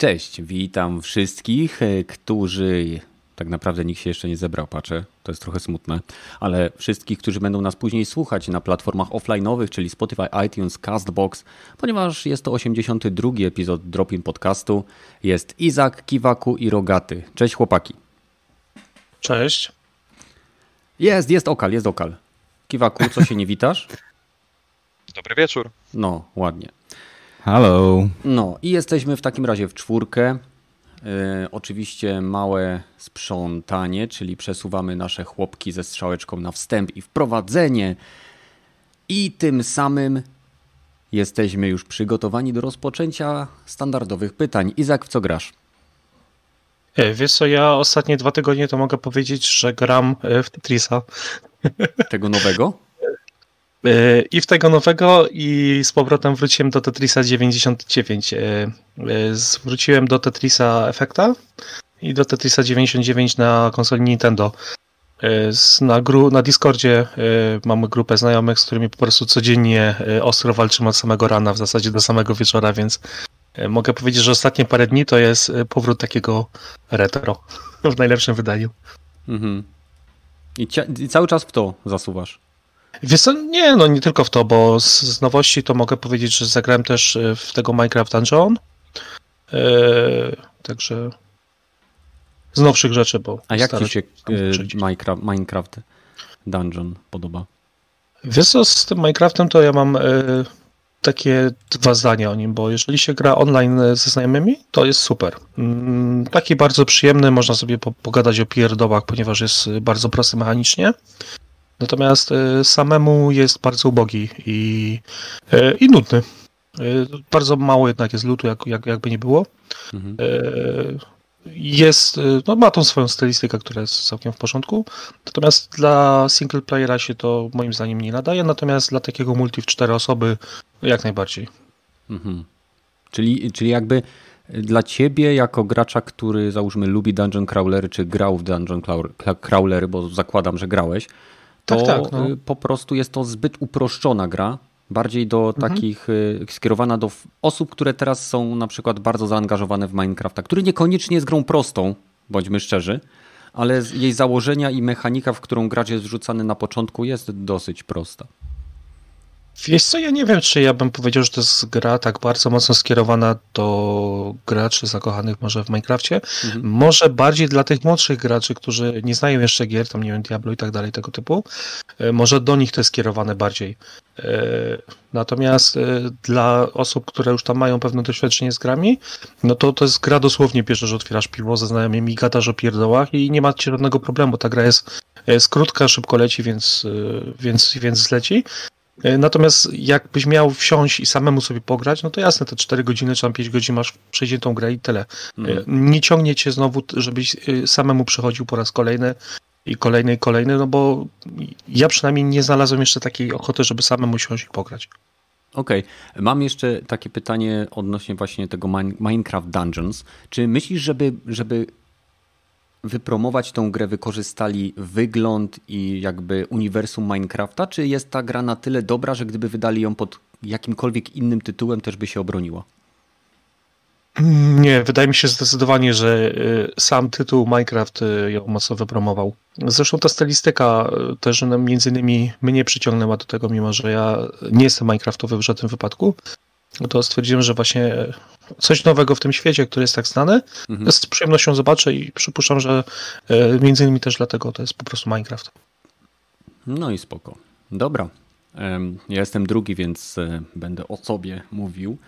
Cześć, witam wszystkich, e, którzy tak naprawdę nikt się jeszcze nie zebrał, patrzę, to jest trochę smutne, ale wszystkich, którzy będą nas później słuchać na platformach offline'owych, czyli Spotify, iTunes, Castbox, ponieważ jest to 82 epizod Dropin Podcastu, jest Izak, Kiwaku i Rogaty. Cześć chłopaki. Cześć. Jest, jest Okal, jest Okal. Kiwaku, co się nie witasz? Dobry wieczór. No, ładnie. Hello. No i jesteśmy w takim razie w czwórkę. E, oczywiście małe sprzątanie, czyli przesuwamy nasze chłopki ze strzałeczką na wstęp i wprowadzenie. I tym samym jesteśmy już przygotowani do rozpoczęcia standardowych pytań. Izak, w co grasz? E, wiesz co, ja ostatnie dwa tygodnie to mogę powiedzieć, że gram e, w Tetrisa. Tego nowego? E, I w tego nowego i z powrotem wróciłem do Tetrisa 99. E, e, wróciłem do Tetrisa Effecta i do Tetrisa 99 na konsoli Nintendo. Na, gru, na Discordzie mamy grupę znajomych, z którymi po prostu codziennie ostro walczymy od samego rana, w zasadzie do samego wieczora, więc mogę powiedzieć, że ostatnie parę dni to jest powrót takiego retro w najlepszym wydaniu. Mhm. I, I cały czas w to zasuwasz? Wiesz co, nie, no nie tylko w to, bo z, z nowości to mogę powiedzieć, że zagrałem też e, w tego Minecraft Dungeon. Eee, także z nowszych rzeczy, bo... A jak ci się e, Minecraft, Minecraft Dungeon podoba? Wiesz co, z tym Minecraftem to ja mam e, takie dwa zdania o nim, bo jeżeli się gra online ze znajomymi, to jest super. Mm, taki bardzo przyjemny, można sobie po, pogadać o pierdołach, ponieważ jest bardzo prosty mechanicznie. Natomiast e, samemu jest bardzo ubogi i, e, i nudny. E, bardzo mało jednak jest lutu, jak, jak, jakby nie było. Mhm. Jest, no ma tą swoją stylistykę, która jest całkiem w porządku. Natomiast dla single playera się to moim zdaniem nie nadaje, natomiast dla takiego multi w cztery osoby jak najbardziej. Mhm. Czyli, czyli jakby dla ciebie, jako gracza, który załóżmy lubi dungeon crawlery, czy grał w dungeon crawlery, bo zakładam, że grałeś, to tak, tak, no. Y, po prostu jest to zbyt uproszczona gra, bardziej do mhm. takich, y, skierowana do osób, które teraz są na przykład bardzo zaangażowane w Minecrafta, który niekoniecznie jest grą prostą, bądźmy szczerzy, ale jej założenia i mechanika, w którą gracz jest wrzucany na początku jest dosyć prosta. Wiesz co, ja nie wiem, czy ja bym powiedział, że to jest gra tak bardzo mocno skierowana do graczy zakochanych może w Minecrafcie. Mhm. Może bardziej dla tych młodszych graczy, którzy nie znają jeszcze gier, tam nie wiem, Diablo i tak dalej, tego typu. E, może do nich to jest skierowane bardziej. E, natomiast e, dla osób, które już tam mają pewne doświadczenie z grami, no to to jest gra dosłownie, bierzesz, otwierasz piwo ze znajomymi, gadasz o pierdołach i nie macie żadnego problemu. Ta gra jest, jest krótka, szybko leci, więc, więc, więc zleci. E, natomiast jakbyś miał wsiąść i samemu sobie pograć, no to jasne, te 4 godziny czy tam 5 godzin masz tą grę i tyle. Mm. Nie ciągnie cię znowu, żebyś e, samemu przechodził po raz kolejny i kolejny i kolejny, no bo ja przynajmniej nie znalazłem jeszcze takiej ochoty, żeby samemu siąść i pograć. Okej, okay. mam jeszcze takie pytanie odnośnie właśnie tego Minecraft Dungeons. Czy myślisz, żeby, żeby wypromować tą grę wykorzystali wygląd i jakby uniwersum Minecrafta, czy jest ta gra na tyle dobra, że gdyby wydali ją pod jakimkolwiek innym tytułem, też by się obroniła? Nie, wydaje mi się zdecydowanie, że y, sam tytuł Minecraft y, ją mocno wypromował. Zresztą ta stylistyka y, też między innymi mnie przyciągnęła do tego, mimo że ja nie jestem Minecraftowy w żadnym wypadku. To stwierdziłem, że właśnie coś nowego w tym świecie, który jest tak znany. Mhm. Z przyjemnością zobaczę i przypuszczam, że e, między innymi też dlatego to jest po prostu Minecraft. No i spoko. Dobra. Ja jestem drugi, więc e, będę o sobie mówił.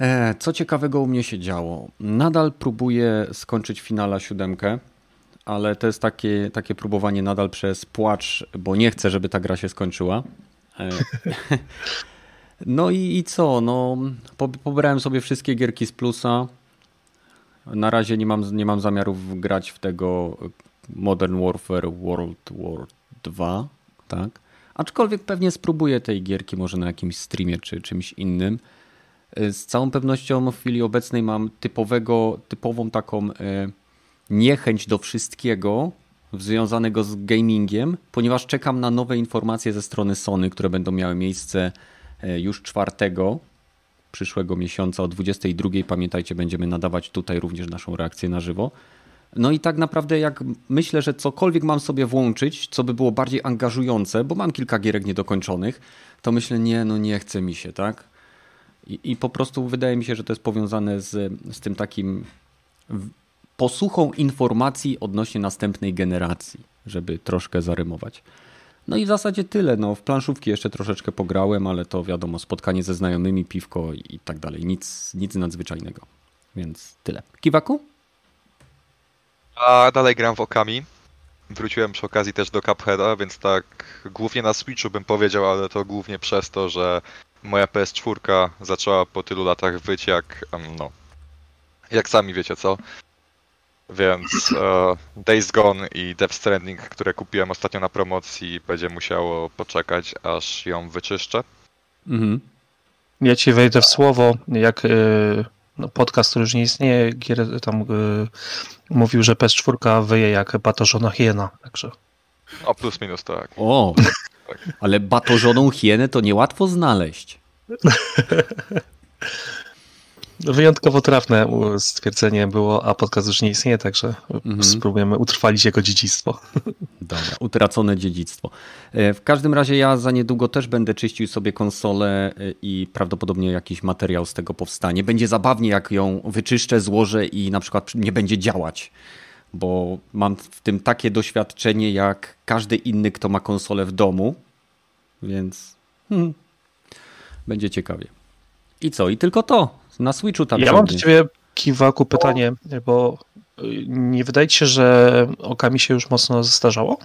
E, co ciekawego u mnie się działo? Nadal próbuję skończyć finala siódemkę, ale to jest takie, takie próbowanie nadal przez płacz, bo nie chcę, żeby ta gra się skończyła. No i, i co? No, po, pobrałem sobie wszystkie gierki z plusa. Na razie nie mam, nie mam zamiarów grać w tego Modern Warfare World War 2, tak? Aczkolwiek pewnie spróbuję tej gierki może na jakimś streamie czy czymś innym. Z całą pewnością w chwili obecnej mam typowego, typową taką e, niechęć do wszystkiego związanego z gamingiem, ponieważ czekam na nowe informacje ze strony Sony, które będą miały miejsce E, już czwartego przyszłego miesiąca o 22. Pamiętajcie, będziemy nadawać tutaj również naszą reakcję na żywo. No i tak naprawdę jak myślę, że cokolwiek mam sobie włączyć, co by było bardziej angażujące, bo mam kilka gierek niedokończonych, to myślę, nie, no nie chce mi się, tak? I, i po prostu wydaje mi się, że to jest powiązane z, z tym takim posłuchą informacji odnośnie następnej generacji, żeby troszkę zarymować. No i w zasadzie tyle. No, w planszówki jeszcze troszeczkę pograłem, ale to wiadomo, spotkanie ze znajomymi, piwko i tak dalej. Nic, nic nadzwyczajnego. Więc tyle. Kiwaku? A dalej gram w Okami. Wróciłem przy okazji też do Cupheada, więc tak głównie na Switchu bym powiedział, ale to głównie przez to, że moja PS4 zaczęła po tylu latach wyć jak, no, jak sami wiecie co. Więc uh, Days Gone i Death Stranding, które kupiłem ostatnio na promocji, będzie musiało poczekać, aż ją wyczyszczę. Mhm. Ja ci wejdę w słowo, jak yy, no, podcast, który już nie istnieje, gier, tam yy, mówił, że PS4 wyje jak batorzona hiena, także... O, plus minus, tak. O, tak. ale batorzoną hienę to niełatwo znaleźć. Wyjątkowo trafne stwierdzenie było, a podcast już nie istnieje, także mhm. spróbujemy utrwalić jego dziedzictwo. Dobra, utracone dziedzictwo. E, w każdym razie ja za niedługo też będę czyścił sobie konsolę e, i prawdopodobnie jakiś materiał z tego powstanie. Będzie zabawnie, jak ją wyczyszczę, złożę i na przykład nie będzie działać, bo mam w tym takie doświadczenie jak każdy inny, kto ma konsolę w domu, więc hmm, będzie ciekawie. I co? I tylko to. Na Switchu tam Ja mam do ciebie, Kiwaku, pytanie, bo y, nie wydaje ci się, że okami się już mocno zestarzało?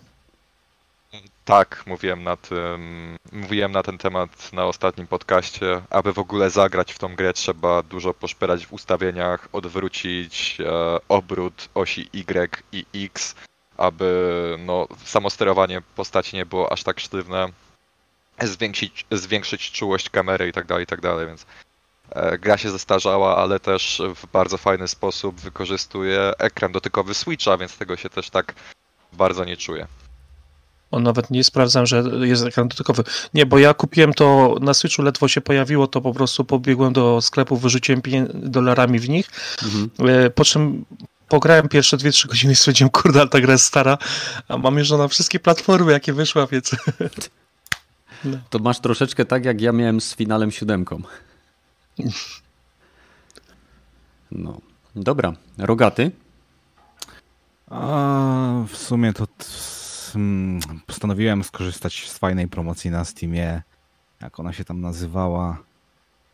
Tak, mówiłem na tym, mówiłem na ten temat na ostatnim podcaście. Aby w ogóle zagrać w tą grę, trzeba dużo poszperać w ustawieniach, odwrócić e, obrót osi Y i X, aby no, samo sterowanie postaci nie było aż tak sztywne, zwiększyć, zwiększyć czułość kamery i tak dalej, i tak dalej, więc gra się zestarzała, ale też w bardzo fajny sposób wykorzystuje ekran dotykowy Switcha, więc tego się też tak bardzo nie czuje. On nawet nie sprawdzam, że jest ekran dotykowy. Nie, bo ja kupiłem to na Switchu, ledwo się pojawiło, to po prostu pobiegłem do sklepu, wyrzuciłem dolarami w nich, mhm. E, po czym pograłem pierwsze 2-3 godziny i stwierdziłem, kurde, ale ta gra jest stara, a mam już na wszystkie platformy, jakie wyszła, więc... No. To masz troszeczkę tak, jak ja miałem z finalem siódemką. No, dobra. Rogaty? A, w sumie to postanowiłem skorzystać z fajnej promocji na Steamie. Jak ona się tam nazywała?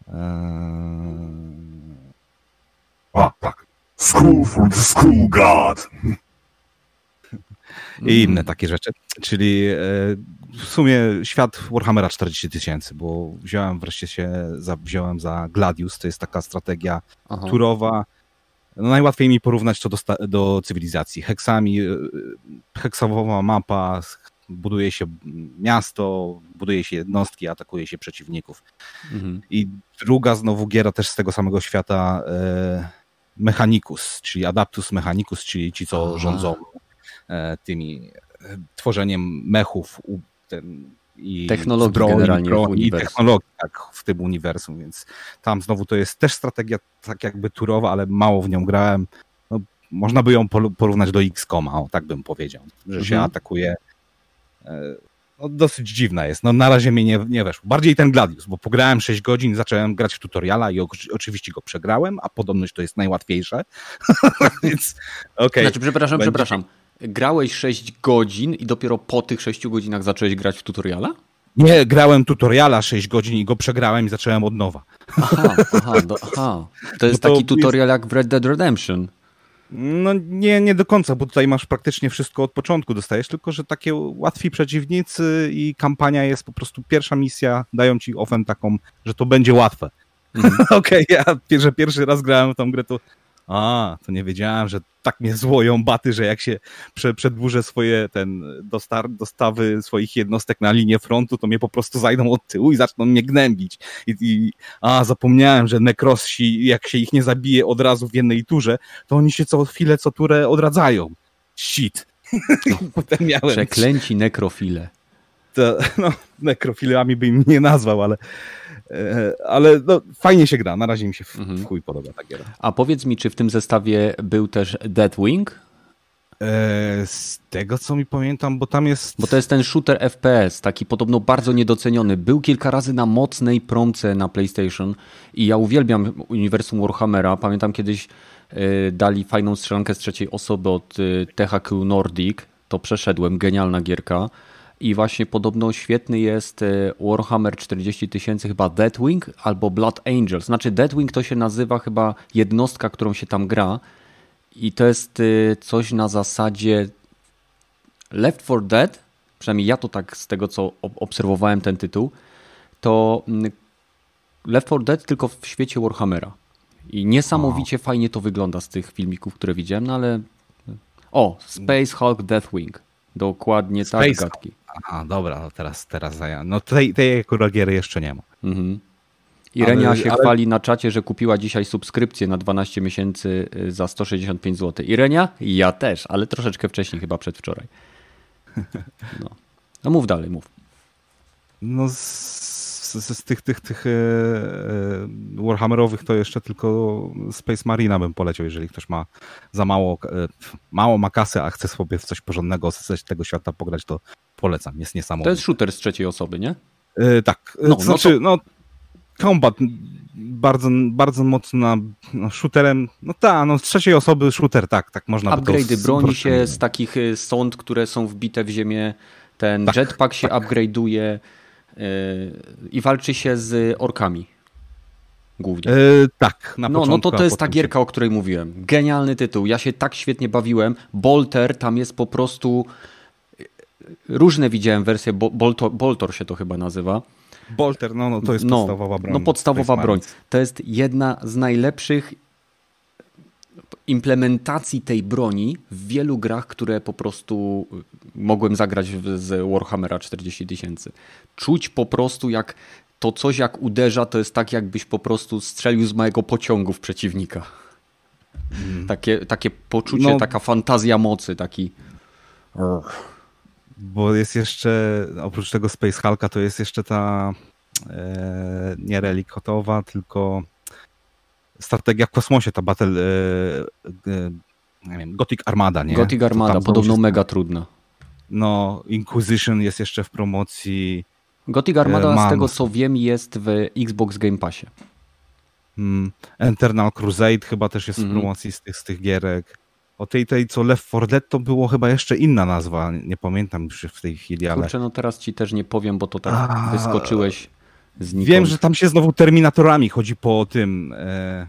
Eee... A, tak. School for the School God. I inne takie rzeczy. Czyli e, w sumie świat Warhammera 40 tysięcy, bo wziąłem wreszcie się, za, wziąłem za Gladius, to jest taka strategia Aha. turowa. No najłatwiej mi porównać to do, do cywilizacji. Heksami, e, heksawowa mapa, buduje się miasto, buduje się jednostki, atakuje się przeciwników. Mhm. I druga znowu giera też z tego samego świata e, Mechanicus, czyli Adaptus Mechanicus, czyli ci, co Aha. rządzą e, tymi e, tworzeniem mechów, ten, i technologii generalnie broni, i technologii tak, w tym uniwersum, więc tam znowu to jest też strategia tak jakby turowa, ale mało w nią grałem. No, można by ją porównać do X-Koma, o, tak bym powiedział, że mhm. się atakuje. E, no, dosyć dziwna jest. No, na razie mnie nie, nie weszło. Bardziej ten Gladius, bo pograłem 6 godzin, zacząłem grać w tutoriala i oczywiście go przegrałem, a podobność to jest najłatwiejsze. Więc okej. Okay. Znaczy, przepraszam, Będzie... przepraszam grałeś 6 godzin i dopiero po tych 6 godzinach zacząłeś grać w tutoriala? Nie, grałem tutoriala 6 godzin i go przegrałem i zacząłem od nowa. Aha, aha, do, aha. To jest no to taki tutorial jak w Red Dead Redemption. No nie, nie do końca, bo tutaj masz praktycznie wszystko od początku dostajesz, tylko że takie łatwi przeciwnicy i kampania jest po prostu pierwsza misja, dają ci ofem taką, że to będzie łatwe. Mm. Okej, okay, ja że pierwszy raz grałem w tą grę, to a, to nie wiedziałem, że tak mnie złoją baty, że jak się prze, przedłużę swoje ten dostar, dostawy swoich jednostek na linię frontu, to mnie po prostu zajdą od tyłu i zaczną mnie gnębić. I, i a, zapomniałem, że nekrossi, jak się ich nie zabije od razu w jednej turze, to oni się co chwilę, co turę odradzają. Shit. Potem miałem... Przeklęci nekrofile. To, no, nekrofilami by im nie nazwał, ale ale no, fajnie się gra, na razie mi się w, mhm. w chuj podoba ta giera. A powiedz mi, czy w tym zestawie był też Deadwing? E, z tego co mi pamiętam, bo tam jest. Bo to jest ten shooter FPS, taki podobno bardzo niedoceniony. Był kilka razy na mocnej promce na PlayStation i ja uwielbiam uniwersum Warhammera. Pamiętam kiedyś e, dali fajną strzelankę z trzeciej osoby od THQ Nordic. To przeszedłem, genialna gierka. I właśnie podobno świetny jest e, Warhammer 40 tysięcy, chyba Deathwing albo Blood Angels. Znaczy Deathwing to się nazywa chyba jednostka, którą się tam gra. I to jest e, coś na zasadzie Left 4 Dead, przynajmniej ja to tak z tego co obserwowałem ten tytuł, to mm, Left 4 Dead tylko w świecie Warhammera. I niesamowicie o. fajnie to wygląda z tych filmików, które widziałem, no ale... O, Space Hulk Deathwing. Dokładnie Space tak, gadki. A, dobra, no teraz, teraz ja. No tej, tej giery jeszcze nie ma. Mhm. Irenia ale, się ale... chwali na czacie, że kupiła dzisiaj subskrypcję na 12 miesięcy y, za 165 zł. Irenia? Ja też, ale troszeczkę wcześniej, chyba przedwczoraj. No, no mów dalej, mów. No z, z, z tych, tych, tych e, e, Warhammerowych to jeszcze tylko Space Marina bym poleciał, jeżeli ktoś ma za mało, e, mało ma kasy, a chce sobie w coś porządnego z tego świata pograć, to polecam, jest niesamowity. To jest shooter z trzeciej osoby, nie? Yy, tak, no, znaczy, no, to... no combat bardzo, bardzo mocno no, shooterem, no tak, no z trzeciej osoby shooter, tak, tak można Upgrade'y by to... broni się z takich y, sąd, które są wbite w ziemię, ten tak, jetpack się tak. upgrade'uje i walczy się z orkami. Głównie. Yy, tak, na no, początku, no to to jest ta gierka, się... o której mówiłem. Genialny tytuł. Ja się tak świetnie bawiłem. Bolter tam jest po prostu różne widziałem wersje, Boltor, Boltor się to chyba nazywa. Bolter, no, no to jest no, podstawowa broń. No podstawowa broń. To jest jedna z najlepszych implementacji tej broni w wielu grach, które po prostu mogłem zagrać z Warhammera 40 tysięcy. Czuć po prostu jak to coś jak uderza, to jest tak jakbyś po prostu strzelił z małego pociągu w przeciwnika. Mm. Takie, takie poczucie, no, taka fantazja mocy, taki... Bo jest jeszcze, oprócz tego Space Hulka, to jest jeszcze ta e, nie relikotowa, tylko strategia w kosmosie, ta Battle e, e, nie wiem, Gothic Armada, nie? Gothic Armada, podobno mega trudna. No, Inquisition jest jeszcze w promocji. Gothic Armada, z tego co wiem, jest w Xbox Game Passie. Mm, Eternal Crusade chyba też jest w mhm. promocji z tych, z tych gierek. O tej, tej co Left 4 Dead to było chyba jeszcze inna nazwa, nie pamiętam już w tej chwili, ale... Kurczę, no teraz ci też nie powiem, bo to tak A... wyskoczyłeś znikąd. Wiem, że tam się znowu Terminatorami chodzi po tym, e,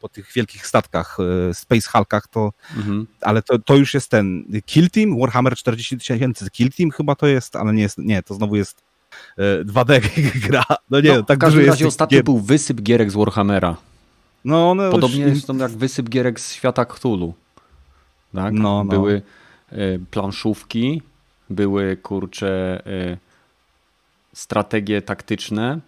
po tych wielkich statkach, e, Space Hulkach, to, mhm. ale to, to już jest ten Kill Team, Warhammer 40 tysięcy Kill Team chyba to jest, ale nie jest, nie, to znowu jest 2D e, gra. No nie, no, tak w każdym razie ostatnio gier... był wysyp gierek z Warhammera. No, one Podobnie już... są jak wysyp gierek z świata Cthulhu. Tak? No, no. Były y, planszówki, były kurcze strategie taktyczne,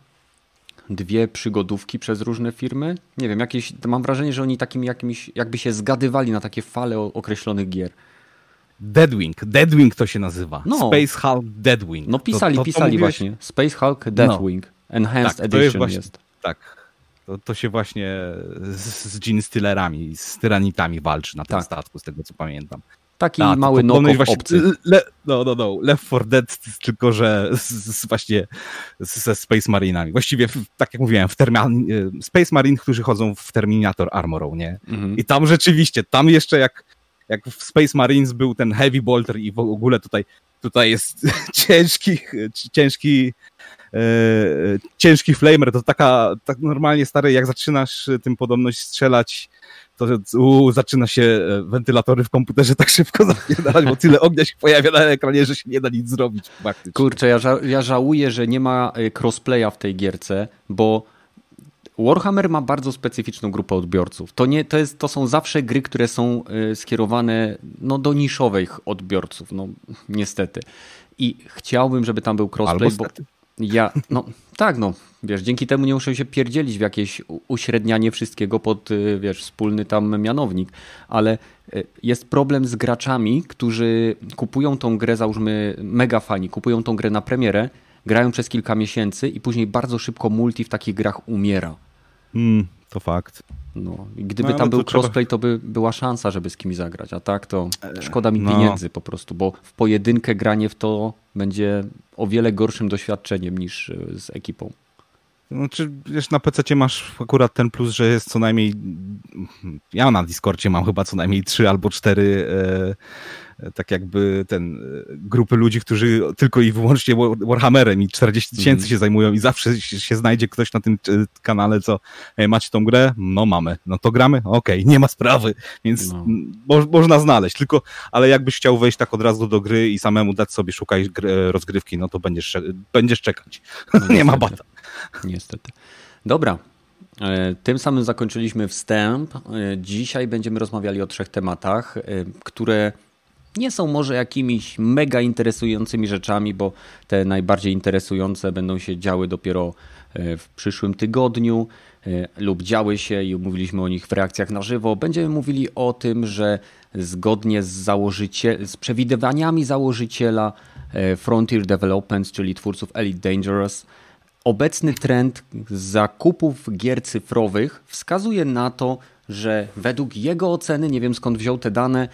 dwie przygodówki przez różne firmy. Nie wiem, jakieś, mam wrażenie, że oni takimi jakimiś, jakby się zgadywali na takie fale określonych gier. Deadwing, Deadwing to się nazywa. No. Space Hulk Deadwing. No pisali, to, to, to pisali mówiłeś... właśnie. Space Hulk Deathwing. No. Enhanced tak, Edition jest, właśnie, jest. Tak, to, to się właśnie z, z Gene Stillerami, z tyranitami walczy na tym tak. statku, z tego co pamiętam. Taki A, mały knock właśnie, le, No, no, no, Left 4 Dead, tylko że z, z właśnie ze Space Marinami. Właściwie, tak jak mówiłem, w termin, Space Marine, którzy chodzą w Terminator Armorą, nie? Mhm. I tam rzeczywiście, tam jeszcze jak, jak w Space Marines był ten Heavy Bolter i w ogóle tutaj, tutaj jest ciężki, ciężki E, ciężki flamer, to taka, tak normalnie stary, jak zaczynasz tym podobność strzelać, to u, zaczyna się e, wentylatory w komputerze tak szybko zapierdalać, bo tyle ognia się pojawia na ekranie, że się nie da nic zrobić faktycznie. Kurczę, ja, ża ja żałuję, że nie ma e, crossplaya w tej gierce, bo Warhammer ma bardzo specyficzną grupę odbiorców. To, nie, to, jest, to są zawsze gry, które są skierowane no, do niszowych odbiorców, no niestety. I chciałbym, żeby tam był crossplay, bo, ja, no tak, no wiesz, dzięki temu nie muszę się pierdzielić w jakieś uśrednianie wszystkiego pod, y, wiesz, wspólny tam mianownik, ale y, jest problem z graczami, którzy kupują tą grę, załóżmy mega fani, kupują tą grę na premierę, grają przez kilka miesięcy i później bardzo szybko multi w takich grach umiera. Mm, to fakt. No, gdyby no, tam był crossplay, trzeba... to by była szansa, żeby z kimś zagrać, a tak to e, szkoda mi no. pieniędzy po prostu, bo w pojedynkę granie w to będzie o wiele gorszym doświadczeniem niż e, z ekipą. Znaczy, wiesz, na PC masz akurat ten plus, że jest co najmniej. Ja na Discordzie mam chyba co najmniej trzy albo cztery e, tak jakby ten e, grupy ludzi, którzy tylko i wyłącznie Warhammerem i 40 tysięcy mm. się zajmują i zawsze się znajdzie ktoś na tym e, kanale, co e, macie tą grę? No mamy. No to gramy? Okej, okay, nie ma sprawy, więc no. mo można znaleźć. Tylko, ale jakbyś chciał wejść tak od razu do gry i samemu dać sobie szukać rozgrywki, no to będziesz, będziesz czekać. No, nie ma bata. Niestety. Dobra. Tym samym zakończyliśmy wstęp. Dzisiaj będziemy rozmawiali o trzech tematach, które nie są może jakimiś mega interesującymi rzeczami, bo te najbardziej interesujące będą się działy dopiero w przyszłym tygodniu lub działy się i mówiliśmy o nich w reakcjach na żywo. Będziemy mówili o tym, że zgodnie z, założycie, z przewidywaniami założyciela Frontier Developments, czyli twórców Elite Dangerous, Obecny trend zakupów gier cyfrowych wskazuje na to, że według jego oceny, nie wiem skąd wziął te dane, e,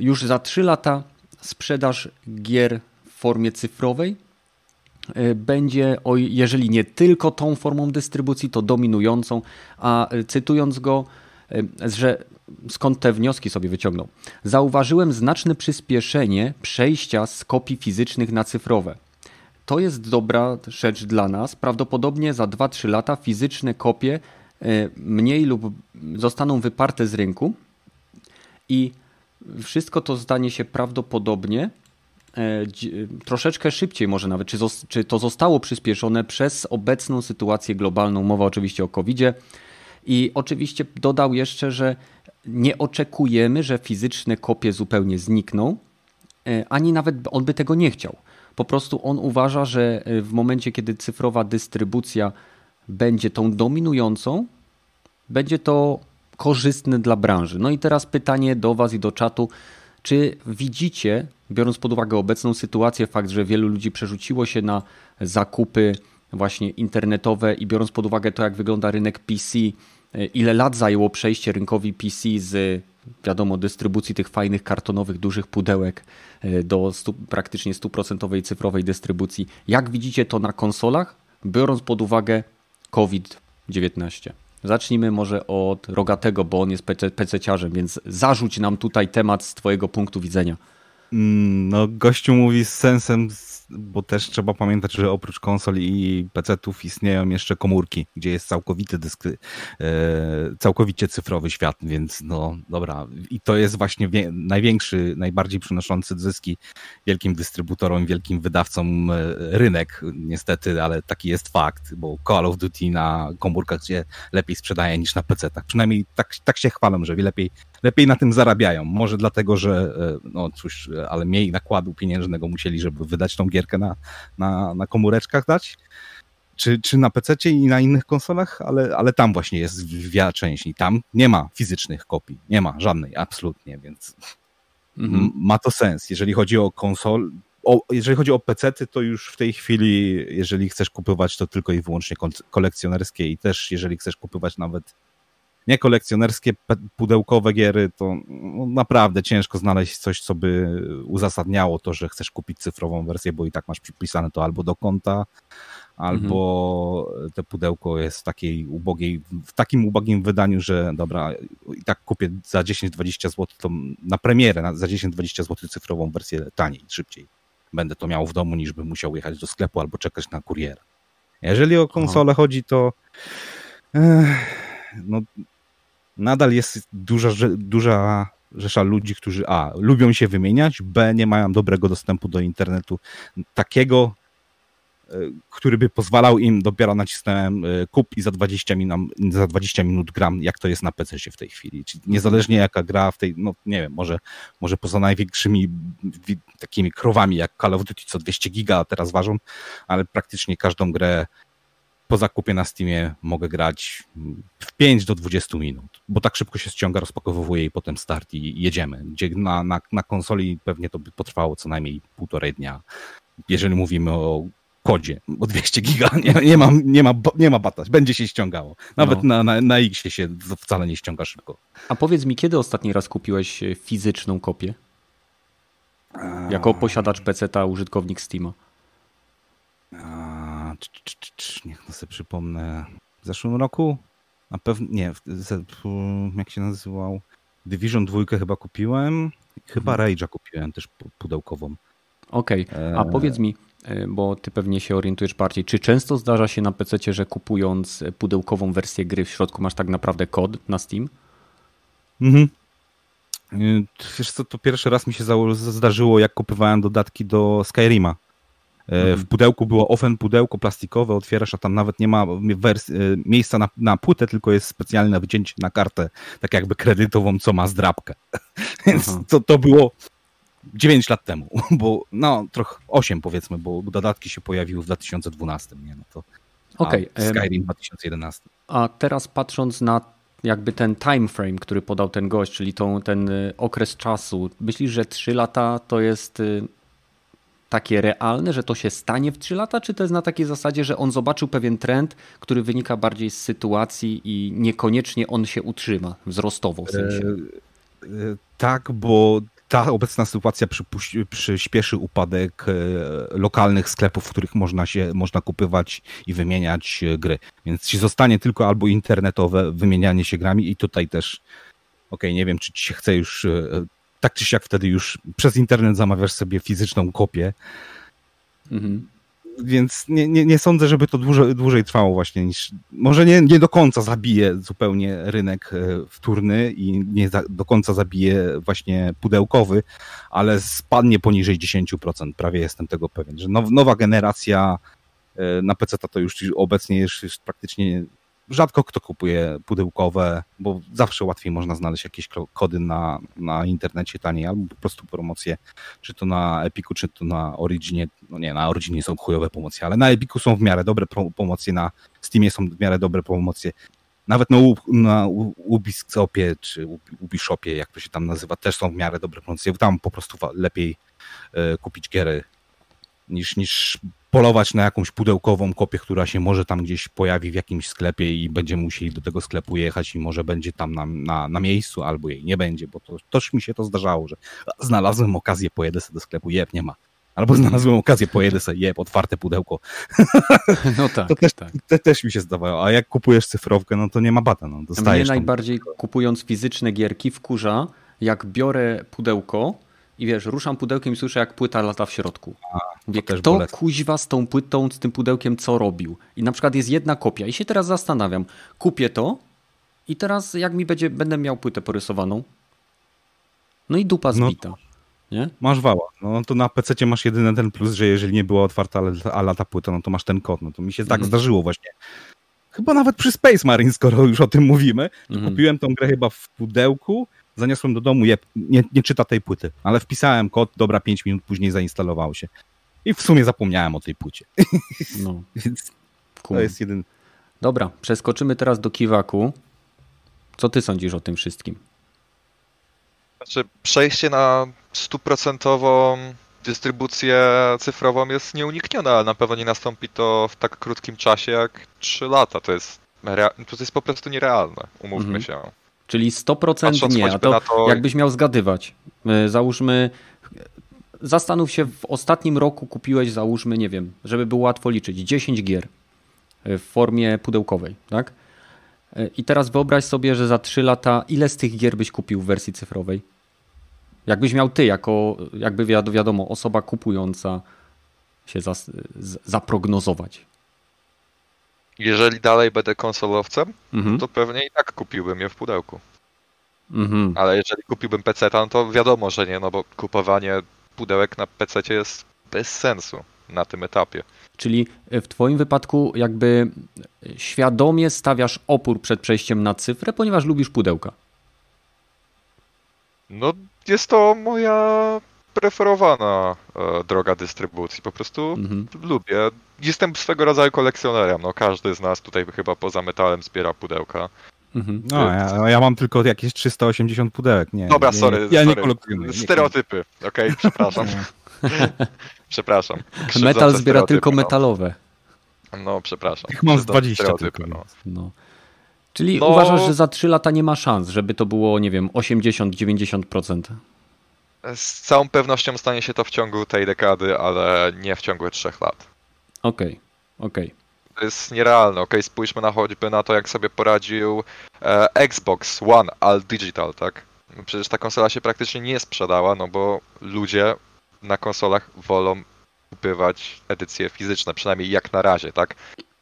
już za 3 lata sprzedaż gier w formie cyfrowej e, będzie, jeżeli nie tylko tą formą dystrybucji, to dominującą, a e, cytując go, że skąd te wnioski sobie wyciągnął. Zauważyłem znaczne przyspieszenie przejścia z kopii fizycznych na cyfrowe to jest dobra rzecz dla nas. Prawdopodobnie za 2-3 lata fizyczne kopie e, mniej lub zostaną wyparte z rynku i wszystko to stanie się prawdopodobnie e, troszeczkę szybciej może nawet, czy, czy to zostało przyspieszone przez obecną sytuację globalną, mowa oczywiście o COVID-zie. I oczywiście dodał jeszcze, że nie oczekujemy, że fizyczne kopie zupełnie znikną, e, ani nawet on by tego nie chciał. Po prostu on uważa, że e, w momencie, kiedy cyfrowa dystrybucja będzie tą dominującą, będzie to korzystne dla branży. No i teraz pytanie do Was i do czatu. Czy widzicie, biorąc pod uwagę obecną sytuację, fakt, że wielu ludzi przerzuciło się na zakupy właśnie internetowe i biorąc pod uwagę to, jak wygląda rynek PC, e, ile lat zajęło przejście rynkowi PC z wiadomo, dystrybucji tych fajnych kartonowych, dużych pudełek e, do stu, praktycznie stuprocentowej cyfrowej dystrybucji. Jak widzicie to na konsolach, biorąc pod uwagę COVID-19? Zacznijmy może od Rogatego, bo on jest PC-ciarzem, więc zarzuć nam tutaj temat z twojego punktu widzenia. Mm, no, gościu mówi z sensem, bo też trzeba pamiętać, że oprócz konsol i PC-ów istnieją jeszcze komórki, gdzie jest całkowity dysk, e, całkowicie cyfrowy świat, więc no dobra. I to jest właśnie największy, najbardziej przynoszący zyski wielkim dystrybutorom, wielkim wydawcom e, rynek, niestety, ale taki jest fakt, bo Call of Duty na komórkach się lepiej sprzedaje niż na PC-tach. Przynajmniej tak, tak się chwalą, że lepiej lepiej na tym zarabiają. Może dlatego, że e, no cóż, ale mniej nakładu pieniężnego musieli, żeby wydać tą gierkę na, na, na komóreczkach dać. Czy, czy na PC i na innych konsolach, ale, ale tam właśnie jest wiele części. Tam nie ma fizycznych kopii. Nie ma żadnej, absolutnie, więc mhm. ma to sens. Jeżeli chodzi o konsol, o, jeżeli chodzi o PC, to już w tej chwili, jeżeli chcesz kupować, to tylko i wyłącznie kolekcjonerskie i też jeżeli chcesz kupować nawet nie kolekcjonerskie, pudełkowe giery, to no, naprawdę ciężko znaleźć coś, co by uzasadniało to, że chcesz kupić cyfrową wersję, bo i tak masz przypisane to albo do konta, albo mhm. te pudełko jest w takiej ubogiej, w takim ubogim wydaniu, że dobra, i tak kupię za 10-20 zł, to na premierę za 10-20 zł cyfrową wersję taniej, szybciej. Będę to miał w domu, niż bym musiał jechać do sklepu albo czekać na kuriera. Jeżeli o konsolę chodzi, to no, nadal jest duża, duża rzesza ludzi, którzy A. lubią się wymieniać, B. nie mają dobrego dostępu do internetu takiego, e, który by pozwalał im, dopiero nacisnąłem e, kup i za 20 minut, za 20 minut gram, jak to jest na PC w tej chwili. Czyli niezależnie jaka gra w tej, no nie wiem, może, może poza największymi takimi krowami jak Call of Duty, co 200 giga teraz ważą, ale praktycznie każdą grę po zakupie na Steamie mogę grać w 5 do 20 minut, bo tak szybko się ściąga, rozpakowuje i potem start i jedziemy. Gdzie na, na, na konsoli pewnie to by potrwało co najmniej półtorej dnia. Jeżeli mówimy o kodzie, bo 200 giga nie, nie, ma, nie, ma, nie ma bata, będzie się ściągało. Nawet no. na, na, na X się wcale nie ściąga szybko. A powiedz mi, kiedy ostatni raz kupiłeś fizyczną kopię? Jako posiadacz PC-ta, użytkownik Steama. Niech no sobie przypomnę. W zeszłym roku? Na pewno, nie, jak się nazywał? Division 2 chyba kupiłem. Chyba mhm. Rage'a kupiłem też pudełkową. Okej, okay. a e, powiedz mi, e, bo ty pewnie się orientujesz bardziej, czy często zdarza się na PC, że kupując pudełkową wersję gry w środku masz tak naprawdę kod na Steam? Mhm. Y, wiesz co, to pierwszy raz mi się zdarzyło, jak kupowałem dodatki do Skyrima. Mhm. W pudełku było ofen pudełko plastikowe, otwierasz, a tam nawet nie ma y, miejsca na, na płytę, tylko jest specjalne wycięcie na kartę, tak jakby kredytową, co ma zdrabkę. Więc to, to było 9 lat temu, bo no trochę 8 powiedzmy, bo dodatki się pojawiły w 2012, nie? No to okay. Skyrim 2011. A teraz patrząc na jakby ten time frame, który podał ten gość, czyli tą, ten y, okres czasu, myślisz, że 3 lata to jest y, takie realne, że to się stanie w 3 lata, czy to jest na takiej zasadzie, że on zobaczył pewien trend, który wynika bardziej z sytuacji i niekoniecznie on się utrzyma wzrostowo w sensie? E, e, tak, bo ta obecna sytuacja przyspieszy upadek e, lokalnych sklepów, w których można się można kupywać i wymieniać e, gry. Więc ci zostanie tylko albo internetowe wymienianie się grami i tutaj też okej, okay, nie wiem, czy ci się chce już tak czy siak wtedy już przez internet zamawiasz sobie fizyczną kopię. Mhm więc nie, nie, nie sądzę, żeby to dłużej, dłużej trwało właśnie niż, może nie, nie do końca zabije zupełnie rynek e, wtórny i nie za, do końca zabije właśnie pudełkowy, ale spadnie poniżej 10%, prawie jestem tego pewien, że now, nowa generacja e, na PC to już obecnie jest, jest praktycznie rzadko kto kupuje pudełkowe, bo zawsze łatwiej można znaleźć jakieś kody na, na internecie taniej, albo po prostu promocje, czy to na Epiku, czy to na Originie. No nie, na Originie są chujowe promocje, ale na Epiku są w miarę dobre promocje, na Steamie są w miarę dobre promocje. Nawet na, na Ubisoftie, czy Ubishopie, jak to się tam nazywa, też są w miarę dobre promocje. Tam po prostu lepiej e, kupić giery niż, niż polować na jakąś pudełkową kopię, która się może tam gdzieś pojawi w jakimś sklepie i będziemy musieli do tego sklepu jechać i może będzie tam na, na, na miejscu, albo jej nie będzie, bo to też mi się to zdarzało, że znalazłem okazję, pojedę sobie do sklepu, jeb, nie ma. Albo znalazłem okazję, pojedę sobie, jeb, otwarte pudełko. No tak, to też, tak. Te, też mi się zdawało. A jak kupujesz cyfrowkę, no to nie ma bata. No, dostajesz Mnie najbardziej kupując fizyczne gierki wkurza, jak biorę pudełko i wiesz, ruszam pudełkiem i słyszę, jak płyta lata w środku. A, Mówię, kto kuźwa z tą płytą, z tym pudełkiem co robił? I na przykład jest jedna kopia i się teraz zastanawiam, kupię to i teraz jak mi będzie, będę miał płytę porysowaną? No i dupa no, zbita. No, nie? Masz wała. No to na PC masz jedyny ten plus, że jeżeli nie była otwarta a lata płyta, no to masz ten kod. No to mi się tak mhm. zdarzyło właśnie. Chyba nawet przy Space Marine, skoro już o tym mówimy, mhm. kupiłem tą grę chyba w pudełku zaniosłem do domu, je, nie, nie czyta tej płyty, ale wpisałem kod, dobra, 5 minut później zainstalowało się. I w sumie zapomniałem o tej płycie. No. Więc to jest jeden. Dobra, przeskoczymy teraz do Kiwaku. Co ty sądzisz o tym wszystkim? Znaczy, przejście na stuprocentową dystrybucję cyfrową jest nieuniknione, ale na pewno nie nastąpi to w tak krótkim czasie jak 3 lata. To jest, to jest po prostu nierealne, umówmy mhm. się. Czyli 100% nie, a to, to, jakbyś miał zgadywać. E, załóżmy, zastanów się, w ostatnim roku kupiłeś, załóżmy, nie wiem, żeby było łatwo liczyć, 10 gier e, w formie pudełkowej, tak? E, I teraz wyobraź sobie, że za 3 lata ile z tych gier byś kupił w wersji cyfrowej? Jakbyś miał ty, jako jakby wiadomo, osoba kupująca się zaprognozować. Jeżeli dalej będę konsolowcem, mhm. to pewnie i tak kupiłbym je w pudełku. Mhm. Ale jeżeli kupiłbym PC, no to wiadomo, że nie, no bo kupowanie pudełek na PC jest bez sensu na tym etapie. Czyli w Twoim wypadku jakby świadomie stawiasz opór przed przejściem na cyfrę, ponieważ lubisz pudełka. No, jest to moja preferowana e, droga dystrybucji. Po prostu mhm. lubię. Jestem swego rodzaju kolekcjonerem. No, każdy z nas tutaj chyba poza metalem zbiera pudełka. Mhm. No, ja, ja, mam tylko jakieś 380 pudełek. Nie, Dobra, nie, sorry. Ja sorry. nie Stereotypy, okej, okay, przepraszam. przepraszam. Metal zbiera tylko no. metalowe. No, przepraszam. Ich mam z 20 tylko. No. no. Czyli no... uważasz, że za 3 lata nie ma szans, żeby to było, nie wiem, 80-90%? Z całą pewnością stanie się to w ciągu tej dekady, ale nie w ciągu 3 lat. Okej, okay. okej. Okay. To jest nierealne. Ok, spójrzmy na choćby na to, jak sobie poradził e, Xbox One All Digital, tak? Przecież ta konsola się praktycznie nie sprzedała, no bo ludzie na konsolach wolą kupować edycje fizyczne, przynajmniej jak na razie, tak?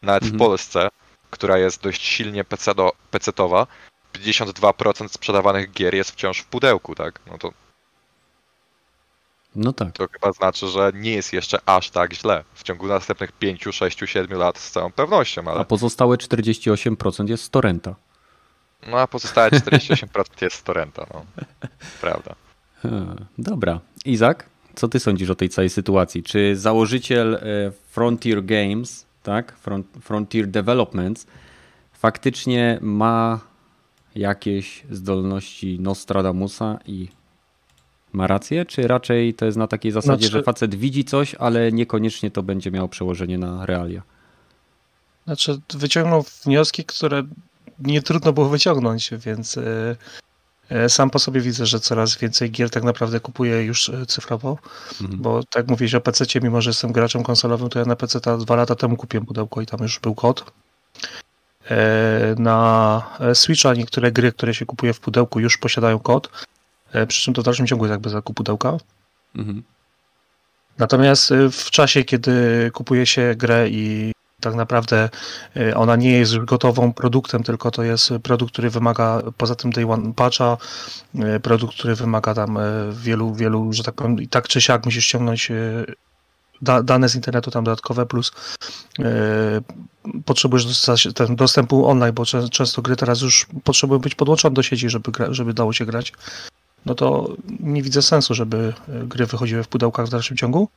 Nawet mhm. w Polsce, która jest dość silnie PC-towa, 52% sprzedawanych gier jest wciąż w pudełku, tak? No to no tak. To chyba znaczy, że nie jest jeszcze aż tak źle. W ciągu następnych 5, 6, 7 lat z całą pewnością, ale... A pozostałe 48% jest z torrenta. No a pozostałe 48% jest z torrenta, no. Prawda. Dobra. Izak, co ty sądzisz o tej całej sytuacji? Czy założyciel e, Frontier Games, tak, Frontier Developments, faktycznie ma jakieś zdolności Nostradamusa i ma rację, czy raczej to jest na takiej zasadzie, znaczy... że facet widzi coś, ale niekoniecznie to będzie miało przełożenie na realia? Znaczy, wyciągnął wnioski, które nie trudno było wyciągnąć, więc yy, sam po sobie widzę, że coraz więcej gier tak naprawdę kupuję już e, cyfrowo, mhm. bo tak mówisz o PC, mimo że jestem graczem konsolowym, to ja na PC dwa lata temu kupiłem pudełko i tam już był kod. Na Switcha niektóre gry, które się kupuje w pudełku już posiadają kod, E, przy czym to w dalszym ciągu jest jakby zakup pudełka. Mhm. Natomiast e, w czasie, kiedy kupuje się grę i tak naprawdę e, ona nie jest gotową produktem, tylko to jest produkt, który wymaga poza tym day one patcha, produkt, który wymaga tam wielu, wielu, że tak powiem, i tak czy siak musisz ściągnąć dane z internetu tam dodatkowe, plus potrzebujesz dostępu online, bo często gry teraz już potrzebują być podłączone do sieci, żeby, żeby dało się grać no to nie widzę sensu, żeby e, gry wychodziły w pudełkach w dalszym ciągu.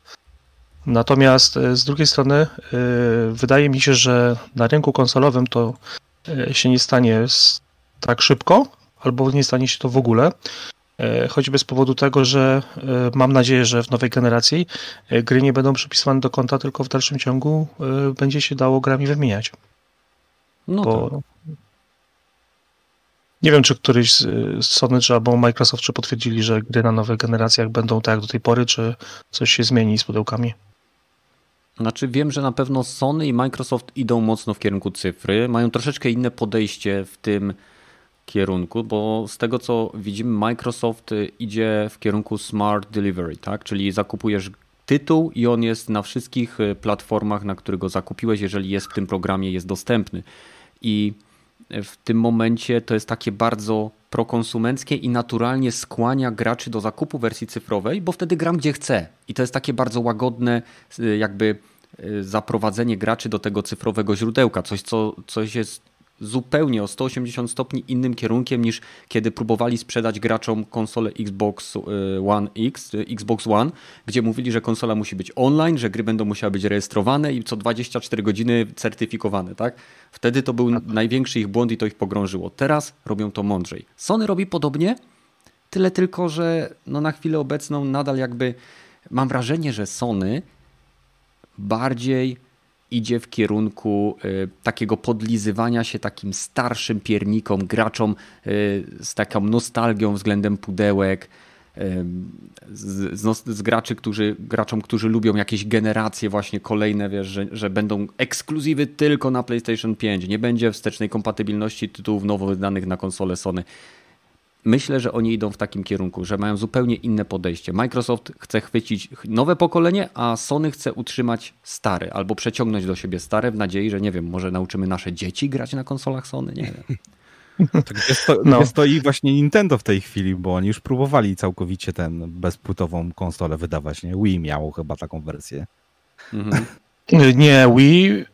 Natomiast e, z drugiej strony e, wydaje mi się, że na rynku konsolowym to się nie stanie tak szybko, albo nie stanie się to w ogóle. Choćby z powodu tego, że mam nadzieję, że w nowej generacji gry nie będą przypisywane do konta, tylko w dalszym ciągu będzie się dało grami wymieniać. No Bo tak. Nie wiem, czy któryś z Sony, czy albo Microsoft, czy potwierdzili, że gry na nowych generacjach będą tak jak do tej pory, czy coś się zmieni z pudełkami? Znaczy wiem, że na pewno Sony i Microsoft idą mocno w kierunku cyfry, mają troszeczkę inne podejście w tym kierunku, bo z tego co widzimy Microsoft idzie w kierunku smart delivery, tak? Czyli zakupujesz tytuł i on jest na wszystkich platformach, na których go zakupiłeś, jeżeli jest w tym programie, jest dostępny. I w tym momencie to jest takie bardzo prokonsumenckie i naturalnie skłania graczy do zakupu wersji cyfrowej, bo wtedy gram gdzie chcę. I to jest takie bardzo łagodne, y, jakby y, zaprowadzenie graczy do tego cyfrowego źródełka. Coś, co, coś jest zupełnie o 180 stopni innym kierunkiem niż kiedy próbowali sprzedać graczom konsolę Xbox y, One X, y, Xbox One, gdzie mówili, że konsola musi być online, że gry będą musiały być rejestrowane i co 24 godziny certyfikowane, tak? Wtedy to był największy ich błąd i to ich pogrążyło. Teraz robią to mądrzej. Sony robi podobnie, tyle tylko, że no na chwilę obecną nadal jakby mam wrażenie, że Sony bardziej idzie w kierunku y, takiego podlizywania się takim starszym piernikom, graczom y, z taką nostalgią względem pudełek, y, z, z, z, graczy, którzy, graczom, którzy lubią jakieś generacje właśnie kolejne, wiesz, że, że będą ekskluzywy tylko na PlayStation 5, nie będzie wstecznej kompatybilności tytułów nowo wydanych na konsolę Sony. Myślę, że oni idą w takim kierunku, że mają zupełnie inne podejście. Microsoft chce chwycić nowe pokolenie, a Sony chce utrzymać stare albo przeciągnąć do siebie stare w nadziei, że nie wiem, może nauczymy nasze dzieci grać na konsolach Sony, nie wiem. Tak jest, to, no. jest to i właśnie Nintendo w tej chwili, bo oni już próbowali całkowicie ten bezpłytową konsolę wydawać, nie? Wii miało chyba taką wersję. Mhm. Nie, Wii...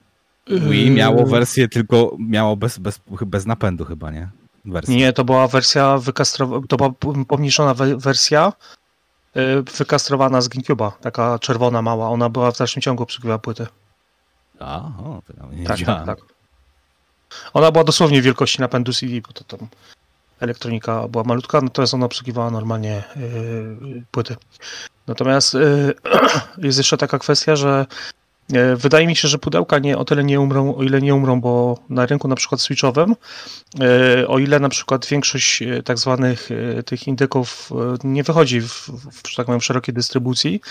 Wii miało wersję tylko, miało bez, bez, bez napędu chyba, nie? Wersja. Nie, to była wersja wykastrowana, to była pomniejszona wersja y, wykastrowana z GameCube'a, taka czerwona mała. Ona była w dalszym ciągu obsługiwała płyty. A, o, to nie tak, tak, tak. Ona była dosłownie wielkości napędu CD, bo to tam elektronika była malutka, natomiast ona obsługiwała normalnie yy, płyty. Natomiast yy, jest jeszcze taka kwestia, że wydaje mi się, że pudełka nie o tyle nie umrą, o ile nie umrą, bo na rynku na przykład switchowym, yy, o ile na przykład większość yy, tak zwanych tych indyków nie wychodzi w, w, tak powiem, szerokiej dystrybucji,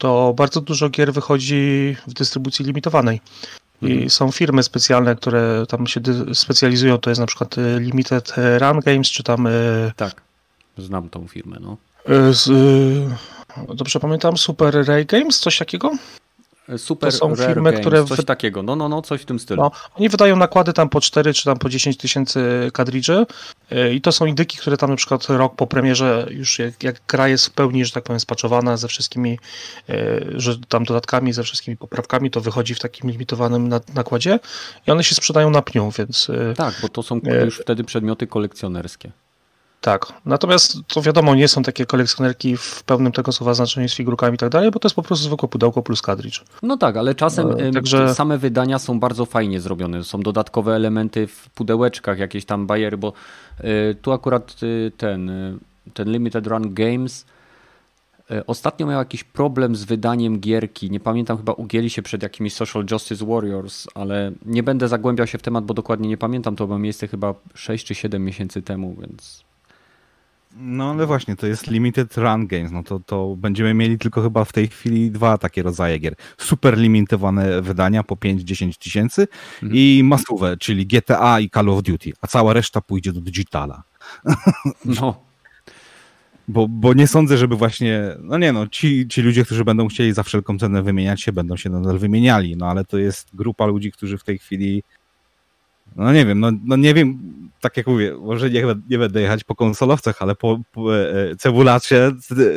to bardzo dużo gier wychodzi w dystrybucji limitowanej. I mhm. są firmy specjalne, które tam się specjalizują, to jest na przykład Limited Run Games, czy tam... Tak, znam tą firmę, no. Z, dobrze pamiętam, Super Ray Games, coś takiego? Super to są firmy, Games, które... Coś takiego, no, no, no, coś w tym stylu. No, oni wydają nakłady tam po 4 czy tam po 10 tysięcy kadridży i to są indyki, które tam na przykład rok po premierze już jak, jak gra jest w pełni, że tak powiem, spaczowana ze wszystkimi, że tam dodatkami, ze wszystkimi poprawkami, to wychodzi w takim limitowanym nakładzie i one się sprzedają na pniu, więc... Tak, bo to są już wtedy przedmioty kolekcjonerskie. Tak, natomiast to wiadomo, nie są takie kolekcjonerki w pełnym tego słowa znaczeniu z figurkami i tak dalej, bo to jest po prostu zwykłe pudełko plus kadridż. No tak, ale czasem e, Także... same wydania są bardzo fajnie zrobione. Są dodatkowe elementy w pudełeczkach, jakieś tam bajery, bo y, tu akurat y, ten, ten Limited Run Games ostatnio miał jakiś problem z wydaniem gierki. Nie pamiętam, chyba ugięli się przed jakimiś Social Justice Warriors, ale nie będę zagłębiał się w temat, bo dokładnie nie pamiętam. To było miejsce chyba 6 czy 7 miesięcy temu, więc no ale właśnie, to jest limited run games, no to, to będziemy mieli tylko chyba w tej chwili dwa takie rodzaje gier. Super limitowane wydania po 5-10 tysięcy mhm. i masowe, czyli GTA i Call of Duty, a cała reszta pójdzie do digitala. No. Bo, bo nie sądzę, żeby właśnie, no nie no, ci, ci ludzie, którzy będą chcieli za wszelką cenę wymieniać się, będą się nadal wymieniali, no ale to jest grupa ludzi, którzy w tej chwili no nie wiem, no, no nie wiem, tak jak mówię, może nie, nie będę jechać po konsolowcach, ale po, po e, cebulacie,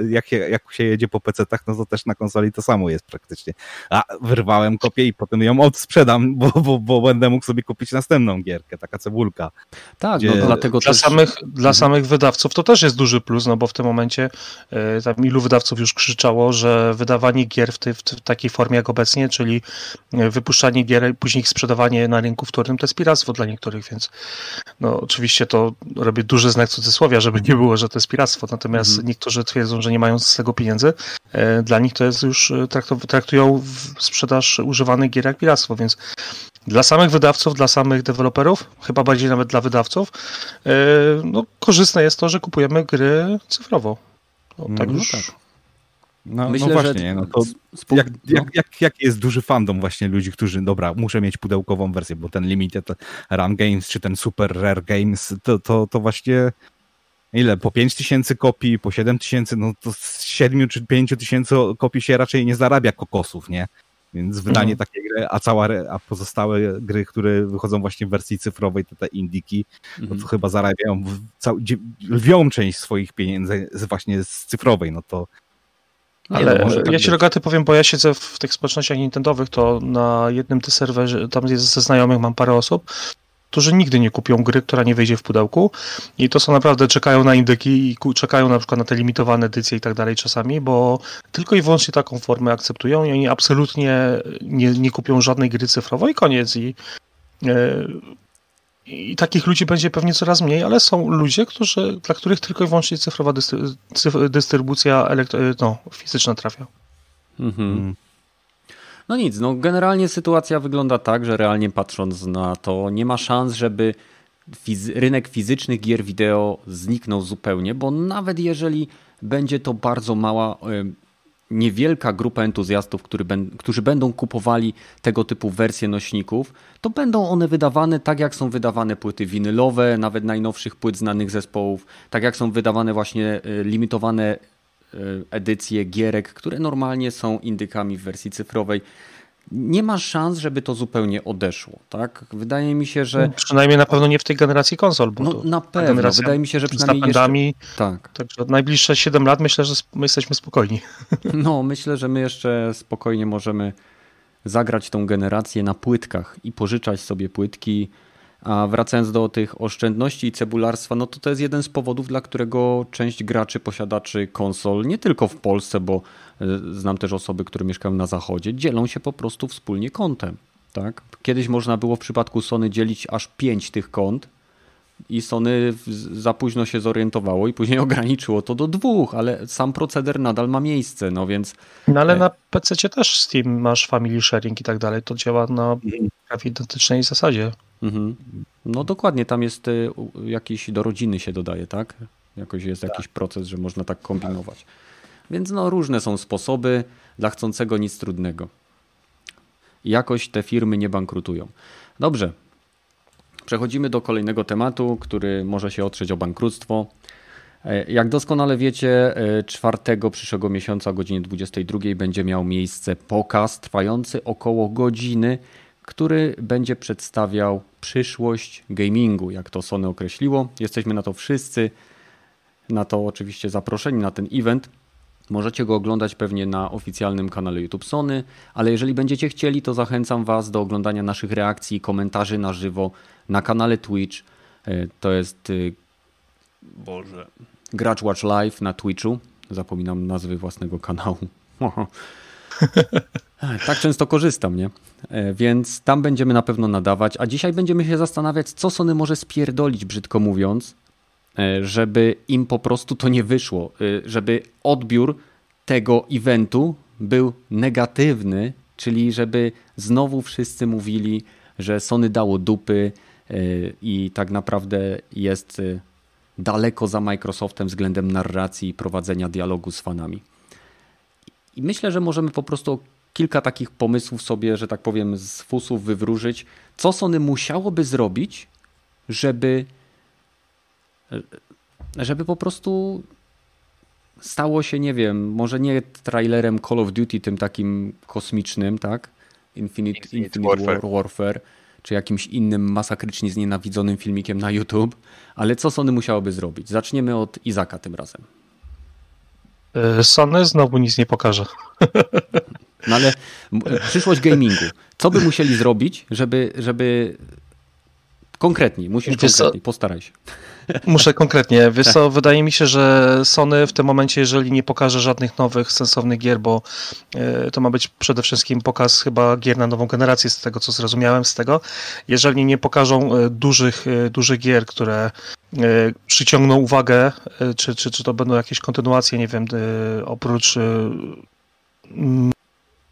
jak, jak się jedzie po PC-tach, no to też na konsoli to samo jest praktycznie. A wyrwałem kopię i potem ją odsprzedam, bo, bo, bo będę mógł sobie kupić następną gierkę, taka cebulka. Tak, gdzie... no dlatego dla, też... samych, dla mhm. samych wydawców to też jest duży plus, no bo w tym momencie e, tam ilu wydawców już krzyczało, że wydawanie gier w, tej, w takiej formie jak obecnie, czyli e, wypuszczanie gier, później ich sprzedawanie na rynku wtórnym, to jest piractwo dla niektórych, więc no oczywiście to robię duży znak cudzysłowia, żeby nie było, że to jest piractwo, natomiast mhm. niektórzy twierdzą, że nie mają z tego pieniędzy. E, dla nich to jest już, e, traktują sprzedaż używanych gier jak piractwo, więc dla samych wydawców, dla samych deweloperów, chyba bardziej nawet dla wydawców, e, no, korzystne jest to, że kupujemy gry cyfrowo. No, tak no, już tak. No, Myślę, no właśnie, no to jak, jak, jak, jak jest duży fandom właśnie ludzi, którzy, dobra, muszę mieć pudełkową wersję, bo ten Limited Run Games czy ten Super Rare Games, to, to, to właśnie ile, po 5 tysięcy kopii, po 7 tysięcy, no to z 7 czy 5 tysięcy kopii się raczej nie zarabia kokosów, nie? Więc wydanie mhm. takiej gry, a cała, a pozostałe gry, które wychodzą właśnie w wersji cyfrowej, te, te indiki, no to mhm. chyba zarabiają cał, lwią część swoich pieniędzy właśnie z cyfrowej, no to ale no, tak ja ci rogaty powiem, bo ja siedzę w tych społecznościach Nintendowych, to na jednym ty serwerze, tam jest ze znajomych mam parę osób, którzy nigdy nie kupią gry, która nie wyjdzie w pudełku i to są naprawdę, czekają na indyki i czekają na przykład na te limitowane edycje i tak dalej czasami, bo tylko i wyłącznie taką formę akceptują i oni absolutnie nie, nie kupią żadnej gry cyfrowej i koniec i e, i takich ludzi będzie pewnie coraz mniej, ale są ludzie, którzy, dla których tylko i wyłącznie cyfrowa dystrybucja no, fizyczna trafia. Mhm. Mm. No nic, no generalnie sytuacja wygląda tak, że realnie patrząc na to, nie ma szans, żeby fizy rynek fizycznych gier wideo zniknął zupełnie, bo nawet jeżeli będzie to bardzo mała niewielka grupa entuzjastów, którzy będą kupowali tego typu wersje nośników, to będą one wydawane tak, jak są wydawane płyty winylowe, nawet najnowszych płyt znanych zespołów, tak jak są wydawane właśnie y, limitowane y, edycje gierek, które normalnie są indykami w wersji cyfrowej nie ma szans, żeby to zupełnie odeszło. Tak? Wydaje mi się, że. No, przynajmniej na pewno nie w tej generacji konsol. Bo no, na pewno. Wydaje mi się, że przynajmniej. Z napędami. Jeszcze... Tak. Także od najbliższe 7 lat myślę, że my jesteśmy spokojni. No, myślę, że my jeszcze spokojnie możemy zagrać tą generację na płytkach i pożyczać sobie płytki a wracając do tych oszczędności i cebularstwa, no to to jest jeden z powodów, dla którego część graczy, posiadaczy konsol, nie tylko w Polsce, bo e, znam też osoby, które mieszkają na zachodzie, dzielą się po prostu wspólnie kątem. tak? Kiedyś można było w przypadku Sony dzielić aż pięć tych kont i Sony za późno się zorientowało i później ograniczyło to do dwóch, ale sam proceder nadal ma miejsce, no więc... No ale e, na PC też Steam masz family sharing i tak dalej, to działa na mhm. prawie identycznej zasadzie. Mhm. No dokładnie, tam jest y, jakiś do rodziny się dodaje, tak? Jakoś jest tak. jakiś proces, że można tak kombinować. Więc no różne są sposoby, dla chcącego nic trudnego. Jakoś te firmy nie bankrutują. Dobrze, Przechodzimy do kolejnego tematu, który może się otrzeć o bankructwo. E, jak doskonale wiecie, 4 e, przyszłego miesiąca o godzinie 22 będzie miał miejsce pokaz trwający około godziny, który będzie przedstawiał przyszłość gamingu, jak to Sony określiło. Jesteśmy na to wszyscy, na to oczywiście zaproszeni na ten event. Możecie go oglądać pewnie na oficjalnym kanale YouTube Sony, ale jeżeli będziecie chcieli, to zachęcam Was do oglądania naszych reakcji i komentarzy na żywo na kanale Twitch. E, to jest y, Boże. Gracz Watch Live na Twitchu. Zapominam nazwy własnego kanału. tak często korzystam, nie? E, więc tam będziemy na pewno nadawać, a dzisiaj będziemy się zastanawiać, co Sony może spierdolić, brzydko mówiąc, e, żeby im po prostu to nie wyszło, żeby odbiór tego eventu był negatywny, czyli żeby znowu wszyscy mówili, że Sony dało dupy, i tak naprawdę jest daleko za Microsoftem względem narracji i prowadzenia dialogu z fanami. I myślę, że możemy po prostu kilka takich pomysłów sobie, że tak powiem, z fusów wywróżyć, co Sony musiałoby zrobić, żeby żeby po prostu stało się, nie wiem, może nie trailerem Call of Duty tym takim kosmicznym, tak? Infinite, Infinite, Infinite Warfare. Warfare czy jakimś innym masakrycznie znienawidzonym filmikiem na YouTube, ale co Sony musiałoby zrobić? Zaczniemy od Izaka tym razem. E, Sony znowu nic nie pokaże. No ale przyszłość gamingu. Co by musieli zrobić, żeby, żeby konkretnie, musisz konkretnie, postaraj się. Muszę konkretnie. Wiesz co, wydaje mi się, że Sony w tym momencie, jeżeli nie pokaże żadnych nowych, sensownych gier, bo e, to ma być przede wszystkim pokaz chyba gier na nową generację, z tego co zrozumiałem z tego. Jeżeli nie pokażą e, dużych, e, dużych gier, które przyciągną uwagę, czy, czy, czy to będą jakieś kontynuacje, nie wiem, oprócz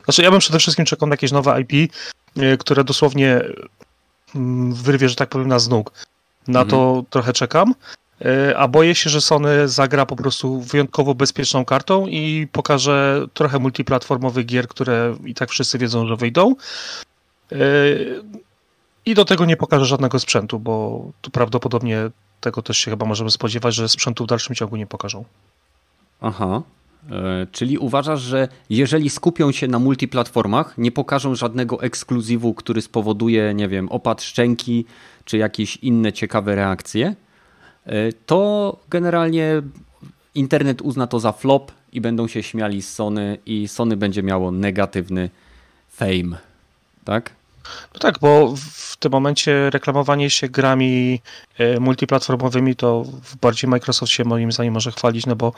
znaczy ja bym przede wszystkim czekał na jakieś nowe IP, które dosłownie wyrwie, że tak powiem, na z nóg. Na mhm. to trochę czekam. E, a boję się, że Sony zagra po prostu wyjątkowo bezpieczną kartą i pokaże trochę multiplatformowych gier, które i tak wszyscy wiedzą, że wyjdą. E, I do tego nie pokaże żadnego sprzętu, bo tu prawdopodobnie tego też się chyba możemy spodziewać, że sprzętu w dalszym ciągu nie pokażą. Aha. E, czyli uważasz, że jeżeli skupią się na multiplatformach, nie pokażą żadnego ekskluzywu, który spowoduje, nie wiem, opad szczęki, czy jakieś inne ciekawe reakcje, e, to generalnie internet uzna to za flop i będą się śmiali z Sony i Sony będzie miało negatywny fame. Tak? No tak, bo w tym momencie reklamowanie się grami e, multiplatformowymi to bardziej Microsoft się moim zdaniem może chwalić, no bo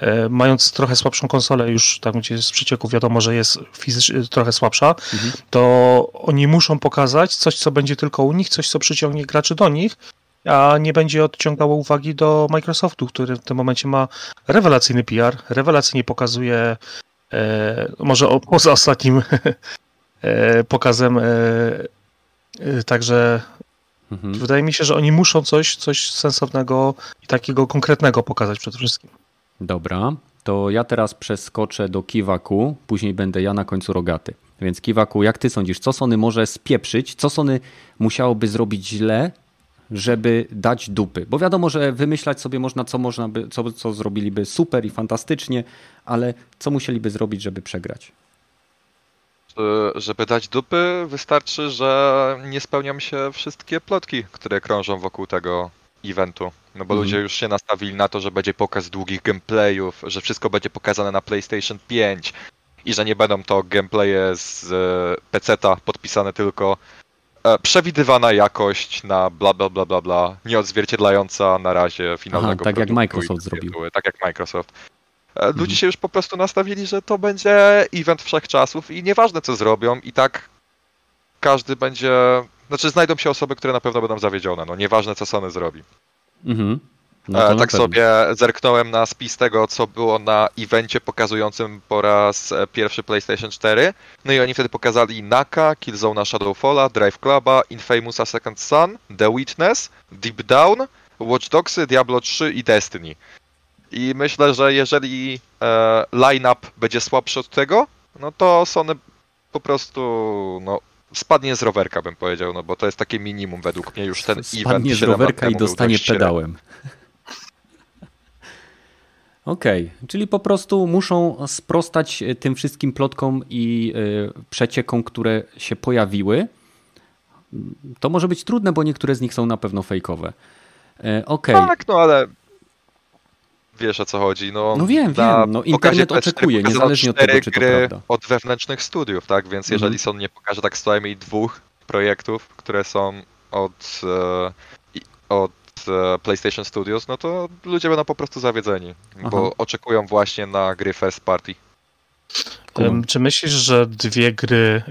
e, mając trochę słabszą konsolę, już tam gdzie z przecieku wiadomo, że jest fizycznie trochę słabsza, mhm. to oni muszą pokazać coś, co będzie tylko u nich, coś, co przyciągnie graczy do nich, a nie będzie odciągało uwagi do Microsoftu, który w tym momencie ma rewelacyjny PR, rewelacyjnie pokazuje e, może o, poza ostatnim E, pokazem. E, e, także mhm. wydaje mi się, że oni muszą coś, coś sensownego i takiego konkretnego pokazać przede wszystkim. Dobra, to ja teraz przeskoczę do Kiwaku, później będę ja na końcu rogaty. Więc Kiwaku, jak ty sądzisz, co Sony może spieprzyć, co Sony musiałoby zrobić źle, żeby dać dupy? Bo wiadomo, że wymyślać sobie można, co można by, co, co zrobiliby super i fantastycznie, ale co musieliby zrobić, żeby przegrać? Żeby dać dupy, wystarczy, że nie spełnią się wszystkie plotki, które krążą wokół tego eventu. No bo mm. ludzie już się nastawili na to, że będzie pokaz długich gameplayów, że wszystko będzie pokazane na PlayStation 5 i że nie będą to gameplaye z e, PC-ta podpisane tylko e, przewidywana jakość na bla bla bla bla bla, nieodzwierciedlająca na razie finalnego Aha, tak jak Microsoft zrobił. Tak jak Microsoft. E, ludzie mhm. się już po prostu nastawili, że to będzie event wszechczasów i nieważne co zrobią, i tak każdy będzie. Znaczy, znajdą się osoby, które na pewno będą zawiedzione. No, nieważne, co Sony zrobi. Mhm. No e, tak sobie zerknąłem na spis tego, co było na evencie pokazującym po raz e, pierwszy PlayStation 4. No i oni wtedy pokazali Naka, Killzone Shadowfalla, Drive Cluba, Infamousa Second Son, The Witness, Deep Down, Watch Dogsy, Diablo 3 i Destiny. I myślę, że jeżeli e, line-up będzie słabszy od tego, no to Sony po prostu no, spadnie z rowerka, bym powiedział, no bo to jest takie minimum według mnie już ten spadnie event. Spadnie z rowerka i dostanie pedałem. Okej, okay. czyli po prostu muszą sprostać e, tym wszystkim plotkom i e, przeciekom, które się pojawiły. To może być trudne, bo niektóre z nich są na pewno fejkowe. E. Okay. Tak, no ale wiesz o co chodzi. No, no wiem, wiem. No, internet oczekuje, niezależnie od tego, czy to prawda. od wewnętrznych studiów, tak? Więc mhm. jeżeli Sony nie pokaże tak co najmniej dwóch projektów, które są od, od E, PlayStation Studios, no to ludzie będą po prostu zawiedzeni, Aha. bo oczekują właśnie na gry first party. Um, czy myślisz, że dwie gry e,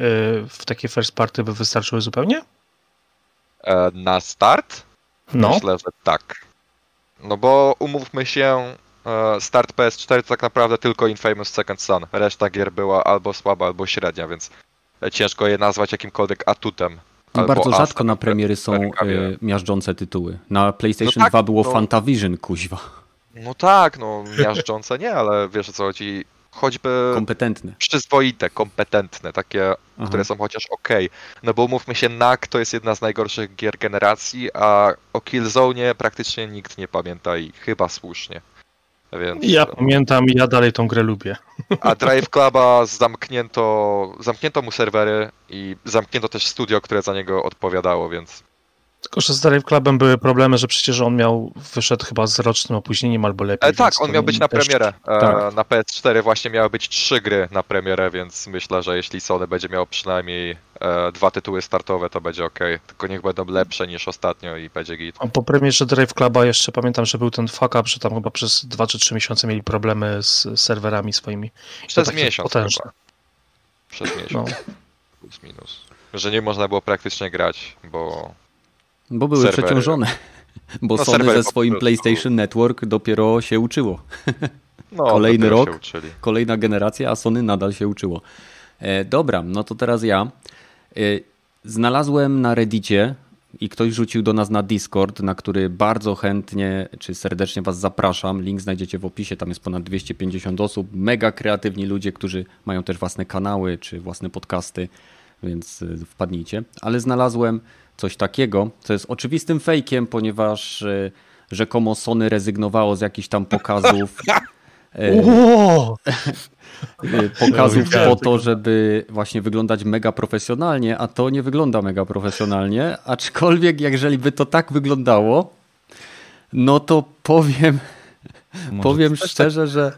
w takie first party by wystarczyły zupełnie? E, na start? No. Myślę, że tak. No bo umówmy się, start PS4 to tak naprawdę tylko Infamous Second Son. Reszta gier była albo słaba, albo średnia, więc ciężko je nazwać jakimkolwiek atutem i bardzo rzadko na premiery są e, miażdżące tytuły. Na PlayStation no tak, 2 było no, Fantavision, kuźwa. No tak, no miażdżące nie, ale wiesz o co chodzi. Choćby kompetentne. Przyzwoite, kompetentne, takie, Aha. które są chociaż ok. No bo mówmy się, NAK to jest jedna z najgorszych gier generacji, a o Killzone praktycznie nikt nie pamięta i chyba słusznie. Więc, ja pamiętam, ja dalej tą grę lubię. A Drive Cluba zamknięto, zamknięto mu serwery i zamknięto też studio, które za niego odpowiadało, więc tylko, że z Drive Clubem były problemy, że przecież on miał, wyszedł chyba z rocznym opóźnieniem albo lepiej. E, tak, on miał być na też... premierę. E, tak. Na PS4 właśnie miały być trzy gry na premierę, więc myślę, że jeśli Sony będzie miał przynajmniej e, dwa tytuły startowe, to będzie ok. Tylko niech będą lepsze niż ostatnio i będzie git. A po premierze Drive Cluba jeszcze pamiętam, że był ten fuck up, że tam chyba przez dwa czy trzy miesiące mieli problemy z serwerami swoimi. Przez miesiąc chyba. Przez miesiąc. No. Plus minus. Że nie można było praktycznie grać, bo bo były serwery. przeciążone. Bo no, Sony ze swoim PlayStation Network dopiero się uczyło. No, Kolejny rok, kolejna generacja, a Sony nadal się uczyło. E, dobra, no to teraz ja. E, znalazłem na Reddicie i ktoś rzucił do nas na Discord, na który bardzo chętnie czy serdecznie Was zapraszam. Link znajdziecie w opisie, tam jest ponad 250 osób. Mega kreatywni ludzie, którzy mają też własne kanały czy własne podcasty, więc e, wpadnijcie. Ale znalazłem coś takiego, co jest oczywistym fejkiem, ponieważ e, rzekomo Sony rezygnowało z jakichś tam pokazów. E, e, pokazów po to, żeby właśnie wyglądać mega profesjonalnie, a to nie wygląda mega profesjonalnie, aczkolwiek jeżeli by to tak wyglądało, no to powiem, powiem tak- szczerze, że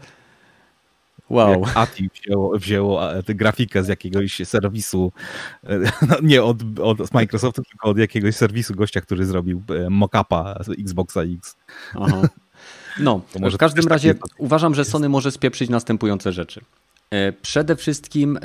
Wow. Jak Ati wzięło, wzięło grafikę z jakiegoś serwisu, e, no nie od, od Microsoftu, tylko od jakiegoś serwisu gościa, który zrobił e, mock-upa z Xboxa X. Aha. No, w każdym razie uważam, że Sony może spieprzyć następujące rzeczy. E, przede wszystkim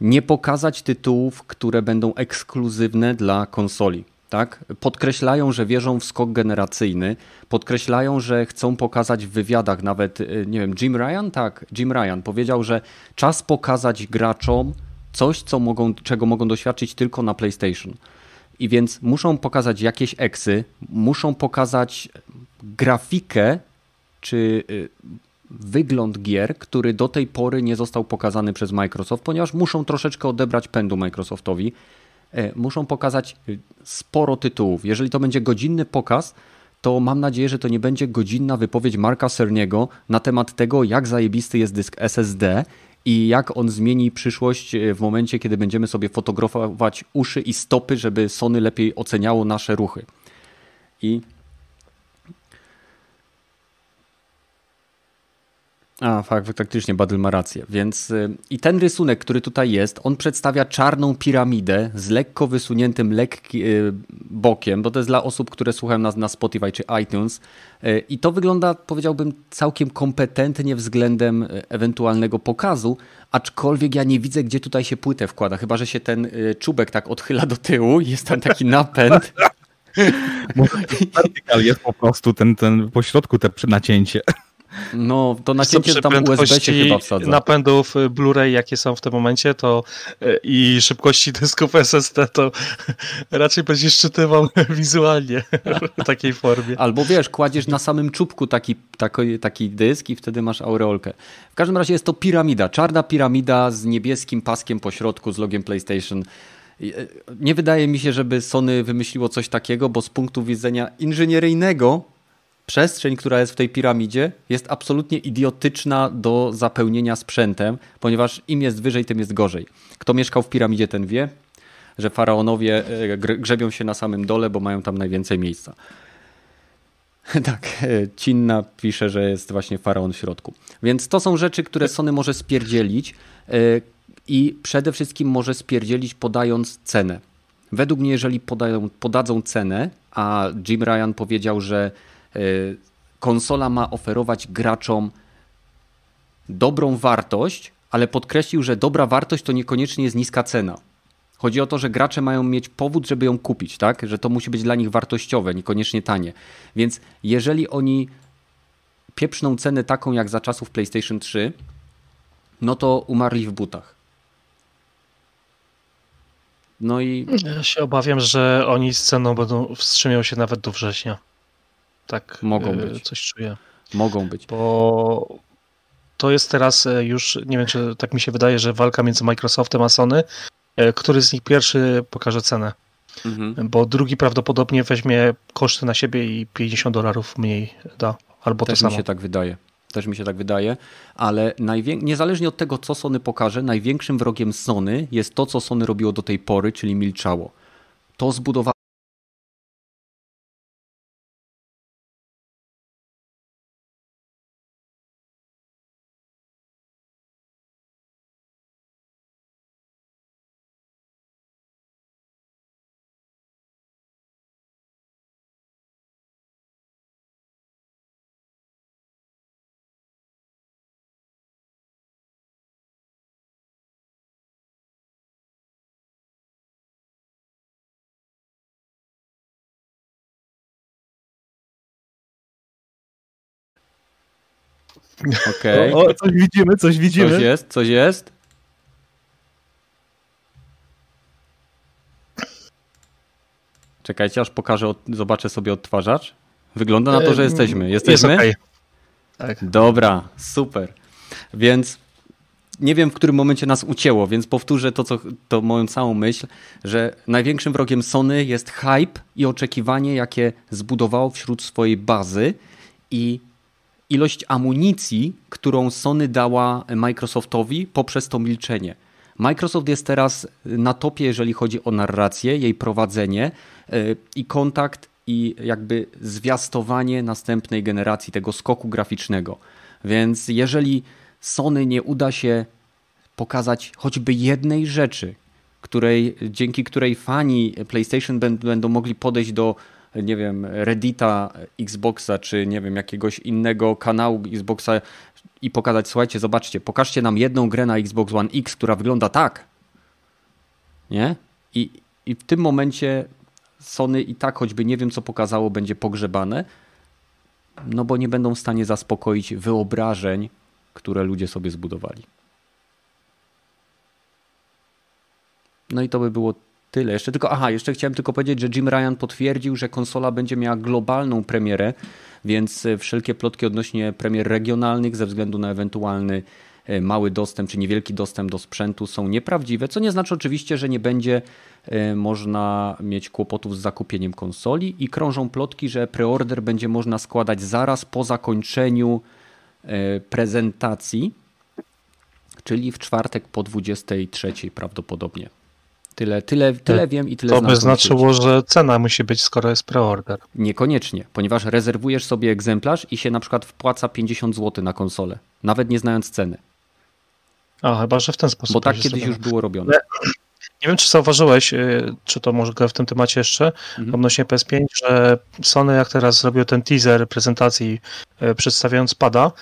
nie pokazać tytułów, które będą ekskluzywne dla konsoli tak? Podkreślają, że wierzą w skok generacyjny, podkreślają, że chcą pokazać w wywiadach, nawet, y, nie wiem, Jim Ryan? Tak, Jim Ryan powiedział, że czas pokazać graczom coś, co mogą, czego mogą doświadczyć tylko na PlayStation. I więc muszą pokazać jakieś eksy, muszą pokazać grafikę, czy y, wygląd gier, który do tej pory nie został pokazany przez Microsoft, ponieważ muszą troszeczkę odebrać pędu Microsoftowi muszą pokazać y, sporo tytułów. Jeżeli to będzie godzinny pokaz, to mam nadzieję, że to nie będzie godzinna wypowiedź Marka Cerniego na temat tego, jak zajebisty jest dysk SSD i jak on zmieni przyszłość y, w momencie, kiedy będziemy sobie fotografować uszy i stopy, żeby Sony lepiej oceniało nasze ruchy. I A, fakt, faktycznie Badl ma rację. Więc y, i ten rysunek, który tutaj jest, on przedstawia czarną piramidę z lekko wysuniętym lekki, y, bokiem, bo to jest dla osób, które słuchają nas na Spotify czy iTunes. Y, I to wygląda, powiedziałbym, całkiem kompetentnie względem ewentualnego pokazu, aczkolwiek ja nie widzę, gdzie tutaj się płytę wkłada, chyba że się ten czubek tak odchyla do tyłu, jest tam taki napęd. Vertical jest po prostu ten, ten pośrodku te nacięcie. No, to nacięcie tam USB się chyba wsadza. napędów y, Blu-ray, jakie są w tym momencie, to y, i szybkości dysków SSD, to raczej będziesz czytywał wizualnie w takiej formie. Albo wiesz, kładziesz na samym czubku taki, taki, taki dysk i wtedy masz aureolkę. W każdym razie jest to piramida, czarna piramida z niebieskim paskiem po środku z logiem PlayStation. E, nie wydaje mi się, żeby Sony wymyśliło coś takiego, bo z punktu widzenia inżynieryjnego przestrzeń, która jest w tej piramidzie, jest absolutnie idiotyczna do zapełnienia sprzętem, ponieważ im jest wyżej, tym jest gorzej. Kto mieszkał w piramidzie, ten wie, że faraonowie e, grzebią się na samym dole, bo mają tam najwięcej miejsca. Tak, e, Cinna pisze, że jest właśnie faraon w środku. Więc to są rzeczy, które Sony może spierdzielić e, i przede wszystkim może spierdzielić podając cenę. Według mnie, jeżeli podają, podadzą cenę, a Jim Ryan powiedział, że konsola ma oferować graczom dobrą wartość, ale podkreślił, że dobra wartość to niekoniecznie jest niska cena. Chodzi o to, że gracze mają mieć powód, żeby ją kupić, tak? Że to musi być dla nich wartościowe, niekoniecznie tanie. Więc jeżeli oni pieprzną cenę taką jak za czasów PlayStation 3, no to umarli w butach. No i. Ja się obawiam, że oni z ceną będą wstrzymią się nawet do września. Tak mogą e, być. coś czuję. Mogą być. Bo to jest teraz e, już, nie wiem, czy tak mi się wydaje, że walka między Microsoftem a Sony, e, który z nich pierwszy pokaże cenę. Mhm. Bo drugi prawdopodobnie weźmie koszty na siebie i 50 dolarów mniej da. Albo Też to samo. mi się tak wydaje. Też mi się tak wydaje, ale niezależnie od tego, co Sony pokaże, największym wrogiem Sony jest to, co Sony robiło do tej pory, czyli milczało. To zbudowało Okej. Okay. coś widzimy, coś widzimy. Coś jest, coś jest. Czekajcie, aż pokażę, zobaczę sobie odtwarzacz. Wygląda na to, że jesteśmy. Jesteśmy? Jest okay. tak. Dobra, super. Więc nie wiem, w którym momencie nas ucięło, więc powtórzę to, co, to moją całą myśl, że największym wrogiem Sony jest hype i oczekiwanie, jakie zbudowało wśród swojej bazy i ilość amunicji, którą Sony dała Microsoftowi poprzez to milczenie. Microsoft jest teraz na topie, jeżeli chodzi o narrację, jej prowadzenie e, i kontakt i jakby zwiastowanie następnej generacji tego skoku graficznego. Więc jeżeli Sony nie uda się pokazać choćby jednej rzeczy, której, dzięki której fani PlayStation będą mogli podejść do nie wiem, Reddita Xboxa, czy nie wiem, jakiegoś innego kanału Xboxa i pokazać, słuchajcie, zobaczcie, pokażcie nam jedną grę na Xbox One X, która wygląda tak. Nie? I, i w tym momencie Sony i tak, choćby nie wiem, co pokazało, będzie pogrzebane, no bo nie będą w stanie zaspokoić wyobrażeń, które ludzie sobie zbudowali. No i to by było tyle. Jeszcze tylko, aha, jeszcze chciałem tylko powiedzieć, że Jim Ryan potwierdził, że konsola będzie miała globalną premierę, więc e, wszelkie plotki odnośnie premier regionalnych ze względu na ewentualny e, mały dostęp czy niewielki dostęp do sprzętu są nieprawdziwe, co nie znaczy oczywiście, że nie będzie e, można mieć kłopotów z zakupieniem konsoli i krążą plotki, że preorder będzie można składać zaraz po zakończeniu prezentacji, czyli w czwartek po 23 prawdopodobnie. Tyle, tyle, tyle wiem i tyle To by znaczyło, że cena musi być, skoro jest preorder. Niekoniecznie, ponieważ rezerwujesz sobie egzemplarz i się na przykład wpłaca 50 zł na konsolę, nawet nie znając ceny. A, chyba, że w ten sposób. Bo tak kiedyś już było robione. Nie wiem, czy zauważyłeś, y, czy to może w tym temacie jeszcze, mhm. odnośnie PS5, że Sony jak teraz zrobił ten teaser prezentacji y, przedstawiając pada,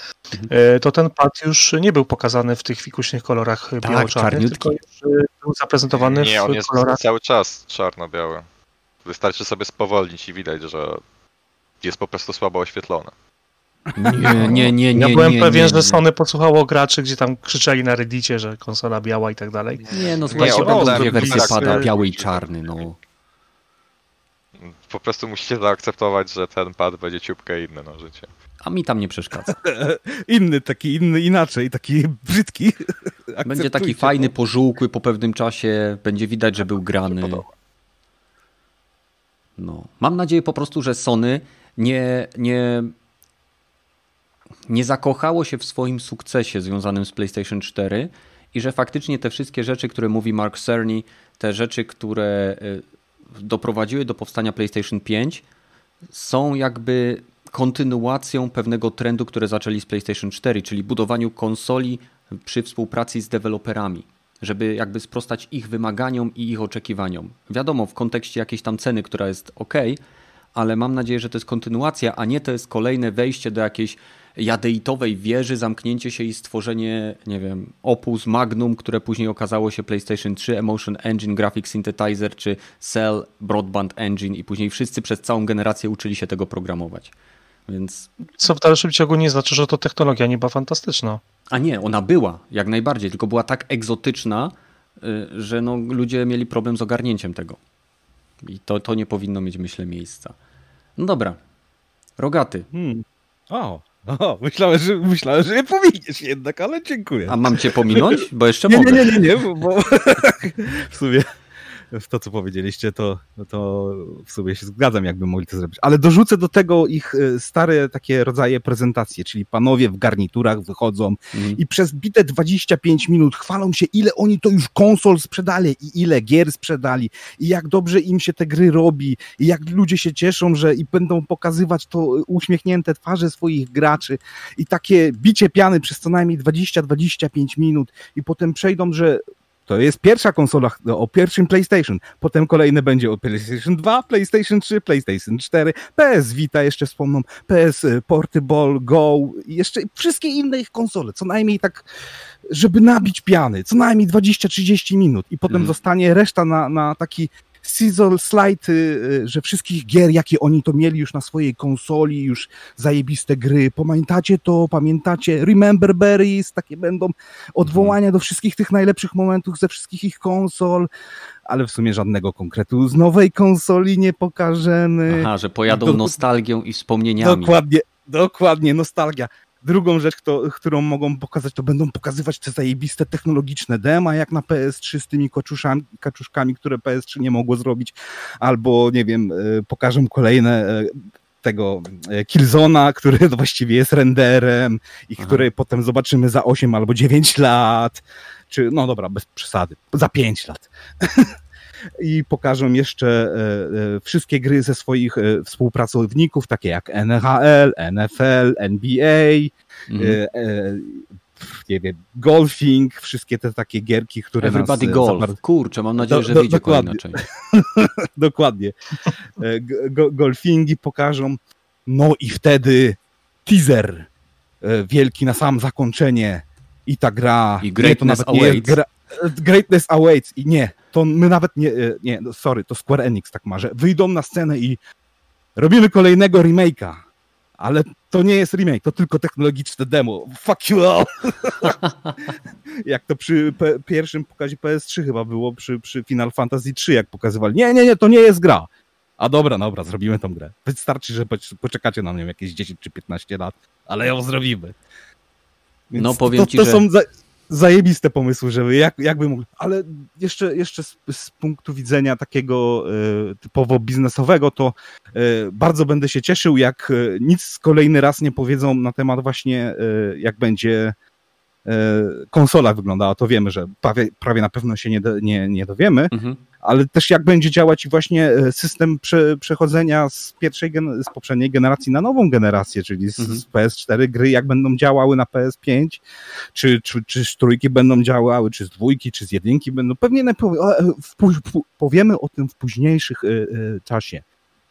to ten pad już nie był pokazany w tych fikuśnych kolorach tak, biało-czarnych, tylko już był zaprezentowany nie, w on jest kolorach... cały czas czarno-biały. Wystarczy sobie spowolnić i widać, że jest po prostu słabo oświetlone. Nie, nie, nie, nie. Ja byłem nie, pewien, nie, że Sony posłuchało graczy, gdzie tam krzyczeli na Reddicie, że konsola biała i tak dalej. Nie, no słuchajcie, będą dwie wersje pada, biały i czarny, no. Po prostu musicie zaakceptować, że ten pad będzie ciupkę inny na życie. A mi tam nie przeszkadza. inny, taki inny inaczej, taki brzydki. Będzie taki fajny, pożółkły po pewnym czasie, będzie widać, że był grany. No. Mam nadzieję po prostu, że Sony nie, nie nie zakochało się w swoim sukcesie związanym z PlayStation 4 i że faktycznie te wszystkie rzeczy, które mówi Mark Cerny, te rzeczy, które e, doprowadziły do powstania PlayStation 5, są jakby kontynuacją pewnego trendu, które zaczęli z PlayStation 4, czyli budowaniu konsoli przy współpracy z deweloperami, żeby jakby sprostać ich wymaganiom i ich oczekiwaniom. Wiadomo, w kontekście jakiejś tam ceny, która jest ok, ale mam nadzieję, że to jest kontynuacja, a nie to jest kolejne wejście do jakiejś jadeitowej wieży, zamknięcie się i stworzenie, nie wiem, Opus Magnum, które później okazało się PlayStation 3, Emotion Engine, Graphic Synthesizer czy Cell Broadband Engine i później wszyscy przez całą generację uczyli się tego programować. Więc... Co w dalszym ciągu nie znaczy, że to technologia nie była fantastyczna. A nie, ona była, jak najbardziej, tylko była tak egzotyczna, y, że no, ludzie mieli problem z ogarnięciem tego. I to, to nie powinno mieć, myślę, miejsca. No dobra. Rogaty. Hmm. O, o, myślałem, że, myślałem, że nie pominiesz jednak, ale dziękuję. A mam cię pominąć? Bo jeszcze nie, mogę. Nie, nie, nie, nie, bo, bo w sumie to, co powiedzieliście, to, to w sumie się zgadzam, jakby mogli to zrobić. Ale dorzucę do tego ich e, stare takie rodzaje prezentacje, czyli panowie w garniturach wychodzą mm. i przez bite 25 minut chwalą się, ile oni to już konsol sprzedali i ile gier sprzedali i jak dobrze im się te gry robi i jak ludzie się cieszą, że i będą pokazywać to uśmiechnięte twarze swoich graczy i takie bicie piany przez co najmniej 20-25 minut i potem przejdą, że to jest pierwsza konsola o pierwszym PlayStation. Potem kolejne będzie o PlayStation 2, PlayStation 3, PlayStation 4, PS Vita jeszcze wspomną, PS Portable, Go i jeszcze wszystkie inne ich konsole. Co najmniej tak, żeby nabić piany. Co najmniej 20-30 minut i potem mm. zostanie reszta na, na taki sizzle slide, y, że wszystkich gier, jakie oni to mieli już na swojej konsoli, już zajebiste gry. Pamiętacie to? Pamiętacie? Remember Berries? Takie będą odwołania do wszystkich tych najlepszych momentów ze wszystkich ich konsol ale w sumie żadnego konkretu z nowej konsoli nie pokażemy. Aha, że pojadą do... nostalgią i wspomnieniami. Dokładnie, dokładnie, nostalgia. Drugą rzecz, kto, którą mogą pokazać, to będą pokazywać te zajebiste technologiczne dema, jak na PS3 z tymi kaczuszkami, które PS3 nie mogło zrobić, albo nie wiem, e, pokażą kolejne e, tego e, Killzona, który właściwie jest renderem i Aha. który potem zobaczymy za 8 albo 9 lat, czy no dobra, bez przesady, za 5 lat. i pokażą jeszcze e, e, wszystkie gry ze swoich e, współpracowników, takie jak NHL, NFL, NBA, mhm. nie wiem, golfing, wszystkie te takie gierki, które Everybody nas... Golf, zapar... kurczę, mam nadzieję, że do, wyjdzie dokładnie. kolejna część. dokładnie. Go, golfingi pokażą, no i wtedy teaser wielki na sam zakończenie i ta gra... I Greatness nie, to nawet nie gra, Greatness Awaits i nie, to my nawet nie, e, nie, no sorry, to Square Enix tak marzy, wyjdą na scenę i robimy kolejnego remake'a, ale to nie jest remake, to tylko technologiczne demo. Fuck you all! jak to przy pierwszym pokazie PS3 chyba było, przy, przy Final Fantasy 3, jak pokazywali. Nie, nie, nie, to nie jest gra. A dobra, dobra, zrobimy tą grę. Wystarczy, że poczekacie na nią jakieś 10 czy 15 lat, ale ją zrobimy. Więc no powiem to, ci, to że... są za zajebiste pomysły, żeby jak, jakby mógł. Ale jeszcze, jeszcze z, z punktu widzenia takiego e, typowo biznesowego, to e, bardzo będę się cieszył, jak e, nic kolejny raz nie powiedzą na temat właśnie, jak będzie konsola wyglądała, to wiemy, że prawie, prawie na pewno się nie, do, nie, nie dowiemy, mhm. ale też jak będzie działać właśnie system prze, przechodzenia z pierwszej, z poprzedniej generacji na nową generację, czyli z, mhm. z PS4 gry, jak będą działały na PS5, czy, czy, czy z trójki będą działały, czy z dwójki, czy z jedynki będą, pewnie powiemy o tym w późniejszych czasie.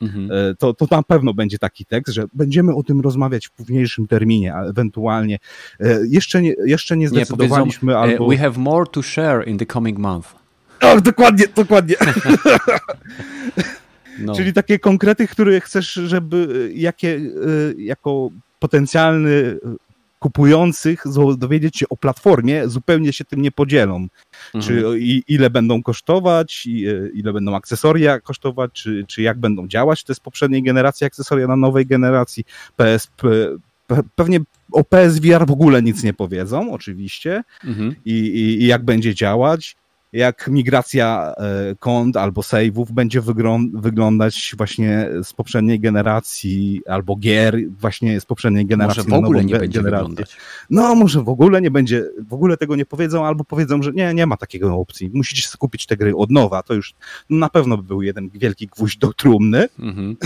Mhm. E, to, to na pewno będzie taki tekst, że będziemy o tym rozmawiać w późniejszym terminie, a ewentualnie e, jeszcze nie, jeszcze nie zdecydowaliśmy. Nie, albo... We have more to share in the coming month. O, dokładnie, dokładnie. No. Czyli takie konkrety, które chcesz, żeby jakie, e, jako potencjalny kupujących dowiedzieć się o platformie, zupełnie się tym nie podzielą. Mhm. Czy i, ile będą kosztować, i, e, ile będą akcesoria kosztować, czy, czy jak będą działać te z poprzedniej generacji akcesoria na nowej generacji. PSP, pewnie o PSVR w ogóle nic nie powiedzą, oczywiście, mhm. I, i, i jak będzie działać jak migracja e, kont albo save'ów będzie wyglądać właśnie z poprzedniej generacji, albo gier właśnie z poprzedniej generacji może w ogóle nie będzie generację. wyglądać. No, może w ogóle nie będzie, w ogóle tego nie powiedzą, albo powiedzą, że nie, nie ma takiego opcji. Musicie skupić te gry od nowa. To już na pewno by był jeden wielki gwóźdź do trumny. Mhm.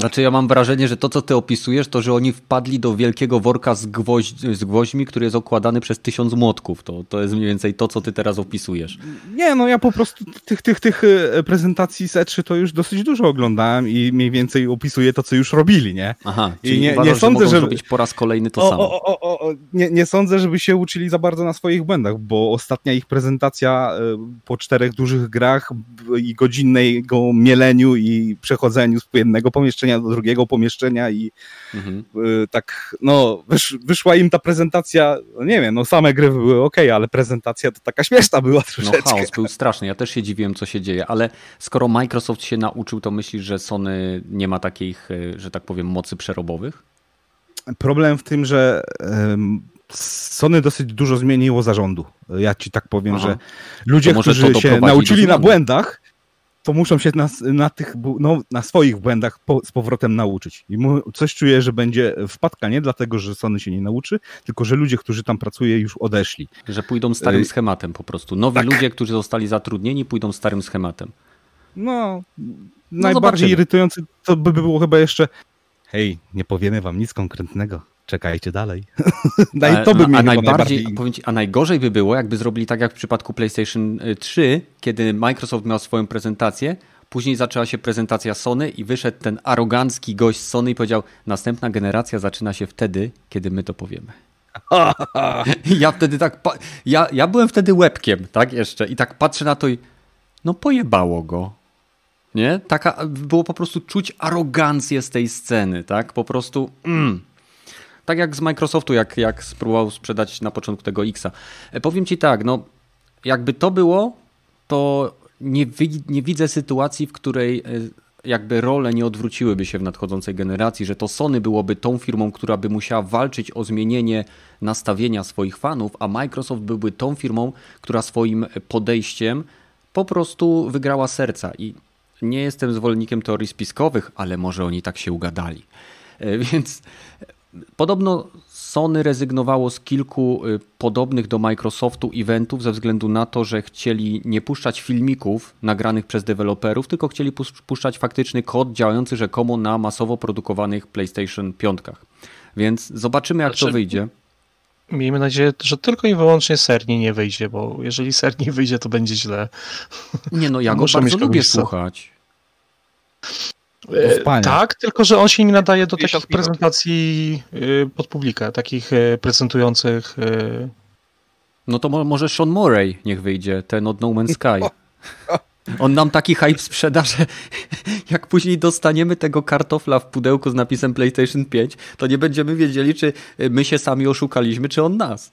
Znaczy ja mam wrażenie, że to, co ty opisujesz, to, że oni wpadli do wielkiego worka z, gwoźdź, z gwoźdźmi, który jest okładany przez tysiąc młotków. To, to jest mniej więcej to, co ty teraz opisujesz. Nie, no ja po prostu tych, tych, tych e, prezentacji z E3 to już dosyć dużo oglądałem i mniej więcej opisuję to, co już robili, nie? Aha, czyli I nie, uważasz, nie sądzę, że zrobić po raz kolejny to o, samo. O, o, nie, nie sądzę, żeby się uczyli za bardzo na swoich błędach, bo ostatnia ich prezentacja e, po czterech dużych grach i godzinnego mieleniu i przechodzeniu z jednego pomieszczenia do drugiego pomieszczenia i mhm. Tak, no, wysz, wyszła im ta prezentacja, no nie wiem, no same gry były ok, ale prezentacja to taka śmieszna była no, troszeczkę. Chaos był straszny. Ja też się dziwiłem, co się dzieje, ale skoro Microsoft się nauczył, to myślisz, że Sony nie ma takich, e, że tak powiem, mocy przerobowych? Problem w tym, że Sony dosyć dużo zmieniło zarządu. Ja ci tak powiem, Aha. że ludzie, którzy się nauczyli na błędach, to muszą się na, na tych, no, na swoich błędach po, z powrotem nauczyć. I mu, coś czuję, że będzie wpadka nie dlatego, że Sony się nie nauczy, tylko że ludzie, którzy tam pracują, już odeszli. Że pójdą starym schematem po prostu. Nowi tak. ludzie, którzy zostali zatrudnieni, pójdą starym schematem. No, no najbardziej irytujący to by było chyba jeszcze hej, nie powiemy wam nic konkretnego czekajcie dalej. no to by a, a najbardziej, najbardziej... a najgorzej by było, jakby zrobili tak jak w przypadku PlayStation 3, y, kiedy Microsoft miał swoją prezentację, później zaczęła się prezentacja Sony i wyszedł ten arogancki gość z Sony i powiedział, następna generacja zaczyna się wtedy, kiedy my to powiemy. ja wtedy tak, ja, ja byłem wtedy łebkiem, tak jeszcze i tak patrzę na to i no pojebało go. Nie? Taka, było po prostu czuć arogancję z tej sceny, tak? Po prostu mm, tak jak z Microsoftu, jak, jak spróbował sprzedać na początku tego Xa. E, powiem ci tak, no jakby to było, to nie, nie widzę sytuacji, w której e, jakby role nie odwróciłyby się w nadchodzącej generacji, że to Sony byłoby tą firmą, która by musiała walczyć o zmienienie nastawienia swoich fanów, a Microsoft byłby tą firmą, która swoim podejściem po prostu wygrała serca. I nie jestem zwolennikiem teorii spiskowych, ale może oni tak się ugadali. E, więc Podobno Sony rezygnowało z kilku y, podobnych do Microsoftu eventów ze względu na to, że chcieli nie puszczać filmików nagranych przez deweloperów, tylko chcieli puszczać faktyczny kod działający rzekomo na masowo produkowanych PlayStation 5. Więc zobaczymy, jak znaczy, to wyjdzie. Miejmy nadzieję, że tylko i wyłącznie serni nie wyjdzie, bo jeżeli serni wyjdzie, to będzie źle. Nie no, ja go bardzo lubię słuchać. E, tak, tylko że on się nie nadaje do takich prezentacji e, pod publikę, takich e, prezentujących. No to może Sean Murray niech wyjdzie, ten od No Man's Sky. On nam taki hype sprzeda, że jak później dostaniemy tego kartofla w pudełku z napisem PlayStation 5, to nie będziemy wiedzieli, czy my się sami oszukaliśmy, czy on nas.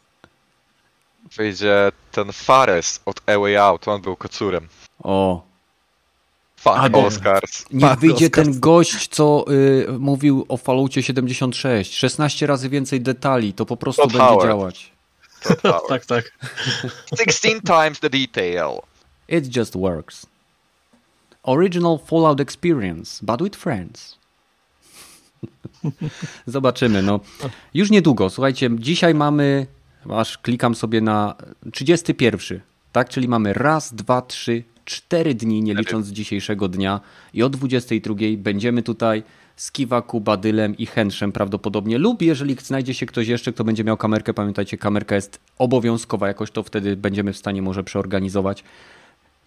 Wyjdzie ten Fares od A Way Out, on był kocurem. O, Fuck Albo Oscars. Niech wyjdzie Oscars. ten gość, co y, mówił o Falloutie 76. 16 razy więcej detali, to po prostu Todd będzie Howard. działać. tak, tak. 16 times the detail. It just works. Original Fallout experience, but with friends. Zobaczymy. No. Już niedługo. Słuchajcie, dzisiaj mamy Aż klikam sobie na 31, tak? Czyli mamy raz, dwa, trzy, cztery dni, nie licząc dzisiejszego dnia. I o 22 będziemy tutaj z Kiwaku, Badylem i Henszem prawdopodobnie. Lub jeżeli znajdzie się ktoś jeszcze, kto będzie miał kamerkę, pamiętajcie, kamerka jest obowiązkowa, jakoś to wtedy będziemy w stanie może przeorganizować.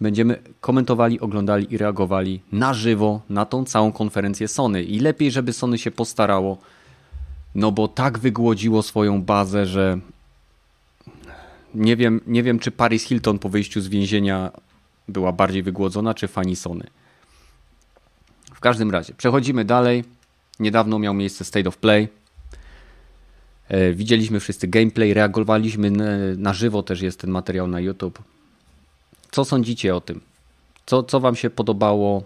Będziemy komentowali, oglądali i reagowali na żywo na tą całą konferencję Sony. I lepiej, żeby Sony się postarało, no bo tak wygłodziło swoją bazę, że nie wiem, nie wiem czy Paris Hilton po wyjściu z więzienia była bardziej wygłodzona, czy fani Sony. W każdym razie, przechodzimy dalej. Niedawno miał miejsce State of Play. E, widzieliśmy wszyscy gameplay, reagowaliśmy na żywo, też jest ten materiał na YouTube. Co sądzicie o tym? Co, co wam się podobało?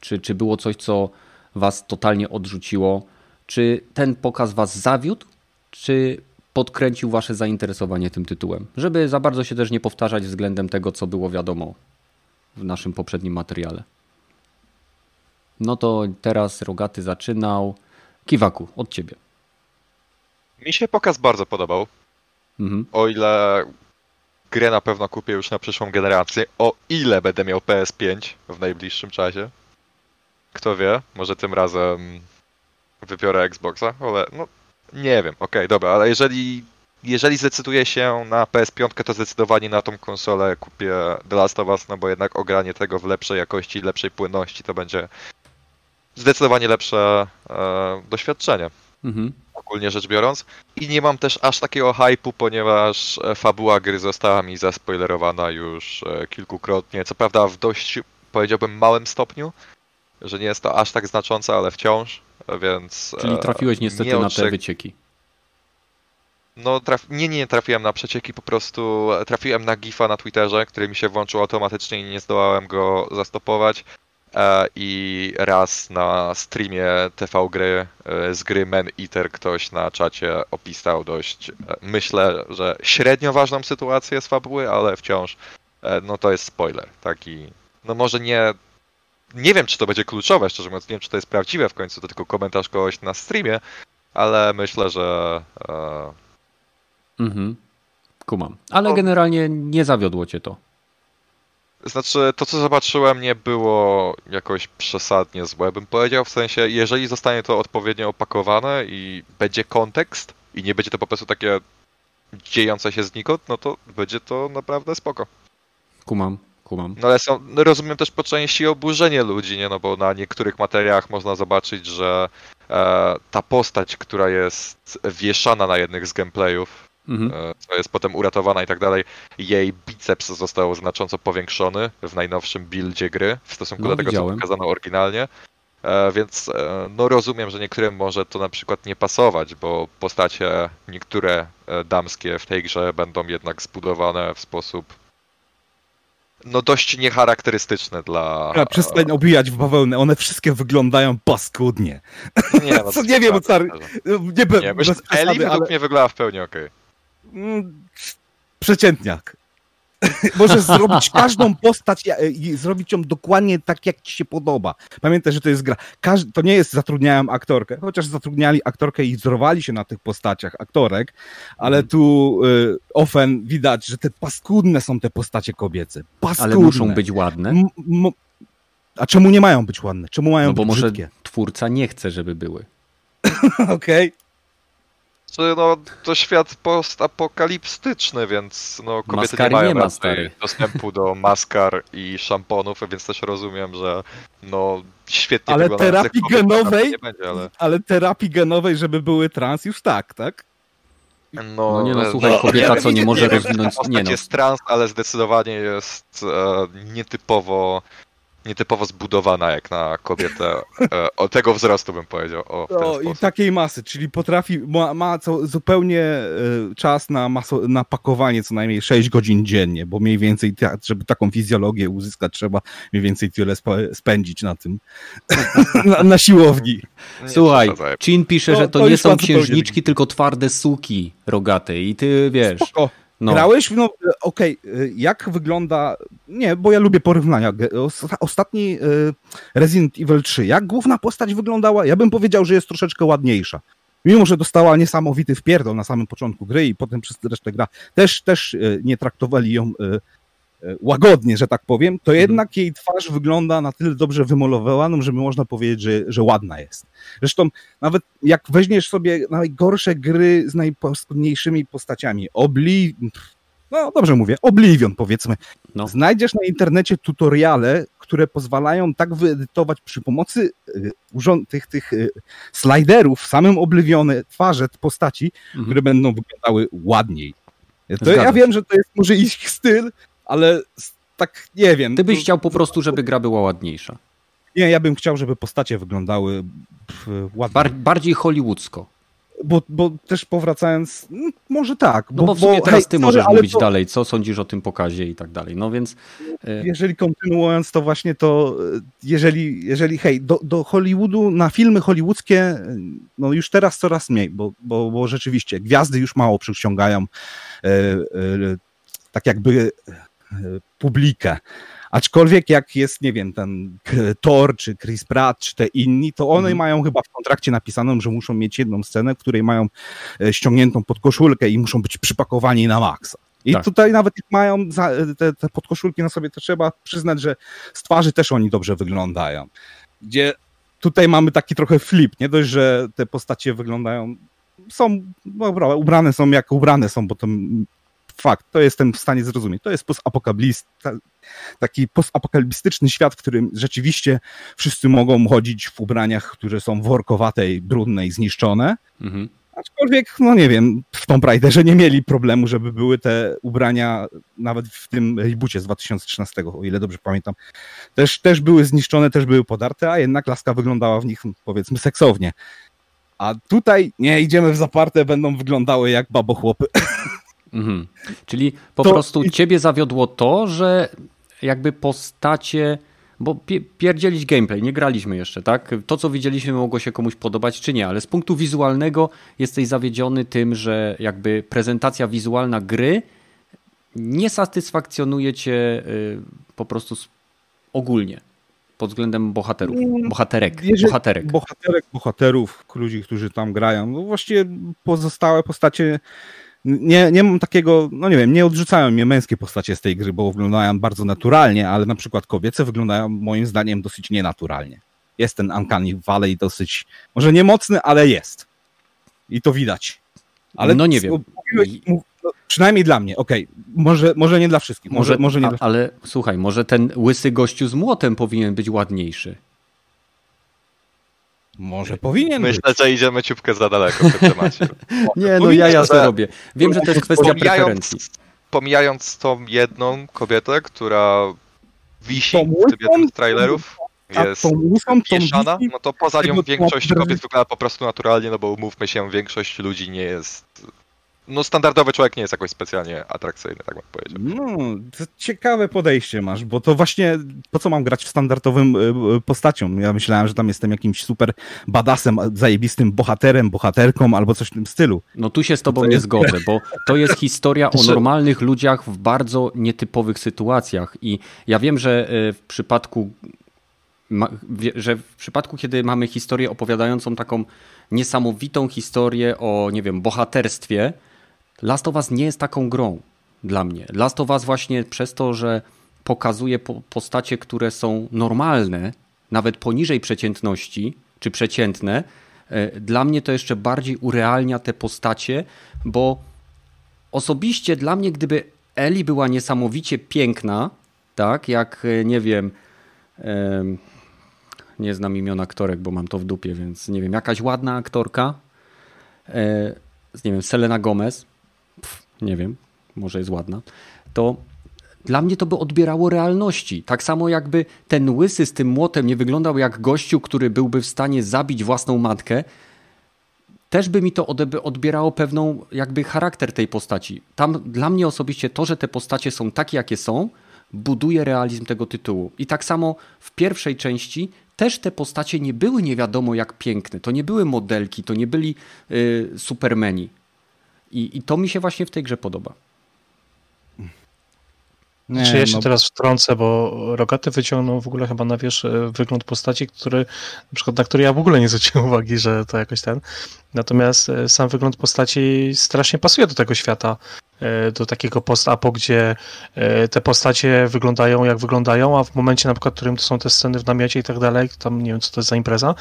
Czy, czy było coś, co was totalnie odrzuciło? Czy ten pokaz was zawiódł? Czy podkręcił wasze zainteresowanie tym tytułem? Żeby za bardzo się też nie powtarzać względem tego, co było wiadomo w naszym poprzednim materiale. No to teraz Rogaty zaczynał. Kiwaku, od ciebie. Mi się pokaz bardzo podobał. Mhm. O ile grę na pewno kupię już na przyszłą generację, o ile będę miał PS5 w najbliższym czasie. Kto wie, może tym razem wybiorę Xboxa, ale no nie wiem, okej, okay, dobra, ale jeżeli jeżeli zdecyduję się na PS5, to zdecydowanie na tą konsolę kupię The Last of Us, no bo jednak ogranie tego w lepszej jakości, lepszej płynności to będzie zdecydowanie lepsze e, doświadczenie. Mhm. Ogólnie rzecz biorąc. I nie mam też aż takiego hypu, ponieważ e, fabuła gry została mi zaspoilerowana już e, kilkukrotnie. Co prawda w dość, powiedziałbym, małym stopniu, że nie jest to aż tak znaczące, ale wciąż, więc. Czyli trafiłeś niestety na te wycieki. No, traf... nie, nie trafiłem na przecieki, po prostu trafiłem na gifa na Twitterze, który mi się włączył automatycznie i nie zdołałem go zastopować. E, I raz na streamie TV gry e, z gry Man Eater ktoś na czacie opisał dość, e, myślę, że średnio ważną sytuację z fabuły, ale wciąż no to jest spoiler, taki, no może nie, nie wiem czy to będzie kluczowe, szczerze mówiąc, nie wiem czy to jest prawdziwe w końcu, to tylko komentarz kogoś na streamie, ale myślę, że Mhm. Kumam. Ale no. generalnie nie zawiodło cię to. Znaczy, to co zobaczyłem nie było jakoś przesadnie złe, bym powiedział, w sensie, jeżeli zostanie to odpowiednio opakowane i będzie kontekst i nie będzie to po prostu takie dziejące się znikąd, no to będzie to naprawdę spoko. Kumam, kumam. No ale są, no rozumiem też po części oburzenie ludzi, nie? No bo na niektórych materiałach można zobaczyć, że e, ta postać, która jest wieszana na jednych z gameplayów, mhm. E, co jest potem uratowana i tak dalej. Jej biceps został znacząco powiększony w najnowszym buildzie gry w stosunku no, do tego, widziałem. co pokazano oryginalnie. E, więc e, no rozumiem, że niektórym może to na przykład nie pasować, bo postacie niektóre damskie w tej grze będą jednak zbudowane w sposób no dość niecharakterystyczne dla... Ja, przestań obijać w bawełnę, one wszystkie wyglądają paskudnie. Nie, no, Co, nie wiem, stary, nie, nie, bez Eli według ale... mnie wygląda w pełni okej. Okay. Mm, przeciętniak. Możesz zrobić każdą postać i zrobić ją dokładnie tak, jak ci się podoba. Pamiętaj, że to jest gra. to nie jest zatrudniałem aktorkę, chociaż zatrudniali aktorkę i wzorowali się na tych postaciach aktorek, ale mhm. tu y, ofen widać, że te paskudne są te postacie kobiece. Paskudne. Ale muszą być ładne. M a czemu nie mają być ładne? Czemu mają no bo być może brzydkie? twórca nie chce, żeby były. Okej. Okay no, to świat postapokaliptyczny, więc no, kobiety Maskary nie mają nie ma, dostępu do maskar i szamponów, więc też rozumiem, że no, świetnie ale terapii genowej, będzie, ale... ale terapii genowej, żeby były trans już tak, tak? No, no nie no, słuchaj, no, kobieta co nie może rozwinąć... Nie no. jest trans, ale zdecydowanie jest e, nietypowo nietypowo zbudowana jak na kobietę e, o tego wzrostu bym powiedział. O, no, I takiej masy, czyli potrafi, ma, ma co, zupełnie e, czas na, maso, na pakowanie co najmniej 6 godzin dziennie, bo mniej więcej, żeby taką fizjologię uzyskać, trzeba mniej więcej tyle spędzić na tym, na, na, siłowni. Słuchaj, Chin pisze, że to, to nie są księżniczki, tylko twarde suki rogate i ty wiesz... Spoko. No. Grałeś? No okej, okay. jak wygląda... Nie, bo ja lubię porównania. Ostatni y, Resident Evil 3, jak główna postać wyglądała? Ja bym powiedział, że jest troszeczkę ładniejsza. mimo że dostała niesamowity wpierdol na samym początku gry i potem przez resztę gra też, też e, nie traktowali ją e, e, łagodnie, że tak powiem, to mhm. jednak jej twarz wygląda na tyle dobrze wymalowaną, żeby można powiedzieć, że, że ładna jest. Zresztą nawet jak weźmiesz sobie najgorsze gry z najpaskudniejszymi postaciami, Obli... No dobrze mówię, Oblivion powiedzmy. No. Znajdziesz na internecie tutoriale, które pozwalają tak wyedytować przy pomocy y, tych, tych y, sliderów samym Oblivione twarze postaci, mhm. które będą wyglądały ładniej. To ja wiem, że to jest może ich styl, ale tak nie wiem. Ty byś chciał po prostu, żeby gra była ładniejsza. Nie, ja bym chciał, żeby postacie wyglądały ładnie. Bar bardziej hollywoodzko bo, bo też powracając, no, może tak. Bo, no bo w sumie bo, teraz hej, ty możesz mówić to... dalej, co sądzisz o tym pokazie i tak dalej, no więc... E, jeżeli kontynuując, to właśnie to, e, jeżeli, jeżeli hej, do, do Hollywoodu, na filmy hollywoodzkie, e, no już teraz coraz mniej, bo, bo, bo rzeczywiście gwiazdy już mało przyciągają e, e, tak jakby publikę. Aczkolwiek jak jest, nie wiem, ten Thor, czy Chris Pratt, czy te inni, to one mhm. mają chyba w kontrakcie napisaną, że muszą mieć jedną scenę, w której mają e, ściągniętą podkoszulkę i muszą być przypakowani na maksa. I tak. tutaj nawet jak mają te, te podkoszulki na sobie, to trzeba przyznać, że z twarzy też oni dobrze wyglądają. Gdzie tutaj mamy taki trochę flip, nie dość, że te postacie wyglądają, są, no, ubrane są jak ubrane są, bo to fakt, to jestem w stanie zrozumieć. To jest postapokalipista, taki postapokaliptyczny świat, w którym rzeczywiście wszyscy mogą chodzić w ubraniach, które są workowate, brudne i zniszczone. Mhm. Aczkolwiek, no nie wiem, w Tomb Raiderze nie mieli problemu, żeby były te ubrania, nawet w tym reboocie z 2013, o ile dobrze pamiętam, też, też były zniszczone, też były podarte, a jednak laska wyglądała w nich, powiedzmy, seksownie. A tutaj nie idziemy w zaparte, będą wyglądały jak babochłopy. Mhm. Czyli po to... prostu ciebie zawiodło to, że jakby postacie. Bo pierdzielić gameplay, nie graliśmy jeszcze, tak? To, co widzieliśmy, mogło się komuś podobać, czy nie, ale z punktu wizualnego jesteś zawiedziony tym, że jakby prezentacja wizualna gry nie satysfakcjonuje cię y, po prostu ogólnie pod względem bohaterów, mm, bohaterek, Jeżeli, bohaterek. Bohaterek, bohaterów, ludzi, którzy tam grają. No właściwie pozostałe postacie nie, nie mam takiego, no nie wiem, nie odrzucają mnie męskie postacie z tej gry, bo wyglądają bardzo naturalnie, ale na przykład kobiece wyglądają moim zdaniem dosyć nienaturalnie. Jest ten Uncanny Valley dosyć, może nie mocny, ale jest. I to widać. Ale no nie wiem. No, przynajmniej dla mnie, okej. Okay. Może, może nie dla wszystkich. Może, może, może nie a, dla... Ale słuchaj, może ten łysy gościu z młotem powinien być ładniejszy. Może powinien Myślę, być. że idziemy ciupkę za daleko w tym temacie. nie, no ja jasno robię. Wiem, że to jest kwestia pomijając, preferencji. Pomijając tą jedną kobietę, która wisi w tym jednym z trailerów, jest mieszana, no to poza nią większość kobiet wygląda po prostu naturalnie, no bo umówmy się, większość ludzi nie jest no standardowy człowiek nie jest jakoś specjalnie atrakcyjny, tak bym powiedział. No, ciekawe podejście masz, bo to właśnie po co mam grać w standardowym y, y, postacią? Ja myślałem, że tam jestem jakimś super badasem, zajebistym bohaterem, bohaterką albo coś w tym stylu. No tu się z tobą nie zgodzę, bo to jest historia o normalnych ludziach w bardzo nietypowych sytuacjach i ja wiem, że y, w przypadku że w przypadku, kiedy mamy historię opowiadającą taką niesamowitą historię o, nie wiem, bohaterstwie, Last of Us nie jest taką grą dla mnie. Last of Us właśnie przez to, że pokazuje postacie, które są normalne, nawet poniżej przeciętności, czy przeciętne, e, dla mnie to jeszcze bardziej urealnia te postacie, bo osobiście dla mnie, gdyby Eli była niesamowicie piękna, tak, jak e, nie wiem, nie znam imion aktorek, bo mam to w dupie, więc nie wiem, jakaś ładna aktorka, e, nie wiem, Selena Gomez, nie wiem, może jest ładna, to dla mnie to by odbierało realności. Tak samo jakby ten łysy z tym młotem nie wyglądał jak gościu, który byłby w stanie zabić własną matkę, też by mi to odbierało pewną jakby charakter tej postaci. Tam dla mnie osobiście to, że te postacie są takie, jakie są, buduje realizm tego tytułu. I tak samo w pierwszej części też te postacie nie były nie wiadomo jak piękne. To nie były modelki, to nie byli y, supermeni. I, I to mi się właśnie w tej grze podoba. Nie, Czy ja się no... teraz wtrącę, bo Rogaty wyciągnął w ogóle chyba na wierzch e, wygląd postaci, który, na przykład na który ja w ogóle nie zwróciłem uwagi, że to jakoś ten. Natomiast e, sam wygląd postaci strasznie pasuje do tego świata, do takiego post-apo, gdzie e, te postacie wyglądają jak wyglądają, a w momencie na przykład, w którym to są te sceny w namiocie i tak dalej, tam nie wiem co to jest za impreza,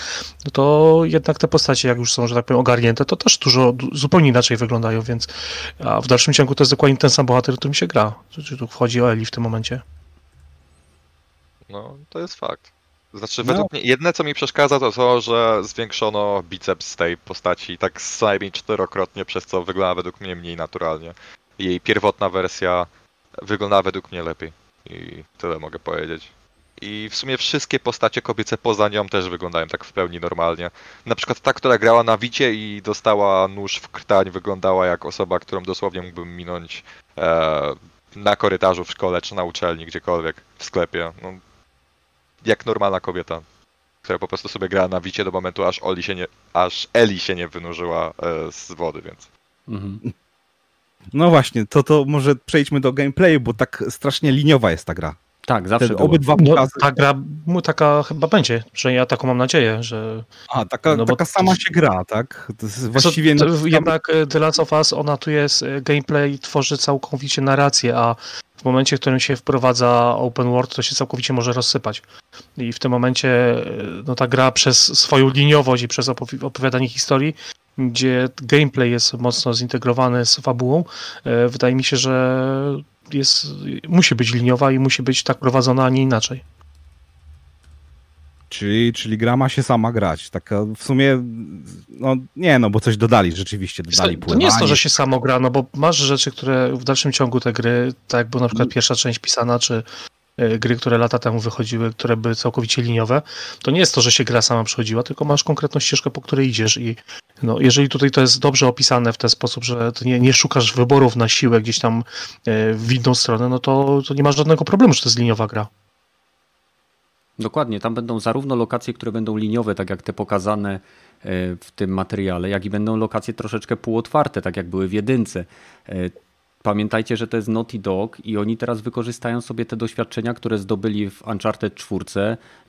no to jednak te postacie, jak już są, że tak powiem, ogarnięte, to też dużo, zupełnie inaczej wyglądają, więc a w dalszym ciągu to jest dokładnie ten sam bohater, którym się gra. Czy tu wchodzi o Eli w tym momencie? No, to jest fakt. Znaczy, no. według mnie, jedne co mi przeszkadza, to to, że zwiększono biceps tej postaci tak co najmniej czterokrotnie, przez co wygląda według mnie mniej naturalnie. Jej pierwotna wersja wygląda według mnie lepiej. I tyle mogę powiedzieć. I w sumie wszystkie postacie kobiece poza nią też wyglądają tak w pełni normalnie. Na przykład ta, która grała na Wicie i dostała nóż w krtań, wyglądała jak osoba, którą dosłownie mógłbym minąć e, na korytarzu w szkole czy na uczelni, gdziekolwiek, w sklepie. No, jak normalna kobieta, która po prostu sobie grała na wicie do momentu, aż, Oli się nie, aż Eli się nie wynurzyła e, z wody, więc... Mhm. No właśnie, to, to może przejdźmy do gameplayu, bo tak strasznie liniowa jest ta gra. Tak, zawsze Te obydwa no, Ta gra taka chyba będzie, że ja taką mam nadzieję, że... A, taka, no taka sama się gra, tak? To jest właściwie... To, to, jednak e, The Last of Us, ona tu jest, e, gameplay tworzy całkowicie narrację, a w momencie, w którym się wprowadza open world, to się całkowicie może rozsypać. I w tym momencie e, no, ta gra przez swoją liniowość i przez opowiadanie historii, gdzie gameplay jest mocno zintegrowany z fabułą, wydaje mi się, że jest, musi być liniowa i musi być tak prowadzona, a nie inaczej. Czyli, czyli gra ma się sama grać. Taka w sumie, no nie, no bo coś dodali, rzeczywiście dodali To nie jest to, że się samo gra, no bo masz rzeczy, które w dalszym ciągu te gry, tak jak była na przykład mm. pierwsza część pisana, czy e, gry, które lata temu wychodziły, które były całkowicie liniowe, to nie jest to, że się gra sama przychodziła, tylko masz konkretną ścieżkę, po której idziesz i no, jeżeli tutaj to jest dobrze opisane w ten sposób, że nie, nie szukasz wyborów na siłę gdzieś tam e, w inną stronę, no to, to nie masz żadnego problemu, że to jest liniowa gra. Dokładnie, tam będą zarówno lokacje, które będą liniowe, tak jak te pokazane e, w tym materiale, jak i będą lokacje troszeczkę półotwarte, tak jak były w jedynce. E, pamiętajcie, że to jest Naughty Dog i oni teraz wykorzystają sobie te doświadczenia, które zdobyli w Uncharted 4.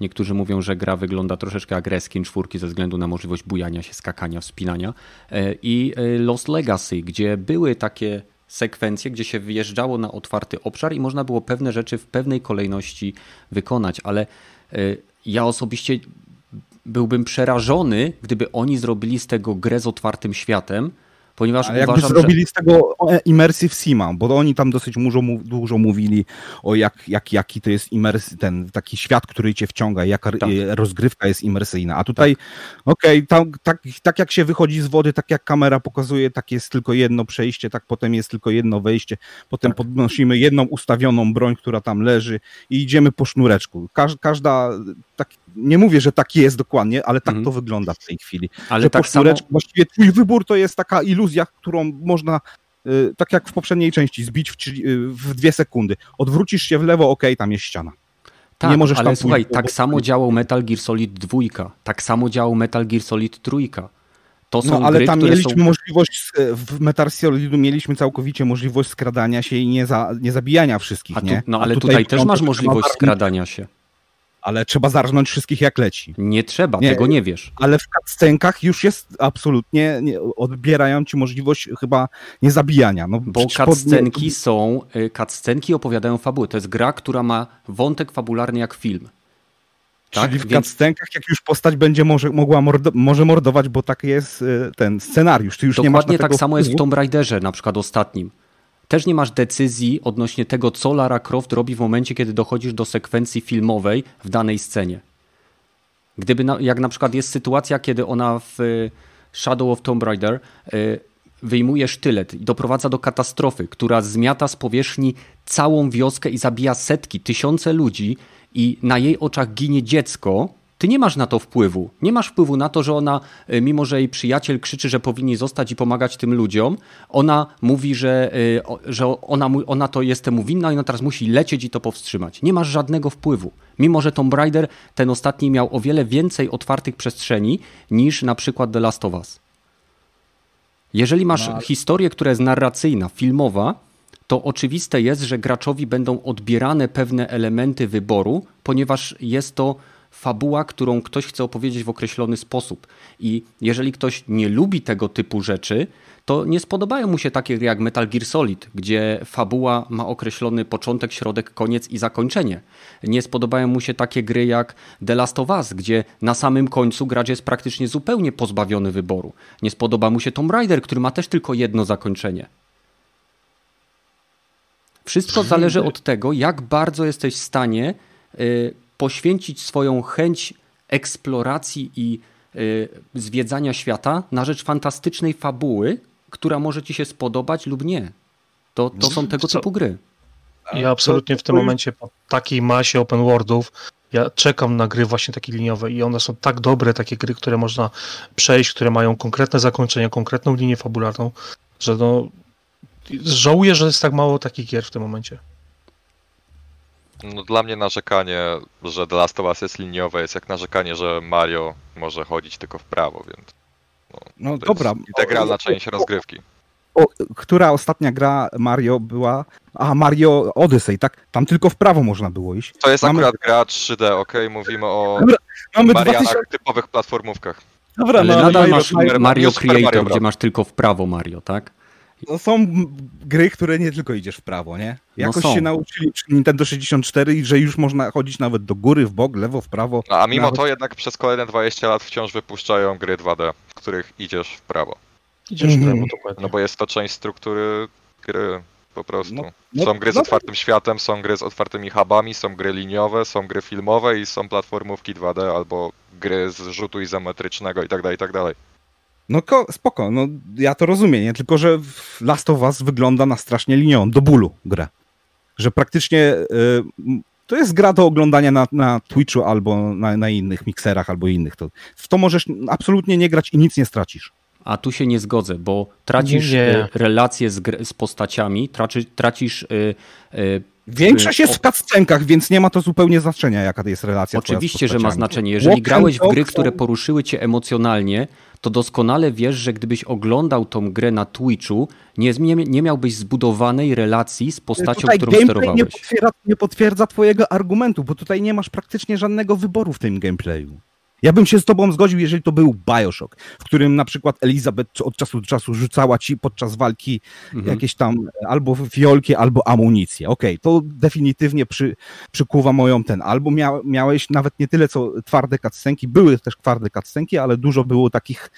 Niektórzy mówią, że gra wygląda troszeczkę jak Reskin 4 ze względu na możliwość bujania się, skakania, wspinania. E, I Lost Legacy, gdzie były takie sekwencje, gdzie się wyjeżdżało na otwarty obszar i można było pewne rzeczy w pewnej kolejności wykonać, ale Y, ja osobiście byłbym przerażony, gdyby oni zrobili z tego grę z otwartym światem, ponieważ Ale uważam, jakby zrobili że... z tego Immersive Sima, bo oni tam dosyć dużo, dużo mówili o jak, jak, jaki to jest imers, ten taki świat, który cię wciąga, jaka tak. rozgrywka jest imersyjna. A tutaj, okej, okay, tak, tak jak się wychodzi z wody, tak jak kamera pokazuje, tak jest tylko jedno przejście, tak potem jest tylko jedno wejście, potem tak. podnosimy jedną ustawioną broń, która tam leży i idziemy po sznureczku. Każ, każda, tak, nie mówię, że tak jest dokładnie, ale tak mhm. to wygląda w tej chwili. Ale że tak po sznureczku, samo... właściwie twój wybór to jest taka iluzja, którą można y, tak jak w poprzedniej części, zbić w, y, w dwie sekundy. Odwrócisz się w lewo, ok, tam jest ściana. Tak, nie możesz ale tam słuchaj, pójść, tak bo... samo działał Metal Gear Solid 2, tak samo działał Metal Gear Solid 3. To są no, ale gry, tam mieliśmy są... możliwość, w Metal Solidu mieliśmy całkowicie możliwość skradania się i nie, za, nie zabijania wszystkich, tu, nie? No ale tutaj, tutaj też masz możliwość skradania się ale trzeba zarżnąć wszystkich jak leci. Nie trzeba, nie, tego nie wiesz. Ale w cutscenkach już jest absolutnie, nie, odbierają ci możliwość chyba niezabijania. No, Bo cutscenki pod... są, y, cutscenki opowiadają fabułę. To jest gra, która ma wątek fabularny jak film. Tak? Czyli w Więc... jak już postać będzie może, mogła mordo, może mordować, bo tak jest y, ten scenariusz. Ty już Dokładnie nie masz tak samo jest w Tomb Raiderze, na przykład ostatnim też nie masz decyzji odnośnie tego, co Lara Croft robi w momencie, kiedy dochodzisz do sekwencji filmowej w danej scenie. Gdyby, na, jak na przykład jest sytuacja, kiedy ona w y, Shadow of Tomb Raider y, wyjmuje sztylet i doprowadza do katastrofy, która zmiata z powierzchni całą wioskę i zabija setki, tysiące ludzi i na jej oczach ginie dziecko, ty nie masz na to wpływu. Nie masz wpływu na to, że ona, y, mimo że jej przyjaciel krzyczy, że powinni zostać i pomagać tym ludziom, ona mówi, że, y, że ona, ona to jest temu winna i ona teraz musi lecieć i to powstrzymać. Nie masz żadnego wpływu. Mimo, że Tomb Raider ten ostatni miał o wiele więcej otwartych przestrzeni niż na przykład The Last of Us. Jeżeli masz no, historię, która jest narracyjna, filmowa, to oczywiste jest, że graczowi będą odbierane pewne elementy wyboru, ponieważ jest to fabuła, którą ktoś chce opowiedzieć w określony sposób. I jeżeli ktoś nie lubi tego typu rzeczy, to nie spodobają mu się takie gry jak Metal Gear Solid, gdzie fabuła ma określony początek, środek, koniec i zakończenie. Nie spodobają mu się takie gry jak The Last of Us, gdzie na samym końcu gracz jest praktycznie zupełnie pozbawiony wyboru. Nie spodoba mu się Tomb Raider, który ma też tylko jedno zakończenie. Wszystko zależy od tego, jak bardzo jesteś w stanie y, poświęcić swoją chęć eksploracji i y, zwiedzania świata na rzecz fantastycznej fabuły, która może ci się spodobać lub nie. To, to są tego typu gry. Ja absolutnie w tym momencie po takiej masie open worldów ja czekam na gry właśnie takie liniowe i one są tak dobre, takie gry, które można przejść, które mają konkretne zakończenie, konkretną linię fabularną, że no żałuję, że jest tak mało takich gier w tym momencie. No, dla mnie narzekanie, że The Last of Us jest liniowe, jest jak narzekanie, że Mario może chodzić tylko w prawo, więc. No, no dobra. integralna część rozgrywki. O, która ostatnia gra Mario była? A, Mario Odyssey, tak? Tam tylko w prawo można było iść. To jest Mamy... akurat gra 3D, ok? Mówimy o dobra, mamy Marianach 2000... typowych platformówkach. Dobra, Ale no, nadal masz Mario, Mario Creator, Mario gdzie masz tylko w prawo Mario, tak? No są gry, które nie tylko idziesz w prawo, nie? No Jakoś no się nauczyli przy Nintendo 64 że już można chodzić nawet do góry, w bok, lewo, w prawo. No, a mimo nawet... to jednak przez kolejne 20 lat wciąż wypuszczają gry 2D, w których idziesz w prawo. Idziesz w prawo, mhm. dokładnie. No bo jest to część struktury gry po prostu. No, no, są gry z no, otwartym światem, są gry z otwartymi hubami, są gry liniowe, są gry filmowe i są platformówki 2D albo gry z rzutu izometrycznego i tak No ko, spoko, no ja to rozumiem, nie? tylko że Last of Us wygląda na strasznie liniową, do bólu grę. Że praktycznie y, to jest gra do oglądania na, na Twitchu albo na, na innych mikserach albo innych. To, w to możesz absolutnie nie grać i nic nie stracisz. A tu się nie zgodzę, bo tracisz nie. Y, relacje z, z postaciami, traci, tracisz y, y, Większość jest w cutscenkach, więc nie ma to zupełnie znaczenia, jaka to jest relacja. Oczywiście, że ma znaczenie. Jeżeli grałeś w gry, które poruszyły cię emocjonalnie, to doskonale wiesz, że gdybyś oglądał tą grę na Twitchu, nie, nie miałbyś zbudowanej relacji z postacią, tutaj którą sterowałeś. Nie potwierdza, nie potwierdza twojego argumentu, bo tutaj nie masz praktycznie żadnego wyboru w tym gameplayu. Ja bym się z tobą zgodził, jeżeli to był Bioshock, w którym na przykład Elizabeth od czasu do czasu rzucała ci podczas walki mhm. jakieś tam albo fiolki, albo amunicję. Okej, okay, to definitywnie przy, przykuwa moją ten. Albo mia, miałeś nawet nie tyle co twarde cutscenki, były też twarde cutscenki, ale dużo było takich,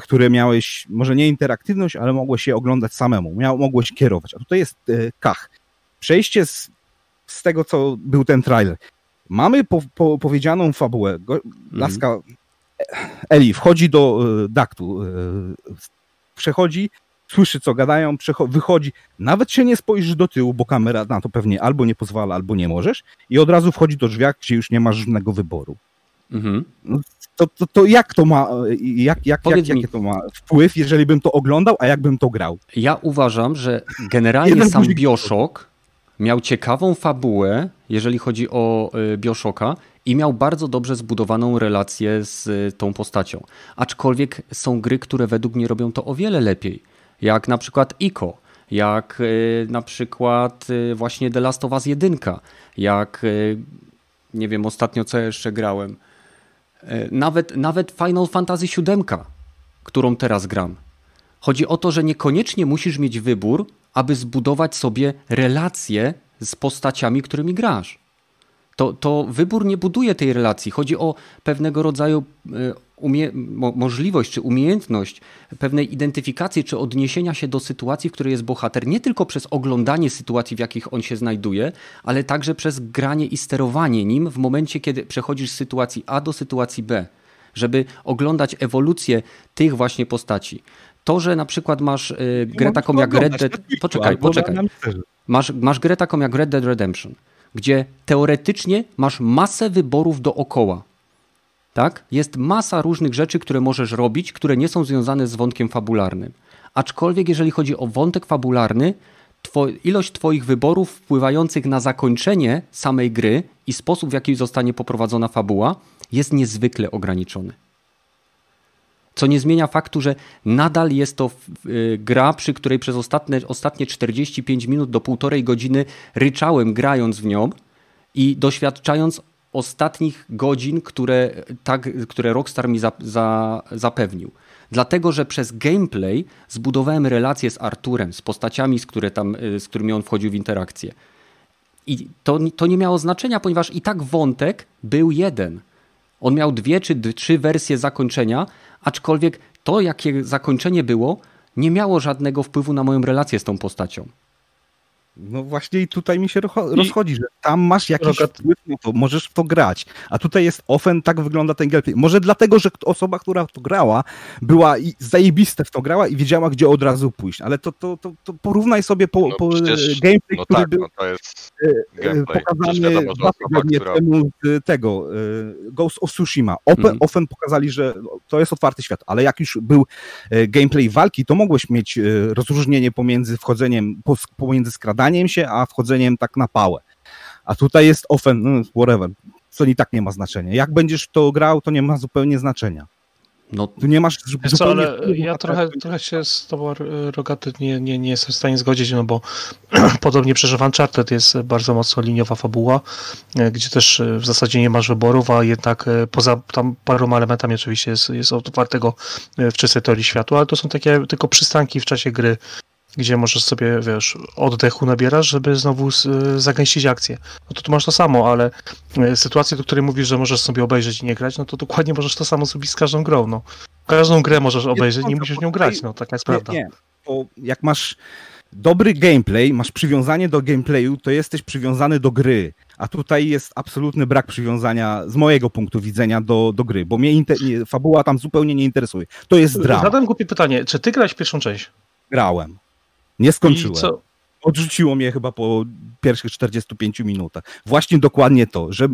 które miałeś, może nie interaktywność, ale mogłeś się oglądać samemu, miał, mogłeś kierować. A tutaj jest e, kach. Przejście z, z tego, co był ten trailer. Mamy po, po, powiedzianą fabułę. Go, mhm. laska Eli wchodzi do y, daktu, y, przechodzi, słyszy co gadają, wychodzi, nawet się nie spojrzysz do tyłu, bo kamera na to pewnie albo nie pozwala, albo nie możesz i od razu wchodzi do drzwiach, gdzie już nie masz żadnego wyboru. Mhm. No, to, to, to, jak to ma, jak, jak, jak, jakie to ma wpływ, jeżeli bym to oglądał, a jakbym to grał? Ja uważam, że generalnie sam Bioshock miał ciekawą fabułę, jeżeli chodzi o y, Bioshocka i miał bardzo dobrze zbudowaną relację z y, tą postacią. Aczkolwiek są gry, które według mnie robią to o wiele lepiej. Jak na przykład Ico, jak y, na przykład właśnie The Last of Us 1, jak nie wiem ostatnio co jeszcze grałem. Nawet, nawet Final Fantasy VII, którą teraz gram. Chodzi o to, że niekoniecznie musisz mieć wybór, aby zbudować sobie relacje z postaciami, którymi grasz. To, to wybór nie buduje tej relacji. Chodzi o pewnego rodzaju e, umie, mo, możliwość czy umiejętność pewnej identyfikacji czy odniesienia się do sytuacji, w której jest bohater, nie tylko przez oglądanie sytuacji, w jakich on się znajduje, ale także przez granie i sterowanie nim w momencie, kiedy przechodzisz z sytuacji A do sytuacji B, żeby oglądać ewolucję tych właśnie postaci. To, że na przykład masz y, grę taką jak Red Dead... Poczekaj, poczekaj. Masz, masz grę taką jak Red Dead Redemption, gdzie teoretycznie masz masę wyborów dookoła. Tak? Jest masa różnych rzeczy, które możesz robić, które nie są związane z wątkiem fabularnym. Aczkolwiek, jeżeli chodzi o wątek fabularny, two, ilość Twoich wyborów wpływających na zakończenie samej gry i sposób, w jaki zostanie poprowadzona fabuła, jest niezwykle ograniczony. Co nie zmienia faktu, że nadal jest to gra, przy której przez ostatnie, ostatnie 45 minut do półtorej godziny ryczałem grając w nią i doświadczając ostatnich godzin, które, tak, które Rockstar mi za, za, zapewnił. Dlatego, że przez gameplay zbudowałem relacje z Arturem, z postaciami, z, które tam, y, z którymi on wchodził w interakcję. I to, to nie miało znaczenia, ponieważ i tak wątek był jeden. On miał dwie czy trzy wersje zakończenia, aczkolwiek to, jakie zakończenie było, nie miało żadnego wpływu na moją relację z tą postacią. No właśnie i tutaj mi się rozchodzi, że tam masz jakiś wpływ na to, możesz w to grać. A tutaj jest offen, tak wygląda ten gameplay. Może dlatego, że osoba, która to grała, była i zajebiste w to grała i wiedziała, gdzie od razu pójść. Ale to, to, to, to porównaj sobie po, no, po przecież, gameplay, no który tak, był no to jest e, e, pokazany dwa tygodnie temu z tego e, Ghost of Tsushima. Open, mm. Offen pokazali, że to jest otwarty świat, ale jak już był gameplay walki, to mogłeś mieć rozróżnienie pomiędzy wchodzeniem, pomiędzy skradaniem się, a wchodzeniem tak na pałę. A tutaj jest offen, no, whatever, co i tak nie ma znaczenia. Jak będziesz to grał, to nie ma zupełnie znaczenia. No, tu nie masz co, ale ja trochę, trochę się z tobą Rogaty nie, nie, nie jestem w stanie zgodzić, no bo podobnie przez Uncharted jest bardzo mocno liniowa fabuła, e, gdzie też e, w zasadzie nie masz wyborów, a jednak e, poza tam paroma elementami oczywiście jest, jest otwartego w czystej teorii światła, ale to są takie tylko przystanki w czasie gry, gdzie możesz sobie, wiesz, oddechu nabierasz, żeby znowu zagęścić akcję. No to tu masz to samo, ale e, sytuację, do której mówisz, że możesz sobie obejrzeć i nie grać, no to dokładnie możesz to samo zrobić z każdą grą, no. Każdą grę możesz obejrzeć, nie musisz w nią grać, no, taka jest prawda. Nie, bo jak masz dobry gameplay, masz przywiązanie do gameplayu, to jesteś przywiązany do gry. A tutaj jest absolutny brak przywiązania z mojego punktu widzenia do, do gry, bo mnie inter- fabuła tam zupełnie nie interesuje. To jest drama. Zadam głupie pytanie, czy ty grałeś pierwszą część? Grałem. Nie skończyłem. Odrzuciło mnie chyba po pierwszych 45 minutach. Właśnie dokładnie to, że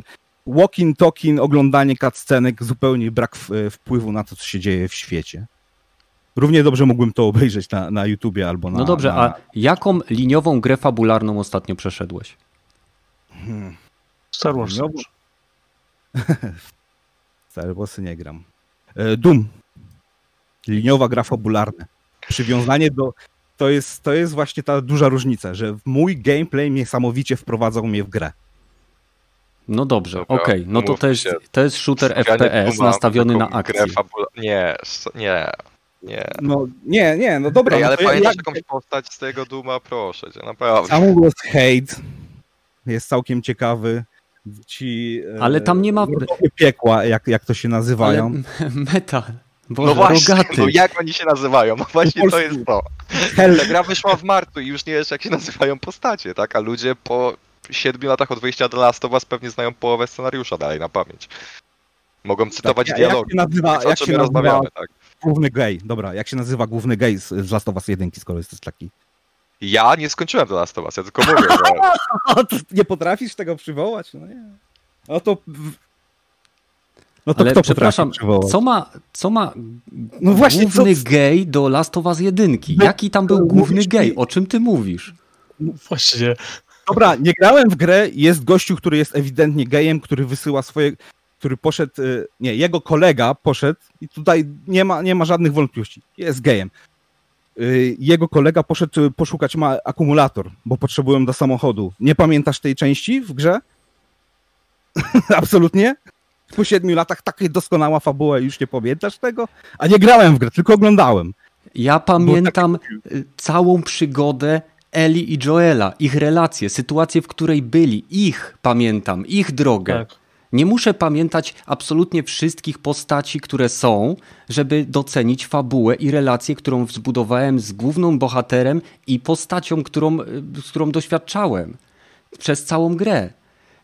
walking, talking, oglądanie cutscenek, zupełnie brak wpływu na to, co się dzieje w świecie. Równie dobrze mógłbym to obejrzeć na, na YouTubie albo na... No dobrze, na... a jaką liniową grę fabularną ostatnio przeszedłeś? Hmm. Star Wars. Liniową... Star Warsy nie gram. E, Doom. Liniowa gra fabularna. Przywiązanie do, to jest, to jest właśnie ta duża różnica, że mój gameplay niesamowicie wprowadzał mnie w grę. No dobrze, okej, okay. no to to jest, to jest shooter FPS nastawiony na akcję. Nie, nie, nie. No nie, nie, no dobra. Ej, ale no pamiętasz jak... jakąś postać z tego Duma, proszę cię, naprawdę. Sam głos Hate jest całkiem ciekawy. Ci, ale tam nie ma... Piekła, jak, jak to się nazywają. Ale meta, Boże, no właśnie, no jak oni się nazywają? No właśnie to jest to. Ta gra wyszła w marcu i już nie wiesz jak się nazywają postacie, tak? A ludzie po siedmiu latach od wyjścia do Last of Us pewnie znają połowę scenariusza dalej na pamięć. Mogą cytować tak, dialogi. Jak się nazywa, jak się nazywa tak? główny gay? Dobra, jak się nazywa główny gay z, z Last of Us 1, skoro jesteś taki? Ja nie skończyłem do Last of Us, ja tylko mówię, że... nie potrafisz tego przywołać? No nie. No to no to Ale kto przepraszam, co ma, co ma no właśnie, główny co... gej do Last of Us 1? No, Jaki tam był główny gej? O czym ty mówisz? No właśnie. Dobra, nie grałem w grę, jest gościu, który jest ewidentnie gejem, który wysyła swoje, który poszedł, y, nie, jego kolega poszedł i tutaj nie ma, nie ma żadnych wątpliwości, jest gejem. Y, jego kolega poszedł y, poszukać ma akumulator, bo potrzebują do samochodu. Nie pamiętasz tej części w grze? Absolutnie? Po siedmiu latach taka doskonała fabuła i już nie pamiętasz tego? A nie grałem w grę, tylko oglądałem. Ja pamiętam tak... całą przygodę Eli i Joela, ich relacje, sytuację, w której byli, ich pamiętam, ich drogę. Tak. Nie muszę pamiętać absolutnie wszystkich postaci, które są, żeby docenić fabułę i relację, którą zbudowałem z główną bohaterem i postacią, którą, z którą doświadczałem przez całą grę.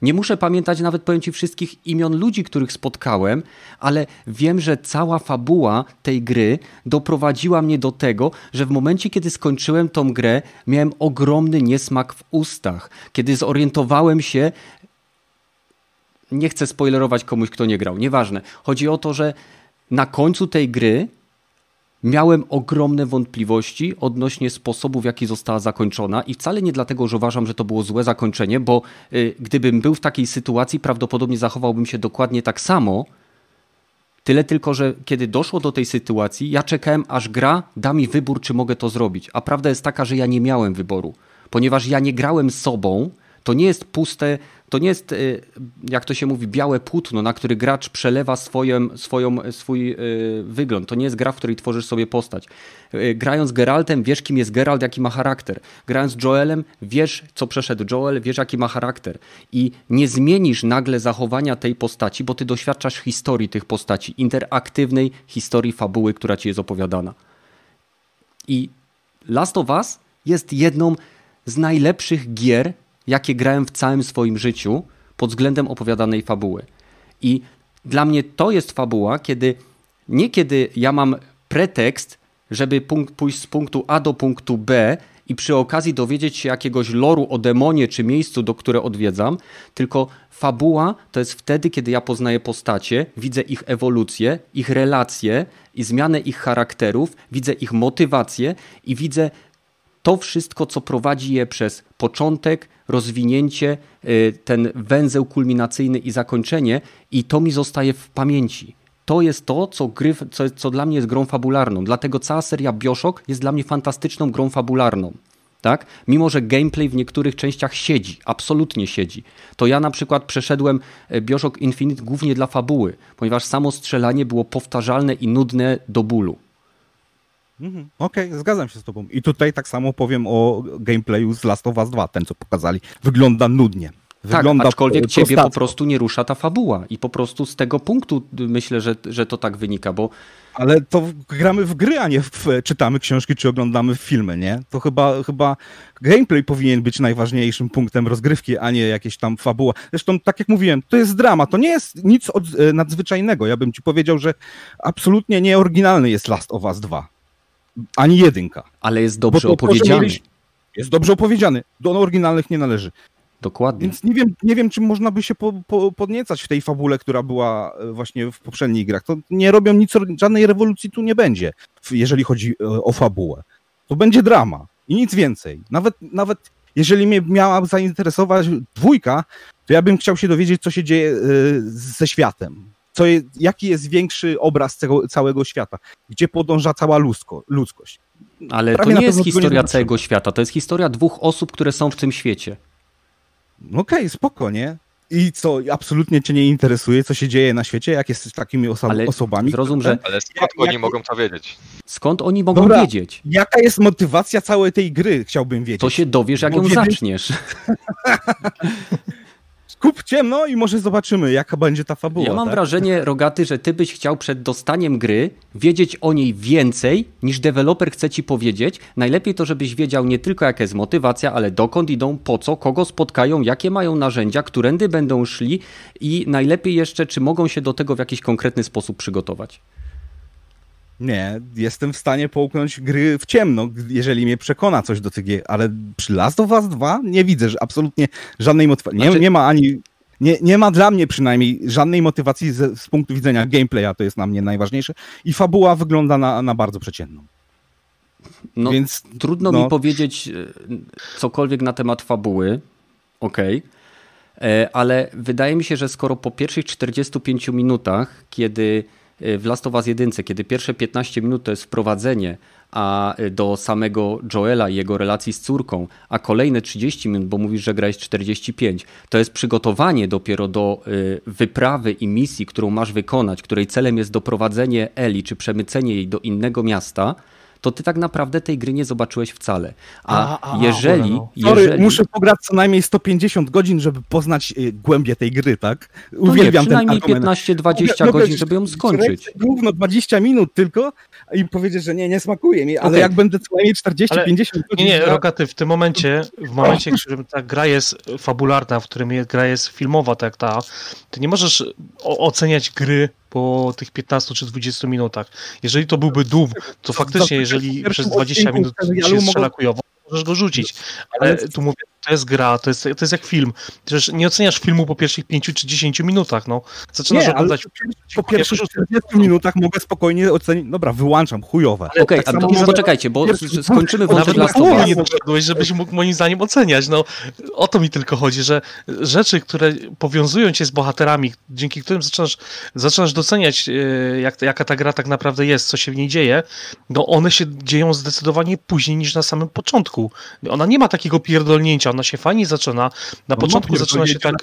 Nie muszę pamiętać nawet, powiem Ci, wszystkich imion ludzi, których spotkałem, ale wiem, że cała fabuła tej gry doprowadziła mnie do tego, że w momencie, kiedy skończyłem tą grę, miałem ogromny niesmak w ustach. Kiedy zorientowałem się, nie chcę spoilerować komuś, kto nie grał, nieważne. Chodzi o to, że na końcu tej gry miałem ogromne wątpliwości odnośnie sposobu, w jaki została zakończona i wcale nie dlatego, że uważam, że to było złe zakończenie, bo y, gdybym był w takiej sytuacji, prawdopodobnie zachowałbym się dokładnie tak samo. Tyle tylko, że kiedy doszło do tej sytuacji, ja czekałem, aż gra da mi wybór, czy mogę to zrobić. A prawda jest taka, że ja nie miałem wyboru, ponieważ ja nie grałem sobą, To nie jest puste, to nie jest, y, jak to się mówi, białe płótno, na który gracz przelewa swoją, swoją, swój y, wygląd. To nie jest gra, w której tworzysz sobie postać. Y, grając Geraltem, wiesz, kim jest Geralt, jaki ma charakter. Grając Joelem, wiesz, co przeszedł Joel, wiesz, jaki ma charakter. I nie zmienisz nagle zachowania tej postaci, bo ty doświadczasz historii tych postaci, interaktywnej historii fabuły, która ci jest opowiadana. I Last of Us jest jedną z najlepszych gier, jakie grałem w całym swoim życiu pod względem opowiadanej fabuły. I dla mnie to jest fabuła, kiedy nie kiedy ja mam pretekst, żeby punkt, pójść z punktu A do punktu B i przy okazji dowiedzieć się jakiegoś loru o demonie czy miejscu, do które odwiedzam, tylko fabuła to jest wtedy, kiedy ja poznaję postacie, widzę ich ewolucję, ich relacje i zmianę ich charakterów, widzę ich motywację i widzę to wszystko, co prowadzi je przez początek, rozwinięcie, y, ten węzeł kulminacyjny i zakończenie, i to mi zostaje w pamięci. To jest to, co, gry, co, co dla mnie jest grą fabularną. Dlatego cała seria Bioshock jest dla mnie fantastyczną grą fabularną. Tak? Mimo, że gameplay w niektórych częściach siedzi, absolutnie siedzi, to ja na przykład przeszedłem e, Bioshock Infinite głównie dla fabuły, ponieważ samo strzelanie było powtarzalne i nudne do bólu. Mhm. Okej, okay, zgadzam się z tobą. I tutaj tak samo powiem o gameplayu z Last of Us 2, ten co pokazali. Wygląda nudnie. Tak, Wygląda tak, aczkolwiek ciebie po prostu nie rusza ta fabuła i po prostu z tego punktu myślę, że, że to tak wynika, bo... Ale to gramy w gry, a nie w, czytamy książki czy oglądamy filmy, nie? To chyba, chyba gameplay powinien być najważniejszym punktem rozgrywki, a nie jakieś tam fabuła. Zresztą, tak jak mówiłem, to jest drama, to nie jest nic od, e, nadzwyczajnego. Ja bym ci powiedział, że absolutnie nieoryginalny jest Last of Us 2 ani jedynka. Ale jest dobrze opowiedziany. Jest dobrze opowiedziany. Do oryginalnych nie należy. Dokładnie. Więc nie wiem, nie wiem czy można by się po, po, podniecać w tej fabule, która była e, właśnie w poprzednich grach. To nie robią nic, żadnej rewolucji tu nie będzie, jeżeli chodzi e, o fabułę. To będzie drama i nic więcej. Nawet, nawet jeżeli mnie miała zainteresować dwójka, to ja bym chciał się dowiedzieć, co się dzieje e, ze światem co jest, jaki jest większy obraz całego świata, gdzie podąża cała ludzko, ludzkość. Ale Prawie to nie jest historia nie całego świata, to jest historia dwóch osób, które są w tym świecie. Okej, okay, spoko, nie? I co, absolutnie cię nie interesuje, co się dzieje na świecie, jak jest z takimi oso Ale osobami? Zrozum, że... Ale skąd jak, oni jak... mogą to wiedzieć? Skąd oni mogą Dobra, wiedzieć? Jaka jest motywacja całej tej gry, chciałbym wiedzieć. To się dowiesz, jak Bo ją zaczniesz. kup ciemno i może zobaczymy, jaka będzie ta fabuła. Ja mam tak? wrażenie, Rogaty, że ty byś chciał przed dostaniem gry wiedzieć o niej więcej, niż deweloper chce ci powiedzieć. Najlepiej to, żebyś wiedział nie tylko jaka jest motywacja, ale dokąd idą, po co, kogo spotkają, jakie mają narzędzia, którędy będą szli i najlepiej jeszcze, czy mogą się do tego w jakiś konkretny sposób przygotować. Nie, jestem w stanie połknąć gry w ciemno, jeżeli mnie przekona coś do tych gier, ale przy Last of Us 2 nie widzę że absolutnie żadnej motywacji. Znaczy... Nie, nie ma ani nie, nie ma dla mnie przynajmniej żadnej motywacji z, z, punktu widzenia gameplaya, to jest na mnie najważniejsze. I fabuła wygląda na, na bardzo przeciętną. No, Więc trudno no... mi powiedzieć e, cokolwiek na temat fabuły. Okej. Okay. E, ale wydaje mi się, że skoro po pierwszych 45 minutach, kiedy w Last of Us 1, kiedy pierwsze 15 minut to jest wprowadzenie a do samego Joela i jego relacji z córką, a kolejne 30 minut, bo mówisz, że grałeś 45, to jest przygotowanie dopiero do y, wyprawy i misji, którą masz wykonać, której celem jest doprowadzenie Eli czy przemycenie jej do innego miasta, to ty tak naprawdę tej gry nie zobaczyłeś wcale. A, a, a jeżeli, no. Sorry, jeżeli... muszę pograć co najmniej 150 godzin, żeby poznać y, głębię tej gry, tak? Uwielbiam no nie, przynajmniej 15-20 godzin, żeby ją skończyć. Główno 20 minut tylko i powiedzieć, że nie, nie smakuje mi, ale okay. jak będę co najmniej 40-50 godzin... Nie, nie, Rogaty, w tym momencie, w momencie, w którym ta gra jest fabularna, w którym gra jest filmowa, tak ta, ty nie możesz oceniać gry po tych 15 czy 20 minutach. Jeżeli to byłby Doom, to faktycznie, jeżeli przez 20 minut się strzela kujowo, możesz go rzucić. Ale tu mówię, to jest gra, to jest, to jest jak film. Przecież nie oceniasz filmu po pierwszych 5 czy 10 minutach, no. Zaczynasz nie, oglądać... Po, po pierwszych 40 minutach mogę spokojnie ocenić, dobra, wyłączam, chujowe. Okej, okay, tak a to, poczekajcie, bo skończymy wątek Last of Us. nie doszedłeś, żebyś mógł moim zdaniem oceniać, no. O to mi tylko chodzi, że rzeczy, które powiązują cię z bohaterami, dzięki którym zaczynasz, zaczynasz doceniać, e, jak, jaka ta gra tak naprawdę jest, co się w niej dzieje, no one się dzieją zdecydowanie później niż na samym początku. Ona nie ma takiego pierdolnięcia, ona się fajnie zaczyna. Na no, początku no, zaczyna się tak...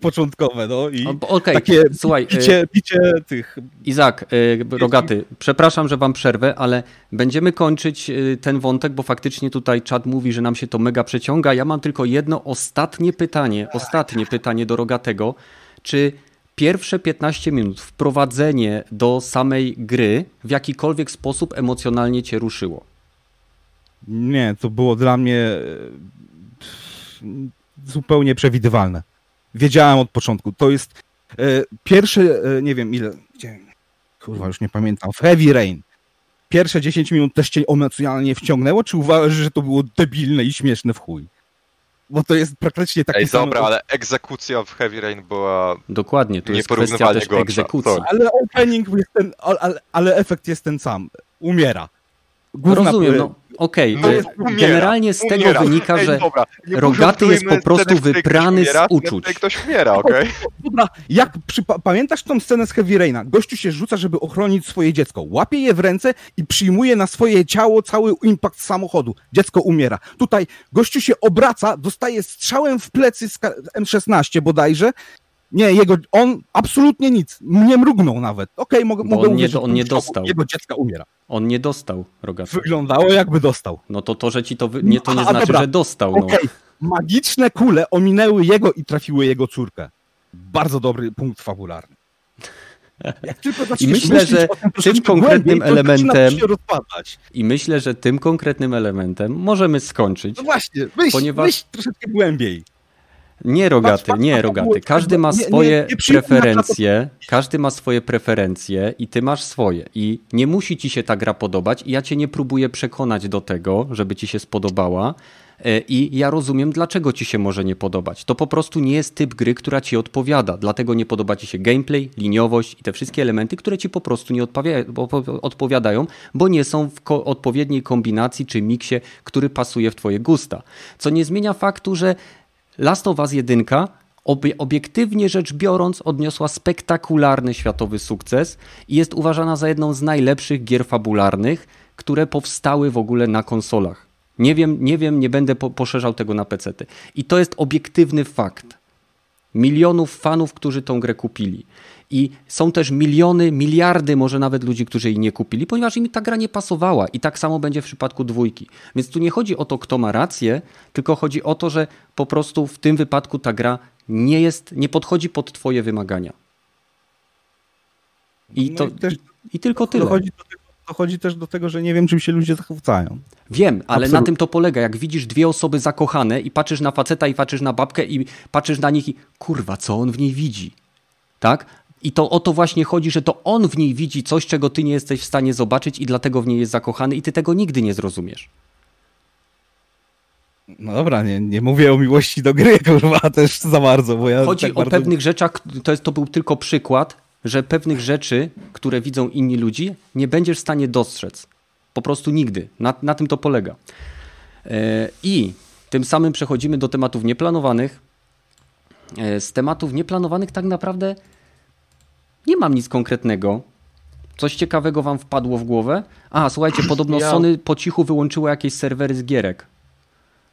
Początkowe, no i Okej, okay. takie słuchaj. Bicie, y, bicie tych... Izak, y, Rogaty, przepraszam, że wam przerwę, ale będziemy kończyć y, ten wątek, bo faktycznie tutaj czat mówi, że nam się to mega przeciąga. Ja mam tylko jedno ostatnie pytanie, ostatnie pytanie do Rogatego. Czy pierwsze 15 minut, wprowadzenie do samej gry w jakikolwiek sposób emocjonalnie cię ruszyło? Nie, to było dla mnie zupełnie przewidywalne. Wiedziałem od początku. To jest e, pierwsze, e, nie wiem ile, gdzie, kurwa, już nie pamiętam, w Heavy Rain. Pierwsze 10 minut też cię emocjonalnie wciągnęło, czy uważasz, że to było debilne i śmieszne w chuj? bo to jest praktycznie taki Ej, dobra, ale egzekucja w Heavy Rain była Dokładnie, to jest kwestia też gorsza. egzekucji. Ale opening jest ten, ale, ale efekt jest ten sam. Umiera. Główna Rozumiem, no okej. Okay. No generalnie z tego umiera. wynika, że Ej, dobra, Rogaty jest po prostu wyprany umiera, z uczuć. Ktoś umiera, okej? Okay? Dobra, jak przy, pamiętasz tą scenę z Heavy Raina? Gościu się rzuca, żeby ochronić swoje dziecko. Łapie je w ręce i przyjmuje na swoje ciało cały impact samochodu. Dziecko umiera. Tutaj gościu się obraca, dostaje strzałem w plecy z M16 bodajże nie, jego, on absolutnie nic, nie mrugnął nawet. Okej, okay, mogę, mogę on nie, on nie dostał. Jego dziecka umiera. On nie dostał, Rogaty. Wyglądało jakby dostał. No to to, że ci to, wy... nie, to nie A, znaczy, dobra. że dostał. No. Okay. magiczne kule ominęły jego i trafiły jego córkę. Bardzo dobry punkt fabularny. I myślę, że tym konkretnym głębiej, elementem i myślę, że tym konkretnym elementem możemy skończyć. No właśnie, myśl, ponieważ... myśl troszeczkę głębiej. Nie rogaty, nie rogaty. Każdy ma swoje preferencje, każdy ma swoje preferencje i ty masz swoje. I nie musi ci się ta gra podobać i ja cię nie próbuję przekonać do tego, żeby ci się spodobała. E, I ja rozumiem, dlaczego ci się może nie podobać. To po prostu nie jest typ gry, która ci odpowiada. Dlatego nie podoba ci się gameplay, liniowość i te wszystkie elementy, które ci po prostu nie odpowiadają, bo nie są w ko odpowiedniej kombinacji czy miksie, który pasuje w twoje gusta. Co nie zmienia faktu, że Last of Us 1 obiektywnie rzecz biorąc odniosła spektakularny światowy sukces i jest uważana za jedną z najlepszych gier fabularnych, które powstały w ogóle na konsolach. Nie wiem, nie wiem, nie będę po poszerzał tego na pecety. I to jest obiektywny fakt. Milionów fanów, którzy tą grę kupili. I są też miliony, miliardy może nawet ludzi, którzy jej nie kupili, ponieważ im ta gra nie pasowała. I tak samo będzie w przypadku dwójki. Więc tu nie chodzi o to, kto ma rację, tylko chodzi o to, że po prostu w tym wypadku ta gra nie jest, nie podchodzi pod twoje wymagania. I, no to, i, też, i tylko tyle. Dochodzi, do tego, dochodzi też do tego, że nie wiem, czym się ludzie zachwycają. Wiem, ale na tym to polega. Jak widzisz dwie osoby zakochane i patrzysz na faceta i patrzysz na babkę i patrzysz na nich i kurwa, co on w niej widzi? Tak? I to o to właśnie chodzi, że to on w niej widzi coś, czego ty nie jesteś w stanie zobaczyć i dlatego w niej jest zakochany i ty tego nigdy nie zrozumiesz. No dobra, nie, nie mówię o miłości do gry, kurwa, też za bardzo, bo ja Chodzi tak o bardzo... pewnych rzeczach, to, jest, to był tylko przykład, że pewnych rzeczy, które widzą inni ludzie, nie będziesz w stanie dostrzec. Po prostu nigdy. Na, na tym to polega. E, I tym samym przechodzimy do tematów nieplanowanych. E, z tematów nieplanowanych tak naprawdę nie mam nic konkretnego. Coś ciekawego wam wpadło w głowę? A, słuchajcie, podobno ja... Sony po cichu wyłączyło jakieś serwery z gierek.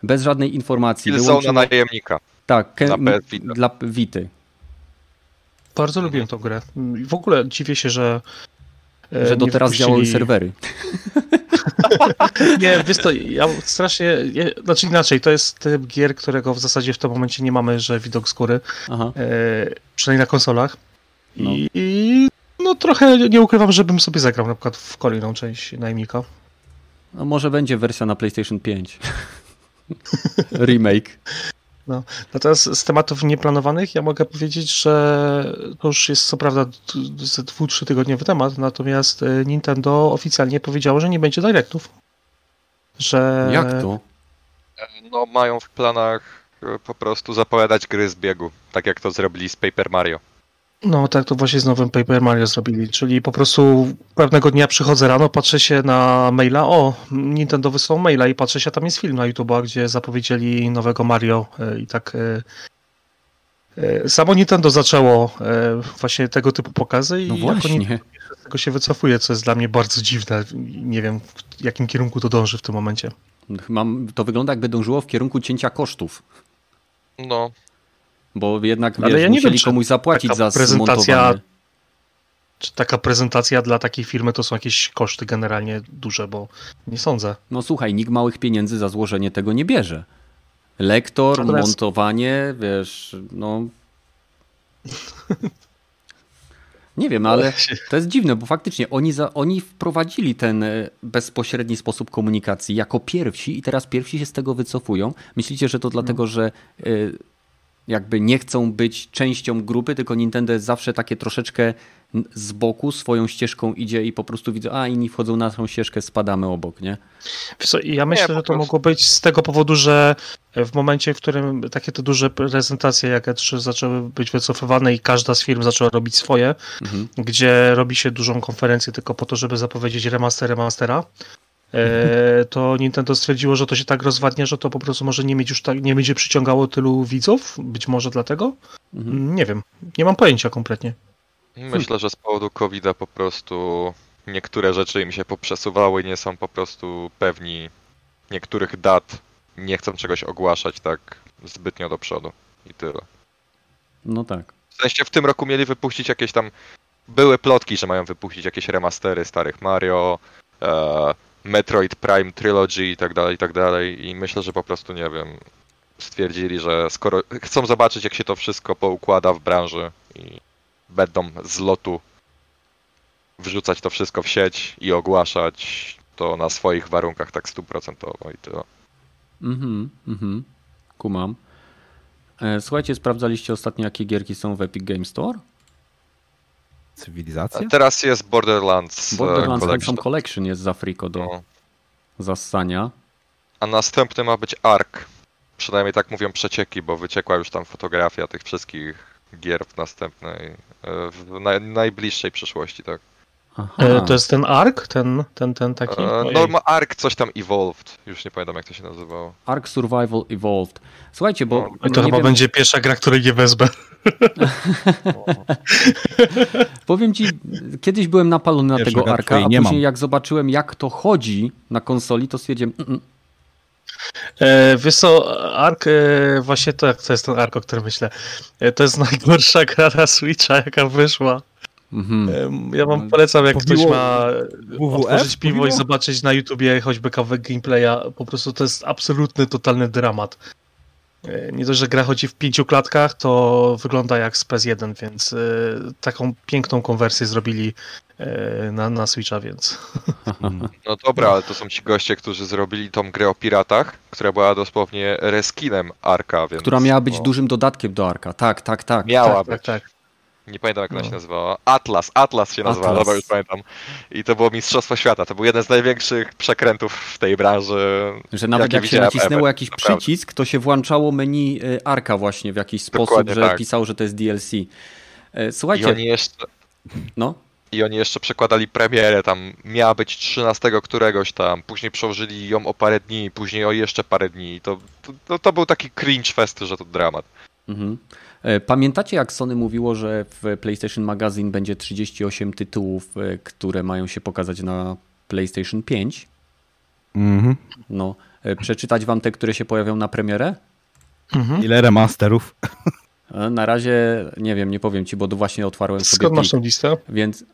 Bez żadnej informacji. Wyłączyło... na najemnika. Tak, na dla Wity. Bardzo lubię tą grę. W ogóle dziwię się, że e, że do teraz wpuścili... działały serwery. nie, wiesz to, ja strasznie, ja, znaczy inaczej, to jest typ gier, którego w zasadzie w tym momencie nie mamy, że widok z góry, e, przynajmniej na konsolach. No. I, I, no trochę nie ukrywam, żebym sobie zagrał na przykład w kolejną część najemnika. No może będzie wersja na PlayStation 5. Remake. No. Natomiast z tematów nieplanowanych ja mogę powiedzieć, że to już jest co prawda ze dwóch, trzy tygodniowy temat, natomiast e, Nintendo oficjalnie powiedziało, że nie będzie directów. Że... Jak to? No mają w planach e, po prostu zapowiadać gry z biegu, tak jak to zrobili z Paper Mario. No tak to właśnie z nowym Paper Mario zrobili, czyli po prostu pewnego dnia przychodzę rano, patrzę się na maila, o, Nintendo wysłał maila i patrzę się, tam jest film na YouTube'a, gdzie zapowiedzieli nowego Mario e, i tak e, e, samo Nintendo zaczęło właśnie tego typu pokazy i no właśnie. z tego się wycofuje, co jest dla mnie bardzo dziwne. Nie wiem, w jakim kierunku to dąży w tym momencie. Mam, to wygląda jakby dążyło w kierunku cięcia kosztów. No. Bo jednak wiesz, Ale ja musieli wiem, komuś zapłacić za prezentacja. Czy taka prezentacja dla takiej firmy to są jakieś koszty generalnie duże, bo nie sądzę. No słuchaj, nikt małych pieniędzy za złożenie tego nie bierze. Lektor, Natomiast... montowanie, wiesz, no. Nie wiem, ale to jest dziwne, bo faktycznie oni, za, oni wprowadzili ten e, bezpośredni sposób komunikacji jako pierwsi i teraz pierwsi się z tego wycofują. Myślicie, że to dlatego, że e, jakby nie chcą być częścią grupy, tylko Nintendo jest zawsze takie troszeczkę z boku, swoją ścieżką idzie i po prostu widzę, a inni wchodzą na naszą ścieżkę, spadamy obok, nie? Co, ja myślę, nie, że to mogło być z tego powodu, że w momencie, w którym takie te duże prezentacje jak E3 zaczęły być wycofywane i każda z firm zaczęła robić swoje, mhm. gdzie robi się dużą konferencję tylko po to, żeby zapowiedzieć remaster remastera, to Nintendo stwierdziło, że to się tak rozwadnia, że to po prostu może nie mieć już tak, nie będzie przyciągało tylu widzów, być może dlatego? Mhm. Nie wiem, nie mam pojęcia kompletnie. Myślę, że z powodu covid po prostu niektóre rzeczy im się poprzesuwały, nie są po prostu pewni niektórych dat, nie chcą czegoś ogłaszać tak zbytnio do przodu i tyle. No tak. W sensie w tym roku mieli wypuścić jakieś tam, były plotki, że mają wypuścić jakieś remastery starych Mario, e, Metroid Prime Trilogy i tak dalej, i tak dalej. I myślę, że po prostu, nie wiem, stwierdzili, że skoro chcą zobaczyć, jak się to wszystko poukłada w branży i będą z lotu wrzucać to wszystko w sieć i ogłaszać to na swoich warunkach tak stuprocentowo i tyle. Mhm, mhm. Kumam. E, słuchajcie, sprawdzaliście ostatnio, jakie gierki są w Epic Game Store? Cywilizacja? Teraz jest Borderlands. E, Borderlands Collection, Collection jest za friko do no. zassania. A następny ma być Ark. Przynajmniej tak mówią przecieki, bo wyciekła już tam fotografia tych wszystkich gier w następnej, e, w najbliższej przyszłości, tak. E, to jest ten Ark? Ten, ten, ten taki? E, no ma Ark coś tam Evolved. Już nie pamiętam jak to się nazywało. Ark Survival Evolved. Słuchajcie, bo... No, to chyba wiem... będzie pierwsza gra, której nie wezmę. Powiem ci, kiedyś byłem napalony na tego Arka, a później mam. jak zobaczyłem jak to chodzi na konsoli, to stwierdziłem... Mm, mm. E, wiesz co, Ark, e, właśnie to, to jest ten Ark, o którym myślę. E, to jest najgorsza gra na Switcha, jaka wyszła. Mhm. Ja wam polecam, jak ktoś ma WWF? otworzyć piwo i zobaczyć na YouTubie choćby kawałek gameplaya. Po prostu to jest absolutny, totalny dramat. E, nie dość, że gra chodzi w pięciu klatkach, to wygląda jak z PS1, więc e, taką piękną konwersję zrobili e, na, na Switcha, więc. No dobra, ale to są ci goście, którzy zrobili tą grę o piratach, która była dosłownie reskinem Arka, więc... Która miała być no... dużym dodatkiem do Arka, tak, tak, tak. Miała tak, być. Tak, tak. Nie pamiętam jak ona no. się nazywała. Atlas, Atlas się nazywała, dobra, już pamiętam. I to było Mistrzostwo Świata. To był jeden z największych przekrętów w tej branży. Że nawet jak się nacisnęło jakiś Naprawdę. przycisk, to się włączało meni y, Arka właśnie w jakiś sposób, że tak. pisało, że to jest DLC. E, słuchajcie. I oni jeszcze. No? I oni jeszcze przekładali premierę, tam miała być 13 któregoś tam, później przełożyli ją o parę dni, później o jeszcze parę dni. To, to, to był taki cringe fest, że to dramat. Mhm. E, pamiętacie, jak Sony mówiło, że w PlayStation Magazine będzie 38 tytułów, e, które mają się pokazać na PlayStation 5? Mhm. No, e, przeczytać wam te, które się pojawią na premierę? Mhm. Ile remasterów? Na razie nie wiem, nie powiem ci, bo właśnie otwarłem sobie. Skąd masz tą listę? Więc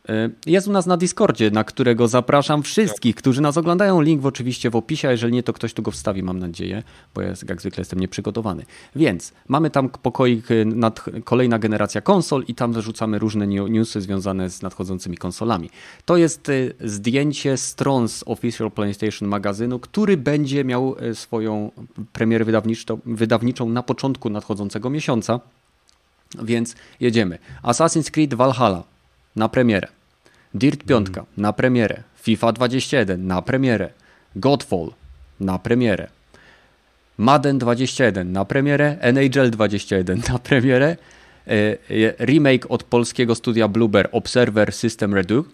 jest u nas na Discordzie, na którego zapraszam wszystkich, którzy nas oglądają. Link w oczywiście w opisie, a jeżeli nie, to ktoś tu go wstawi, mam nadzieję, bo ja jak zwykle jestem nieprzygotowany. Więc mamy tam pokoik, nad, kolejna generacja konsol i tam wyrzucamy różne newsy związane z nadchodzącymi konsolami. To jest zdjęcie stron z Official PlayStation magazynu, który będzie miał swoją premierę wydawniczą na początku nadchodzącego miesiąca. Więc jedziemy. Assassin's Creed Valhalla na premierę. Dirt 5 mm. na premierę. FIFA 21 na premierę. Godfall na premierę. Madden 21 na premierę. NHL 21 na premierę. E, remake od polskiego studia Blueber Observer System Redu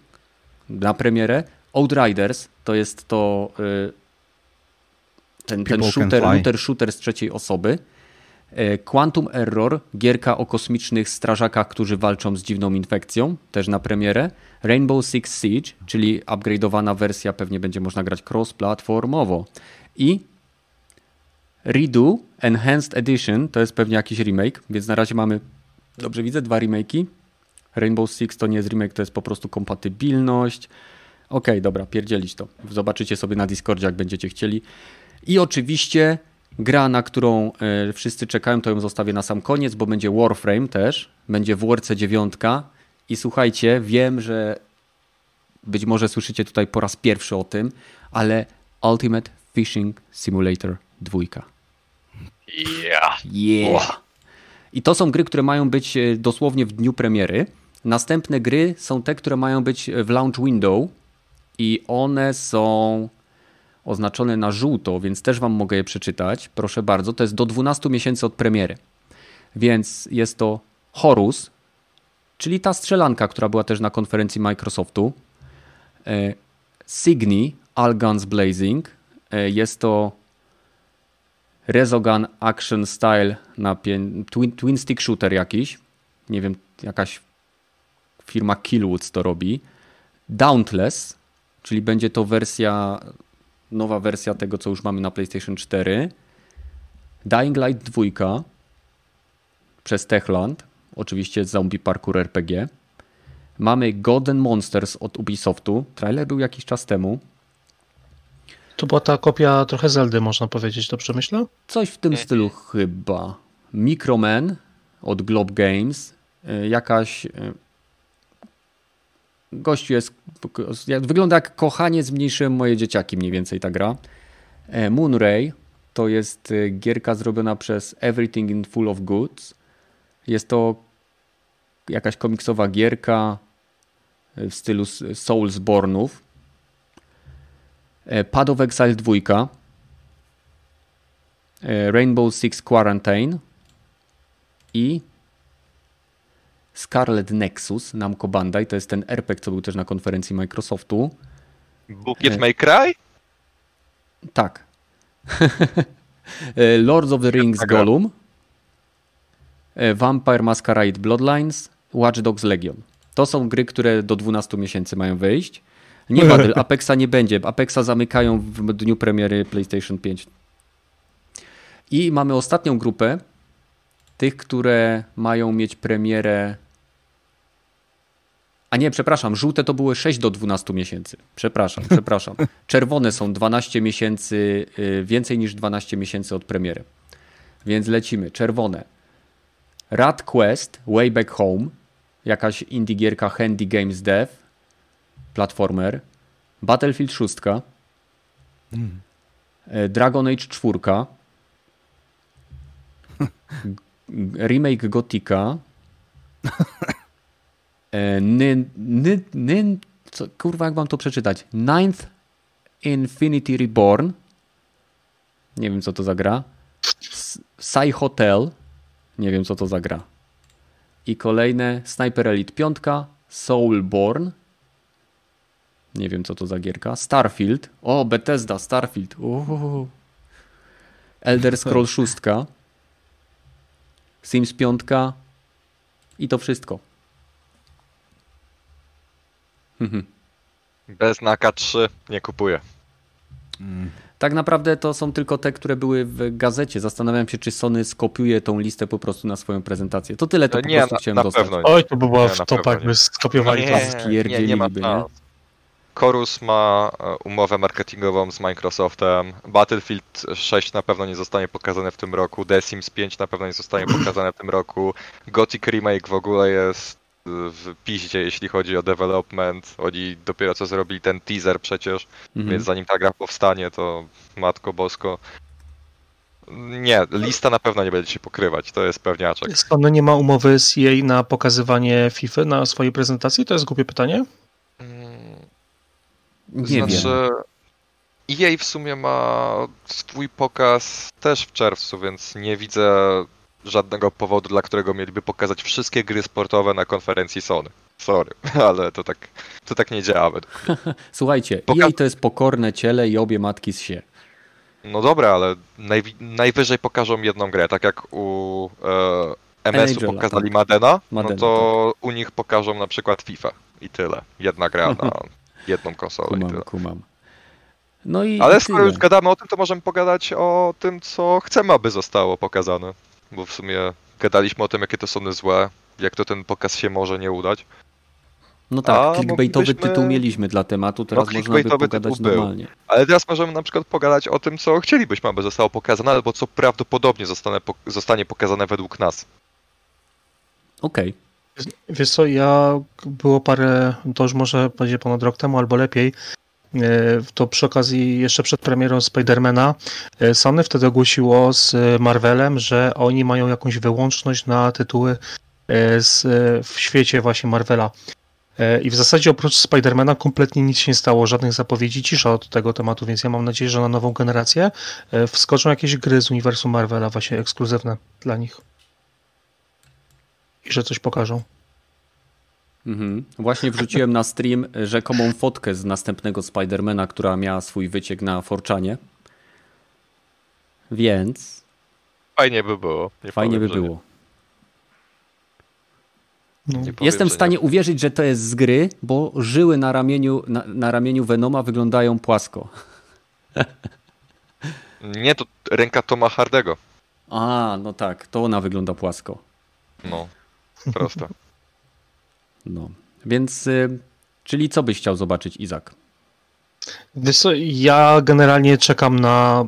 na premierę. Outriders to jest to e, ten, ten shooter, shooter, shooter z trzeciej osoby. E, Quantum Error, gierka o kosmicznych strażakach, którzy walczą z dziwną infekcją, też na premierę. Rainbow Six Siege, czyli upgrade'owana wersja, pewnie będzie można grać cross-platformowo. I Redo Enhanced Edition to jest pewnie jakiś remake, więc na razie mamy, dobrze widzę, dwa remake'i. Rainbow Six to nie jest remake, to jest po prostu kompatybilność. Okej, okay, dobra, pierdzielić to. Zobaczycie sobie na Discordzie, jak będziecie chcieli. I oczywiście gra, na którą e, wszyscy czekają, to ją zostawię na sam koniec, bo będzie Warframe też. Będzie w Warce 9. I słuchajcie, wiem, że być może słyszycie tutaj po raz pierwszy o tym, ale Ultimate Fishing Simulator 2. Yeah. Yeah. I to są gry, które mają być e, dosłownie w dniu premiery. Następne gry są te, które mają być w launch window i one są oznaczone na żółto, więc też Wam mogę je przeczytać. Proszę bardzo, to jest do 12 miesięcy od premiery. Więc jest to Horus, czyli ta strzelanka, która była też na konferencji Microsoftu. E, Signy, All Guns Blazing. E, jest to Rezogun Action Style na twin, twin Stick Shooter jakiś. Nie wiem, jakaś firma Killwoods to robi. Dauntless, czyli będzie to wersja, nowa wersja tego, co już mamy na PlayStation 4. Dying Light 2 przez Techland, oczywiście zombie parkour RPG. Mamy Golden Monsters od Ubisoftu. Trailer był jakiś czas temu. To była ta kopia trochę Zeldy, można powiedzieć, dobrze myślę? Coś w tym stylu chyba. Microman od Globe Games. Y, jakaś y, gościu jest, wygląda jak kochanie zmniejszyłem moje dzieciaki, mniej więcej ta gra. E, Moonray to jest y, gierka zrobiona przez Everything in Full of Goods. Jest to jakaś komiksowa gierka y, w stylu Soulsbornów. E, Pad of Exile 2. E, Rainbow Six Quarantine i Scarlet Nexus Namco Bandai, to jest ten RPG, co był też na konferencji Microsoftu. Bukiet May Cry? Tak. E, Lords of the Rings tak, Gollum, e, Vampire Masquerade Bloodlines, Watch Dogs Legion. To są gry, które do 12 miesięcy mają wyjść. Nie ma, Apexa nie będzie. Apexa zamykają w dniu premiery PlayStation 5. I mamy ostatnią grupę tych, które mają mieć premierę a nie, przepraszam, żółte to były 6 do 12 miesięcy. Przepraszam, przepraszam. Czerwone są 12 miesięcy, y, więcej niż 12 miesięcy od premiery. Więc lecimy. Czerwone. Rat Quest, Way Back Home, jakaś indie gierka Handy Games Dev, platformer. Battlefield 6, mm. Dragon Age 4, remake Gotika, E, Nin, nin, nin, co, kurwa, jak wam to przeczytać? Ninth Infinity Reborn. Nie wiem, co to za gra. Psy Hotel. Nie wiem, co to za gra. I kolejne Sniper Elite 5, Soulborn. Nie wiem, co to za gierka. Starfield. O, Bethesda, Starfield. Uhuhu. Elder Scroll 6. Sims 5. I to wszystko. Mhm. Bez Naka 3 nie kupuję. Mm. Tak naprawdę to są tylko te, które były w gazecie. Zastanawiam się, czy Sony skopiuje tą listę po prostu na swoją prezentację. To tyle, to po nie, prostu na, chciałem na dostać. Oj, to by było w topach, by skopiowali no to. Nie, nie, nie ma nie? Chorus ma e, umowę marketingową z Microsoftem. Battlefield 6 na pewno nie zostanie pokazane w tym roku. The Sims 5 na pewno nie zostanie pokazane w tym roku. Gothic Remake w ogóle jest w piździe, jeśli chodzi o development. Oni dopiero co zrobili ten teaser przecież, mhm. więc zanim ta gra powstanie, to matko bosko. Nie, lista na pewno nie będzie się pokrywać, to jest pewniaczek. Skąd nie ma umowy z jej na pokazywanie FIFA na swojej prezentacji? To jest głupie pytanie? Mm, nie znaczy, wiem. EA w sumie ma swój pokaz też w czerwcu, więc nie widzę żadnego powodu, dla którego mieliby pokazać wszystkie gry sportowe na konferencji Sony. Sorry, ale to tak, to tak nie działa. Słuchajcie, Poka- EA to jest pokorne ciele i obie matki z się. No dobra, ale naj, najwyżej pokażą jedną grę, tak jak u e, MS-u pokazali tak. Madena, Madena, no to tak. u nich pokażą na przykład FIFA i tyle. Jedna gra na jedną konsolę kumam, i tyle. Kumam. No i Ale skoro już gadamy o tym, to możemy pogadać o tym, co chcemy, aby zostało pokazane. Bo w sumie gadaliśmy o tym, jakie to są złe, jak to ten pokaz się może nie udać. No tak, A, clickbaitowy moglibyśmy- tytuł mieliśmy dla tematu, teraz można by clickbaitowy pogadać tytuł był. normalnie. Ale teraz możemy na przykład pogadać o tym, co chcielibyśmy, aby zostało pokazane, albo co prawdopodobnie zostanie, pok- zostanie pokazane według nas. Okej. Wiesz co, ja było parę, to już może będzie ponad rok temu albo lepiej, to przy okazji jeszcze przed premierą Spidermana e, Sony wtedy ogłosiło z Marvelem, że oni mają jakąś wyłączność na tytuły e, z, e, w świecie właśnie Marvela. E, I w zasadzie oprócz Spidermana kompletnie nic się nie stało, żadnych zapowiedzi, cisza od tego tematu, więc ja mam nadzieję, że na nową generację e, wskoczą jakieś gry z uniwersum Marvela, właśnie ekskluzywne dla nich. I że coś pokażą. Mhm. Właśnie wrzuciłem na stream rzekomą fotkę z następnego Spidermana, która miała swój wyciek na Forczanie. Więc Fajnie by było. Nie fajnie by powiem, nie. było. No. Powiem, Jestem w stanie nie. uwierzyć, że to jest z gry, bo żyły na ramieniu, na, na ramieniu Venoma wyglądają płasko. Nie, to ręka Toma Hardego. A, no tak, to ona wygląda płasko. No, proste. No. Więc, y, czyli co byś chciał zobaczyć, Izak? Wiesz co, ja generalnie czekam na.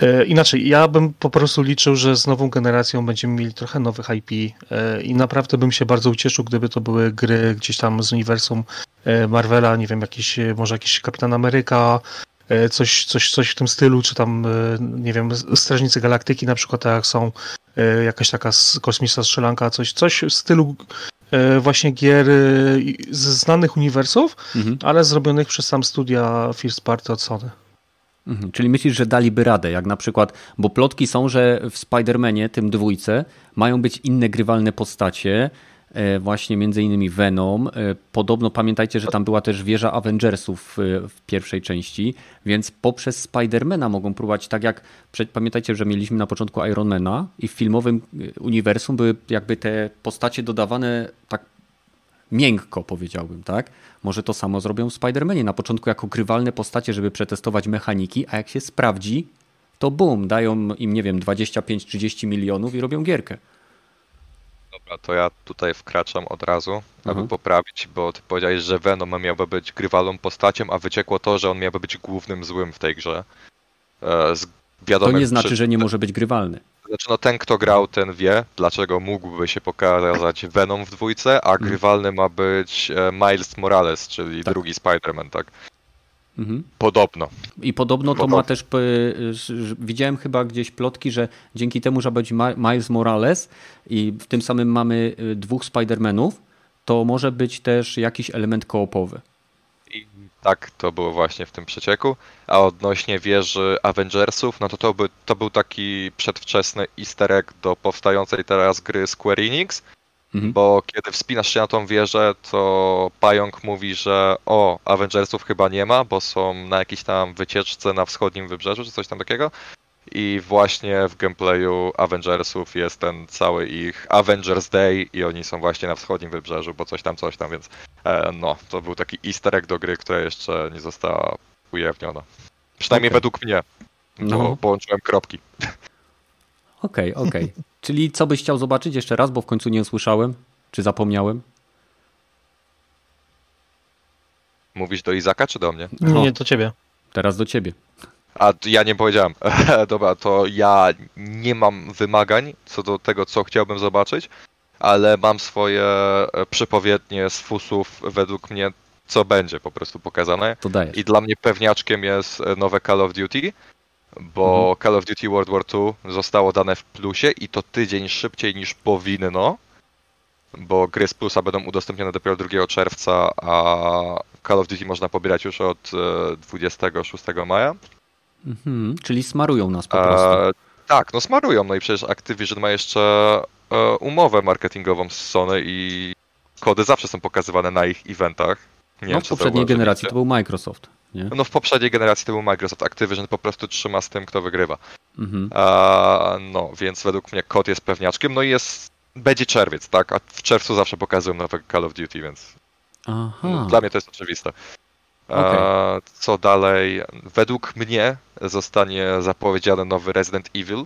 E, inaczej, ja bym po prostu liczył, że z nową generacją będziemy mieli trochę nowych IP e, i naprawdę bym się bardzo ucieszył, gdyby to były gry gdzieś tam z uniwersum e, Marvela, nie wiem, jakiś, e, może jakiś Kapitan Ameryka, coś, coś, coś w tym stylu, czy tam, nie wiem, Strażnicy Galaktyki na przykład, tak jak są, jakaś taka kosmiczna strzelanka, coś, coś w stylu właśnie gier e, i- ze znanych uniwersów, Mhm. ale zrobionych przez sam studia First Party od Sony. Mhm. Czyli myślisz, że daliby radę, jak na przykład, bo plotki są, że w Spider-Manie, tym dwójce, mają być inne grywalne postacie, e, właśnie między innymi Venom. E, Podobno pamiętajcie, że tam była też wieża Avengersów e, w pierwszej części, więc poprzez Spidermana mogą próbować, tak jak pamiętajcie, że mieliśmy na początku Ironmana i w filmowym e, uniwersum były jakby te postacie dodawane tak miękko, powiedziałbym, tak? Może to samo zrobią w Spider-Manie. Na początku jako grywalne postacie, żeby przetestować mechaniki, a jak się sprawdzi, to bum, dają im, nie wiem, 25-30 milionów i robią gierkę. Dobra, to ja tutaj wkraczam od razu, aby Mhm. poprawić, bo ty powiedziałeś, że Venom miałby być grywalną postacią, a wyciekło to, że on miałby być głównym złym w tej grze. E, Z To nie znaczy, że nie może być grywalny. Znaczy, no ten, kto grał, ten wie, dlaczego mógłby się pokazać Venom w dwójce, a Mhm. grywalny ma być e, Miles Morales, czyli Tak. drugi Spider-Man, tak? Mhm. Podobno. I podobno to Podobno. ma też, że widziałem chyba gdzieś plotki, że dzięki temu, że będzie Miles Morales i w tym samym mamy y, dwóch Spider-Manów, to może być też jakiś element koopowy. I tak to było właśnie w tym przecieku. A odnośnie wieży Avengersów, no to to, by, to był taki przedwczesny easter egg do powstającej teraz gry Square Enix, Mhm. bo kiedy wspinasz się na tą wieżę, to Pająk mówi, że o, Avengersów chyba nie ma, bo są na jakiejś tam wycieczce na wschodnim wybrzeżu, czy coś tam takiego. I właśnie w gameplayu Avengersów jest ten cały ich Avengers Day i oni są właśnie na wschodnim wybrzeżu, bo coś tam, coś tam, więc e, no, to był taki easter egg do gry, która jeszcze nie została ujawniona. Przynajmniej Okej. według mnie, bo No. połączyłem kropki. Okej, okej. Czyli co byś chciał zobaczyć jeszcze raz, bo w końcu nie usłyszałem, czy zapomniałem? Mówisz do Izaka czy do mnie? Nie, O. nie, to ciebie. Teraz do ciebie. A ja nie powiedziałem. Dobra, to ja nie mam wymagań co do tego, co chciałbym zobaczyć, ale mam swoje e, przepowiednie z fusów według mnie, co będzie po prostu pokazane. To dajesz. I dla mnie pewniaczkiem jest e, nowe Call of Duty, bo Mhm. Call of Duty World War II zostało dane w plusie i to tydzień szybciej niż powinno, bo gry z plusa będą udostępnione dopiero 2 czerwca, a Call of Duty można pobierać już od e, 26 maja. Mhm, czyli smarują nas po prostu. E, tak, no smarują, no i przecież Activision ma jeszcze e, umowę marketingową z Sony i kody zawsze są pokazywane na ich eventach. Nie no wiem, w poprzedniej generacji to był Microsoft. Nie? No w poprzedniej generacji to był Microsoft. Activision po prostu trzyma z tym, kto wygrywa. Mhm. A, no, więc według mnie kod jest pewniaczkiem. No i jest. Będzie czerwiec, tak? A w czerwcu zawsze pokazują nowe Call of Duty, więc no, dla mnie to jest oczywiste. Okay. Co dalej? Według mnie zostanie zapowiedziany nowy Resident Evil,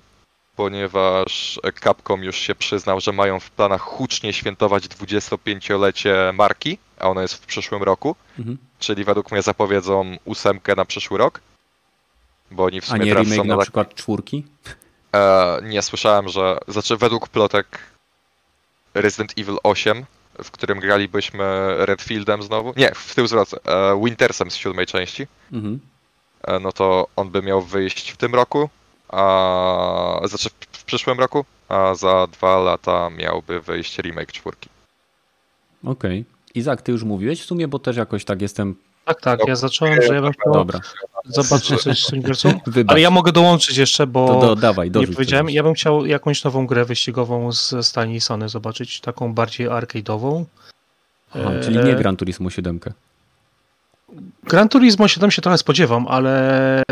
ponieważ Capcom już się przyznał, że mają w planach hucznie świętować 25-lecie marki, a ono jest w przyszłym roku. Mhm. Czyli według mnie zapowiedzą ósemkę na przyszły rok. Bo oni w sumie a nie remake na tak... przykład czwórki? E, nie, słyszałem, że... Znaczy według plotek Resident Evil 8 w którym gralibyśmy Redfieldem znowu. Nie, w tył zwrot, e, Wintersem z siódmej części. Mhm. E, no to on by miał wyjść w tym roku, a znaczy w przyszłym roku, a za dwa lata miałby wyjść remake czwórki. Okej. Okay. Izak, ty już mówiłeś w sumie, bo też jakoś tak jestem tak, tak, ja zacząłem, że ja bym chciał Dobra. zobaczyć coś z uniwersum, ale ja mogę dołączyć jeszcze, bo to do, dawaj, nie powiedziałem, ja bym chciał jakąś nową grę wyścigową z Stani Sony zobaczyć, taką bardziej arcade'ową. Aha, czyli nie Gran Turismo 7. Gran Turismo 7 się trochę spodziewam, ale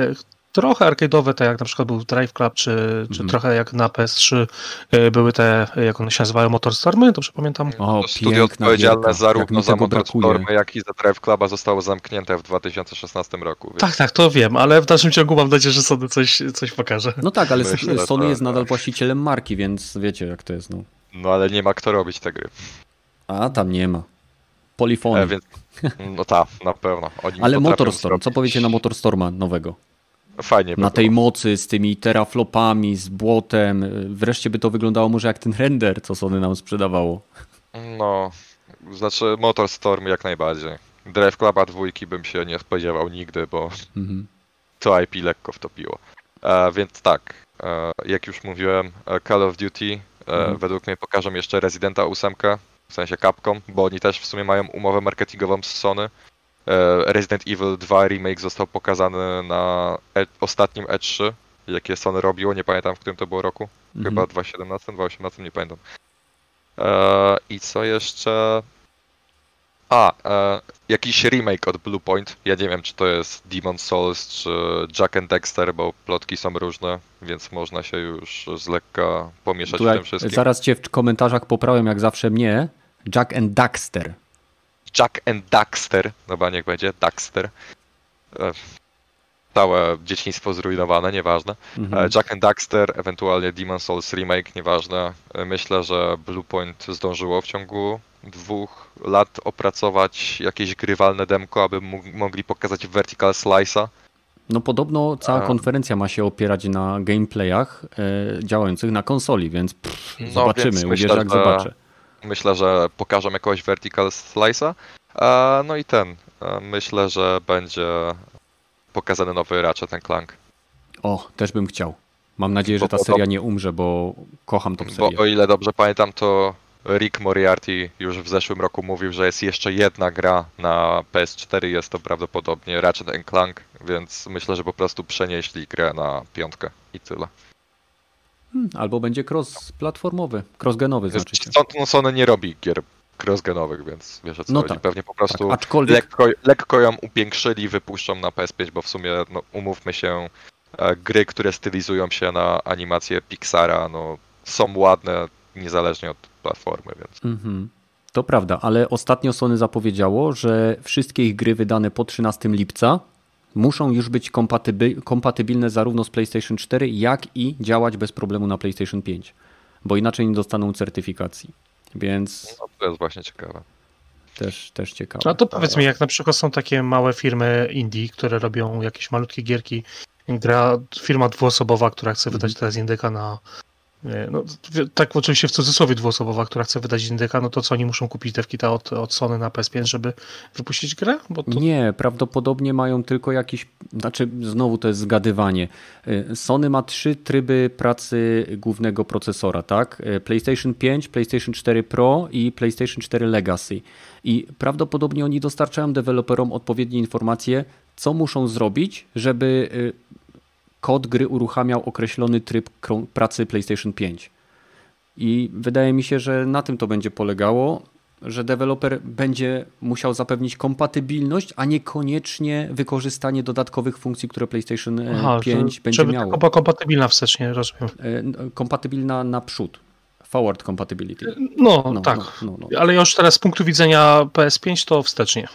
trochę arcade'owe, tak jak na przykład był Drive Club, czy, czy mm. trochę jak na PS3 y, były te, jak one się nazywały, Motorstormy, dobrze pamiętam? O, Studio odpowiedzialne zarówno za Motorstormy, jak i za Drive Cluba zostało zamknięte w 2016 roku. Więc... Tak, tak, to wiem, ale w dalszym ciągu mam nadzieję, że Sony coś, coś pokaże. No tak, ale Myślę, Sony jest nadal właścicielem marki, więc wiecie jak to jest. No, no ale nie ma kto robić te gry. A, tam nie ma. Polifony. E, więc, no tak, na pewno. Oni ale Motorstorm, co powiecie na Motorstorma nowego? Fajnie. Na tej mocy, z tymi teraflopami, z błotem. Wreszcie by to wyglądało może jak ten render, co Sony nam sprzedawało. No, znaczy Motorstorm jak najbardziej. Drive Cluba dwójki bym się nie spodziewał nigdy, bo mhm. to IP lekko wtopiło. E, więc tak, e, jak już mówiłem, e, Call of Duty e, mhm. według mnie pokażą jeszcze Residenta 8, w sensie Capcom, bo oni też w sumie mają umowę marketingową z Sony Resident Evil 2 remake został pokazany na e ostatnim E3, jakie Sony robiło, nie pamiętam w którym to było roku. Mhm. Chyba 2017, 2018, nie pamiętam. E, I co jeszcze? A, e, jakiś remake od Bluepoint. Ja nie wiem, czy to jest Demon Souls, czy Jack and Dexter, bo plotki są różne, więc można się już z lekka pomieszać Tutaj w tym wszystkim. Zaraz cię w komentarzach poprawiam, jak zawsze mnie. Jack and Daxter. Jack and Daxter, no niech będzie, Daxter. E, całe dzieciństwo zrujnowane, nieważne. Mhm. E, Jack and Daxter, ewentualnie Demon Souls Remake, nieważne. E, myślę, że Bluepoint zdążyło w ciągu dwóch lat opracować jakieś grywalne demko, aby mogli pokazać Vertical Slice'a. No podobno cała konferencja ma się opierać na gameplayach e, działających na konsoli, więc pff, no, zobaczymy, więc myślę, jak że... zobaczę. Myślę, że pokażą jakiegoś vertical slice'a. No i ten. Myślę, że będzie pokazany nowy Ratchet Clank. O, też bym chciał. Mam nadzieję, że ta seria nie umrze, bo kocham tą serię. Bo o ile dobrze pamiętam, to Rick Moriarty już w zeszłym roku mówił, że jest jeszcze jedna gra na PS4, jest to prawdopodobnie Ratchet Clank, więc myślę, że po prostu przenieśli grę na piątkę i tyle. Hmm, albo będzie cross-platformowy, cross-genowy znaczy się. No Sony nie robi gier cross-genowych, więc wiesz o co no chodzi. Tak, Pewnie po prostu tak, aczkolwiek... lekko, lekko ją upiększyli, wypuszczą na PS5, bo w sumie, no, umówmy się, e, gry, które stylizują się na animację Pixara, no, są ładne niezależnie od platformy, więc... Mhm. To prawda, ale ostatnio Sony zapowiedziało, że wszystkie ich gry wydane po 13 lipca muszą już być kompatybilne zarówno z PlayStation 4, jak i działać bez problemu na PlayStation 5, bo inaczej nie dostaną certyfikacji. Więc. No, to jest właśnie ciekawe. Też, też ciekawe. A to powiedz mi, jak na przykład są takie małe firmy indie, które robią jakieś malutkie gierki, gra firma dwuosobowa, która chce wydać mhm. teraz indyka na no, tak oczywiście w cudzysłowie dwuosobowa, która chce wydać indyka, no to co oni muszą kupić devkita od, od Sony na PS5, żeby wypuścić grę? To... Nie, prawdopodobnie mają tylko jakiś, znaczy znowu to jest zgadywanie. Y, Sony ma trzy tryby pracy głównego procesora, tak? Y, PlayStation 5, PlayStation 4 Pro i PlayStation 4 Legacy. I prawdopodobnie oni dostarczają deweloperom odpowiednie informacje, co muszą zrobić, żeby kod gry uruchamiał określony tryb pracy PlayStation 5. I wydaje mi się, że na tym to będzie polegało, że deweloper będzie musiał zapewnić kompatybilność, a niekoniecznie wykorzystanie dodatkowych funkcji, które PlayStation e, Aha, 5 będzie żeby miało. Żeby kompatybilna wstecznie, rozumiem. E, kompatybilna naprzód. Forward compatibility. No, no tak. No, no, no. Ale już teraz z punktu widzenia PS5 to wstecznie.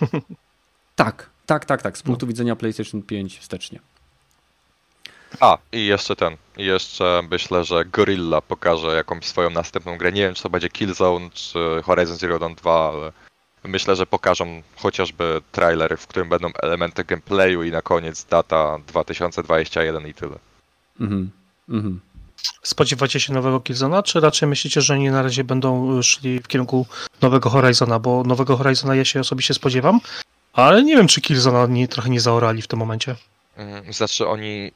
Tak, Tak, tak, tak. Z punktu no. widzenia PlayStation 5 wstecznie. A, i jeszcze ten. I jeszcze myślę, że Gorilla pokaże jakąś swoją następną grę. Nie wiem, czy to będzie Killzone, czy Horizon Zero Dawn 2, ale myślę, że pokażą chociażby trailer, w którym będą elementy gameplayu i na koniec data 2021 i tyle. Mhm. Mhm. Spodziewacie się nowego Killzona, czy raczej myślicie, że oni na razie będą szli w kierunku nowego Horizona? Bo nowego Horizona ja się osobiście spodziewam, ale nie wiem, czy Killzona nie, trochę nie zaorali w tym momencie. Mm, znaczy oni,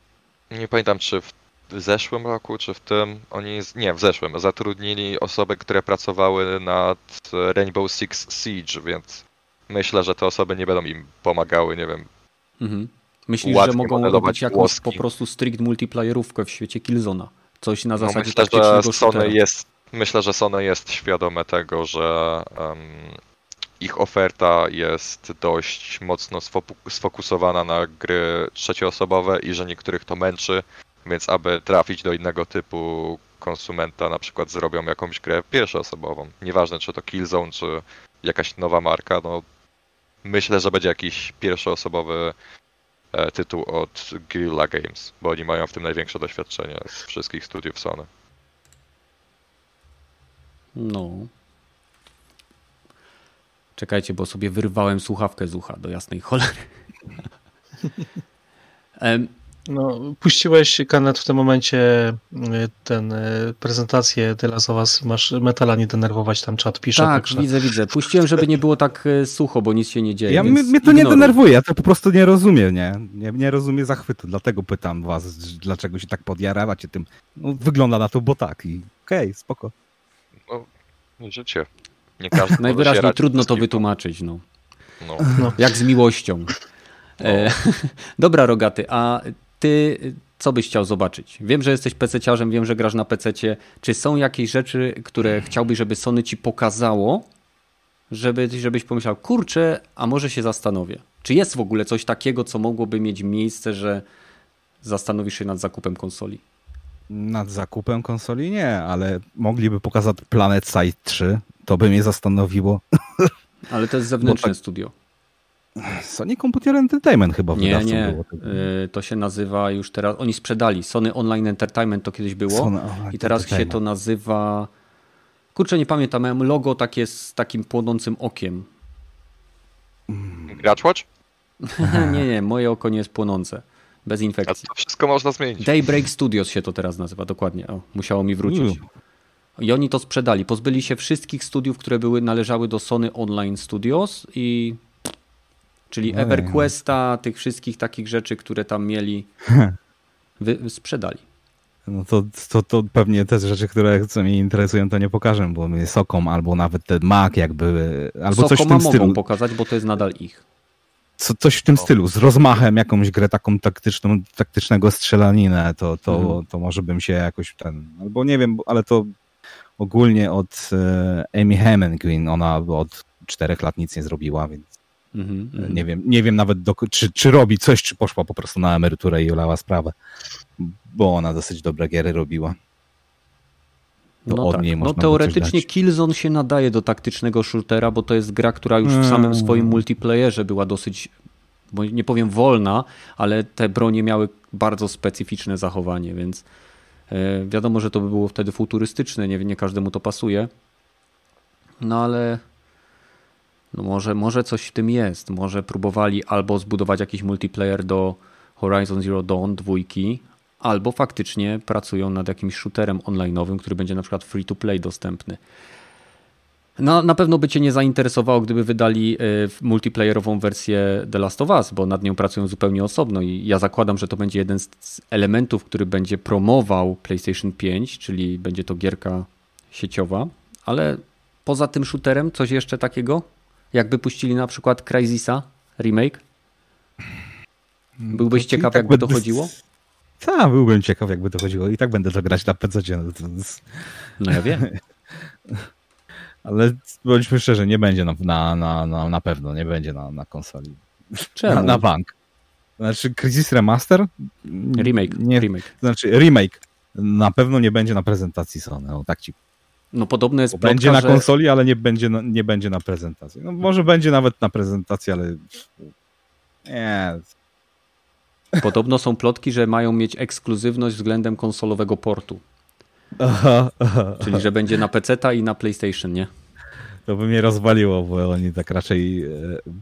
nie pamiętam czy w zeszłym roku, czy w tym, oni, nie, w zeszłym, zatrudnili osoby, które pracowały nad Rainbow Six Siege, więc myślę, że te osoby nie będą im pomagały, nie wiem. Mhm. Myślisz, że mogą robić jakąś po prostu strict multiplayerówkę w świecie Killzona? Coś na no, zasadzie no myślę, że Sony jest, Myślę, że Sony jest świadome tego, że um, ich oferta jest dość mocno sfokusowana na gry trzecioosobowe i że niektórych to męczy, więc aby trafić do innego typu konsumenta, na przykład zrobią jakąś grę pierwszoosobową. Nieważne, czy to Killzone, czy jakaś nowa marka, no myślę, że będzie jakiś pierwszoosobowy e, tytuł od Guerrilla Games, bo oni mają w tym największe doświadczenie z wszystkich studiów Sony. No. Czekajcie, bo sobie wyrwałem słuchawkę z ucha do jasnej cholery. No, puściłeś Kanet w tym momencie y, ten y, prezentację tyle z was masz metala nie denerwować, tam czat pisze. Tak, także... widzę, widzę. Puściłem, żeby nie było tak y, sucho, bo nic się nie dzieje. Ja, mnie, mnie to nie denerwuje, ja to po prostu nie rozumiem, nie? Nie, nie rozumiem zachwytu, dlatego pytam was, dlaczego się tak podjaracie tym. No, wygląda na to, bo tak i okej, okay, spoko. No, życie. Nie każdy Najwyraźniej trudno to wytłumaczyć, no. No. no. Jak z miłością. No. E, dobra, Rogaty, a ty co byś chciał zobaczyć? Wiem, że jesteś pececiarzem, wiem, że grasz na pececie. Czy są jakieś rzeczy, które chciałbyś, żeby Sony ci pokazało, żeby, żebyś pomyślał, kurczę, a może się zastanowię. Czy jest w ogóle coś takiego, co mogłoby mieć miejsce, że zastanowisz się nad zakupem konsoli? Nad zakupem konsoli nie, ale mogliby pokazać Planet Side 3. To by mnie zastanowiło. Ale to jest zewnętrzne tak... studio. Sony Computer Entertainment chyba Nie, nie. Było. Y, to się nazywa już teraz. Oni sprzedali. Sony Online Entertainment to kiedyś było. I teraz się to nazywa. Kurczę, nie pamiętam. Miałem logo takie z takim płonącym okiem. Gracz Watch? nie, nie. Moje oko nie jest płonące. Bez infekcji. A to wszystko można zmienić. Daybreak Studios się to teraz nazywa, dokładnie. O, musiało mi wrócić. I oni to sprzedali. Pozbyli się wszystkich studiów, które były, należały do Sony Online Studios i czyli EverQuesta, tych wszystkich takich rzeczy, które tam mieli, wy, sprzedali. No to, to, to pewnie te rzeczy, które co mnie interesują, to nie pokażę, bo my Sokom albo nawet ten Mac jakby, albo Sokoma coś w tym mogą stylu. pokazać, bo to jest nadal ich. Co, coś w tym stylu, z rozmachem jakąś grę taką taktyczną, taktycznego strzelaninę, to, to, mhm. to może bym się jakoś ten, albo nie wiem, ale to ogólnie od e, Amy Hemingway, ona od czterech lat nic nie zrobiła, więc mm -hmm. nie wiem, nie wiem nawet do, czy, czy robi coś, czy poszła po prostu na emeryturę i olała sprawę, bo ona dosyć dobre giery robiła. No, tak. no teoretycznie Killzone się nadaje do taktycznego shootera, bo to jest gra, która już w samym mm. swoim multiplayerze była dosyć, bo nie powiem wolna, ale te bronie miały bardzo specyficzne zachowanie, więc wiadomo, że to by było wtedy futurystyczne, nie, nie każdemu to pasuje. No ale no może, może coś w tym jest. Może próbowali albo zbudować jakiś multiplayer do Horizon Zero Dawn dwójki, albo faktycznie pracują nad jakimś shooterem online'owym, który będzie na przykład free to play dostępny. No, na pewno by Cię nie zainteresowało, gdyby wydali e, multiplayerową wersję The Last of Us, bo nad nią pracują zupełnie osobno i ja zakładam, że to będzie jeden z elementów, który będzie promował PlayStation 5, czyli będzie to gierka sieciowa, ale poza tym shooterem coś jeszcze takiego? Jakby puścili na przykład Crysisa remake? Byłbyś ciekaw, tak jakby to chodziło? Tak, byłbym ciekaw, jakby to chodziło. I tak będę to grać na PC. No, no ja wiem. Ale bądźmy szczerzy, nie będzie na, na, na, na pewno, nie będzie na, na konsoli. Czemu? Na, na bank. Znaczy Crisis Remaster? Remake. Nie, remake. Znaczy remake. Na pewno nie będzie na prezentacji Sony, o tak ci no podobno jest plotka, Będzie na że... konsoli, ale nie będzie, na, nie będzie na prezentacji. No może będzie nawet na prezentacji, ale Nie. Podobno są plotki, że mają mieć ekskluzywność względem konsolowego portu. Aha, aha, Czyli, że będzie na PC i na PlayStation, nie? To by mnie rozwaliło, bo oni tak raczej e,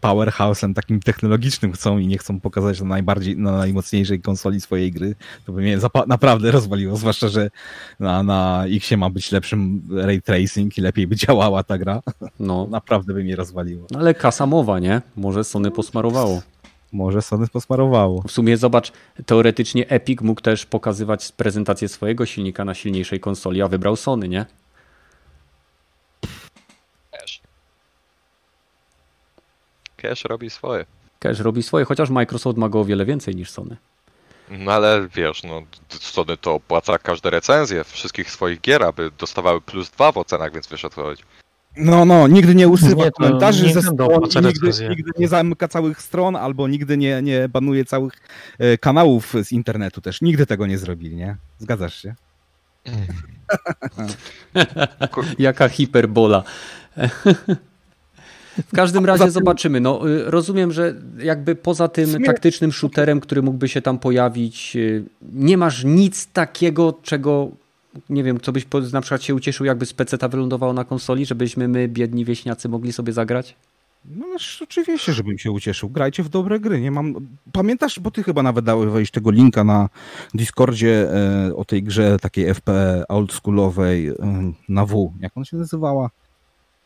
powerhouse'em takim technologicznym chcą i nie chcą pokazać na najbardziej, na najmocniejszej konsoli swojej gry. To by mnie naprawdę rozwaliło, zwłaszcza, że na, na Xie ma być lepszym ray tracing i lepiej by działała ta gra. No. Naprawdę by mnie rozwaliło. No ale kasa mowa, nie? Może Sony posmarowało. Może Sony posmarowało. W sumie zobacz, teoretycznie Epic mógł też pokazywać prezentację swojego silnika na silniejszej konsoli, a wybrał Sony, nie? Cash robi swoje. Cash robi swoje, chociaż Microsoft ma go o wiele więcej niż Sony. No ale wiesz, no Sony to opłaca każde recenzje wszystkich swoich gier, aby dostawały plus dwa w ocenach, więc wiesz o co chodzi. No, no, nigdy nie usuwa nie, komentarzy nie ze stron, nigdy, nigdy, nie zamyka całych stron, albo nigdy nie, nie banuje całych e, kanałów z internetu też. Nigdy tego nie zrobili, nie? Zgadzasz się? Jaka hiperbola. W każdym razie zobaczymy. No, y, rozumiem, że jakby poza tym taktycznym shooterem, który mógłby się tam pojawić, y, nie masz nic takiego, czego nie wiem, co byś na przykład się ucieszył, jakby z PC ta wylądowało na konsoli, żebyśmy my, biedni wieśniacy, mogli sobie zagrać? No oczywiście, żebym się ucieszył. Grajcie w dobre gry. Nie mam... Pamiętasz, bo ty chyba nawet dałeś tego linka na Discordzie e, o tej grze takiej FPE oldschoolowej e, na W. Jak ona się nazywała?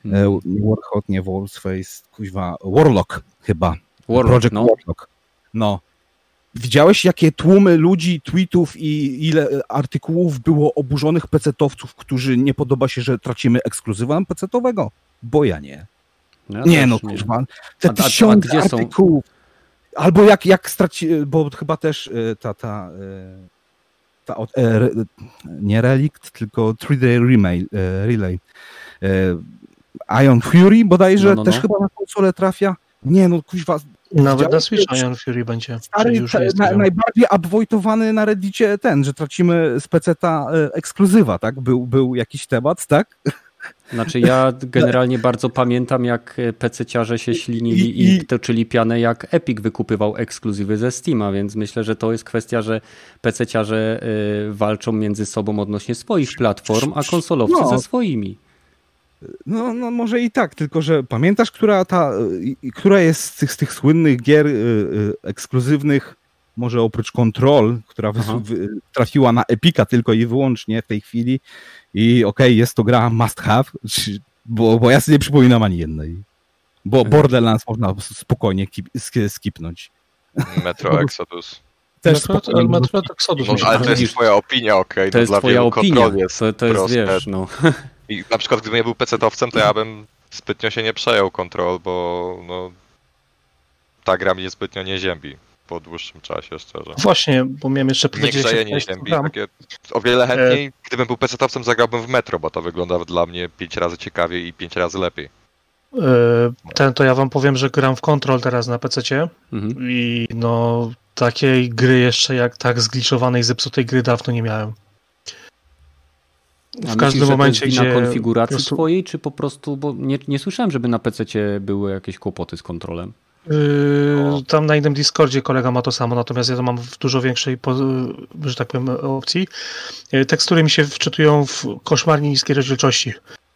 Hmm. Nie Warhot, nie Wallsface, kuźwa, Warlock chyba. Warlock, Project no. Warlock. No. Widziałeś, jakie tłumy ludzi, tweetów i ile artykułów było oburzonych pecetowców, którzy nie podoba się, że tracimy ekskluzywa pecetowego? Bo ja nie. Ja nie no, kurwa. Te a, tysiące a, a artykułów. Są? Albo jak, jak straci, bo chyba też e, ta, ta, e, ta, ta e, nie Relict, tylko 3D Relay, relay Ion Fury bodajże no, no, no. też chyba na konsolę trafia. Nie no, kuźwa. Nawet na Switch Ion Fury będzie. Stary, już jest na, najbardziej upvoitowany na Reddicie ten, że tracimy z PC-ta e, ekskluzywa, tak? Był, był jakiś temat, tak? Znaczy ja generalnie bardzo pamiętam, jak PC-ciarze się ślinili i, i toczyli pianę, jak Epic wykupywał ekskluzywy ze Steama, więc myślę, że to jest kwestia, że PC-ciarze y, walczą między sobą odnośnie swoich platform, a konsolowcy no. ze swoimi. No, no może i tak, tylko że pamiętasz, która ta, która jest z tych, z tych słynnych gier y, y, ekskluzywnych, może oprócz Control, która trafiła na Epika tylko i wyłącznie w tej chwili i okej, okay, jest to gra must have, bo, bo ja sobie nie przypominam ani jednej. Bo mhm. Borderlands można spokojnie skipnąć. Metro Exodus. Też Metro, Metro Exodus. No, ale to jest twoja opinia, okej. Okay. To no, jest twoja opinia. Jest to, to jest, wiesz, no. I na przykład gdybym ja był pecetowcem, to ja bym zbytnio się nie przejął kontrol, bo no, ta gra mnie zbytnio nie ziębi po dłuższym czasie, szczerze. Właśnie, bo miałem jeszcze powiedzieć... Nie grzeje, nie ziębi. Takie, o wiele chętniej, e... gdybym był pecetowcem, zagrałbym w Metro, bo to wygląda dla mnie pięć razy ciekawiej i pięć razy lepiej. E, ten to ja wam powiem, że gram w Control teraz na PC mhm. i no takiej gry jeszcze jak tak zgliczowanej, zepsutej gry dawno nie miałem. W A każdym myślisz, momencie, gdzie. Na konfiguracji prostu... twojej, czy po prostu, bo nie, nie słyszałem, żeby na PC były jakieś kłopoty z kontrolem. Yy, tam na innym Discordzie kolega ma to samo, natomiast ja to mam w dużo większej, że tak powiem, opcji. Yy, tekstury mi się wczytują w koszmarnie niskiej rozdzielczości.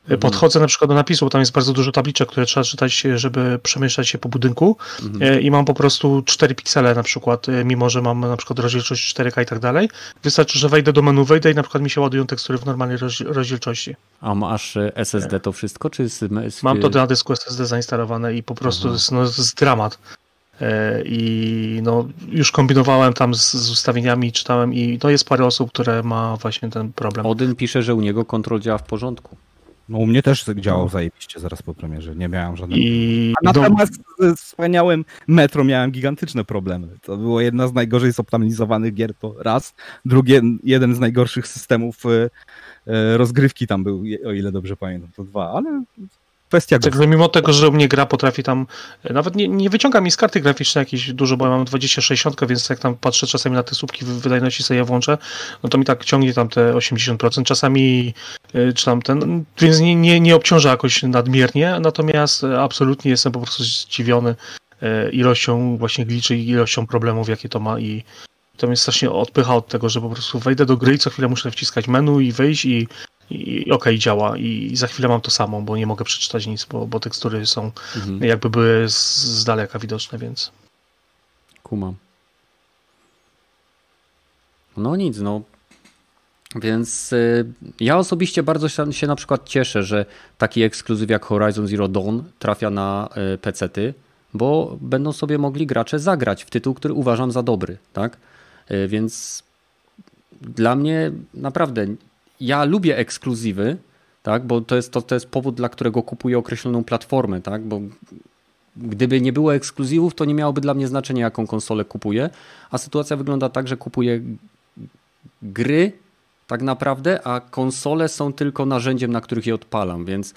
Mhm. Podchodzę na przykład do napisu, bo tam jest bardzo dużo tabliczek, które trzeba czytać, żeby przemieszczać się po budynku mhm. E, i mam po prostu 4 piksele na przykład, e, mimo że mam na przykład rozdzielczość 4K i tak dalej. Wystarczy, że wejdę do menu, wejdę i na przykład mi się ładują tekstury w normalnej rozdzielczości. A masz e, SSD to wszystko, czy... Z, z... Mam to na dysku SSD zainstalowane i po prostu mhm. jest, no, jest dramat. I no, już kombinowałem tam z, z, ustawieniami, czytałem i no, jest parę osób, które ma właśnie ten problem. Odyn pisze, że u niego kontrol działa w porządku. No u mnie też działał no. zajebiście zaraz po premierze, nie miałem żadnego I... A natomiast z wspaniałym Metro miałem gigantyczne problemy. To było jedna z najgorzej zoptymalizowanych gier, to raz. Drugie, jeden z najgorszych systemów e, e, rozgrywki tam był, o ile dobrze pamiętam, to dwa, ale kwestia tak, mimo tego, że u mnie gra potrafi tam, e, nawet nie, nie wyciąga mi z karty graficznej jakieś dużo, bo ja mam 2060, więc jak tam patrzę czasami na te słupki wydajności sobie je włączę, no to mi tak ciągnie tam te 80%, czasami e, czy tam ten, więc nie, nie, nie obciąża jakoś nadmiernie, natomiast absolutnie jestem po prostu zdziwiony ilością właśnie gliczy i ilością problemów, jakie to ma i to mnie strasznie odpycha od tego, że po prostu wejdę do gry i co chwilę muszę wciskać menu i wyjść i, i okej, okay, działa i za chwilę mam to samo, bo nie mogę przeczytać nic, bo, bo tekstury są mhm. jakby były z, z daleka widoczne, więc... Kumam. No nic, no. Więc y, ja osobiście bardzo się, na przykład cieszę, że taki ekskluzyw jak Horizon Zero Dawn trafia na y, PC-ty, bo będą sobie mogli gracze zagrać w tytuł, który uważam za dobry, tak? Y, więc dla mnie naprawdę ja lubię ekskluzywy, tak? Bo to jest, to, to jest powód, dla którego kupuję określoną platformę, tak? Bo gdyby nie było ekskluzywów, to nie miałoby dla mnie znaczenia, jaką konsolę kupuję. A sytuacja wygląda tak, że kupuję gry tak naprawdę, a konsole są tylko narzędziem, na których je odpalam, więc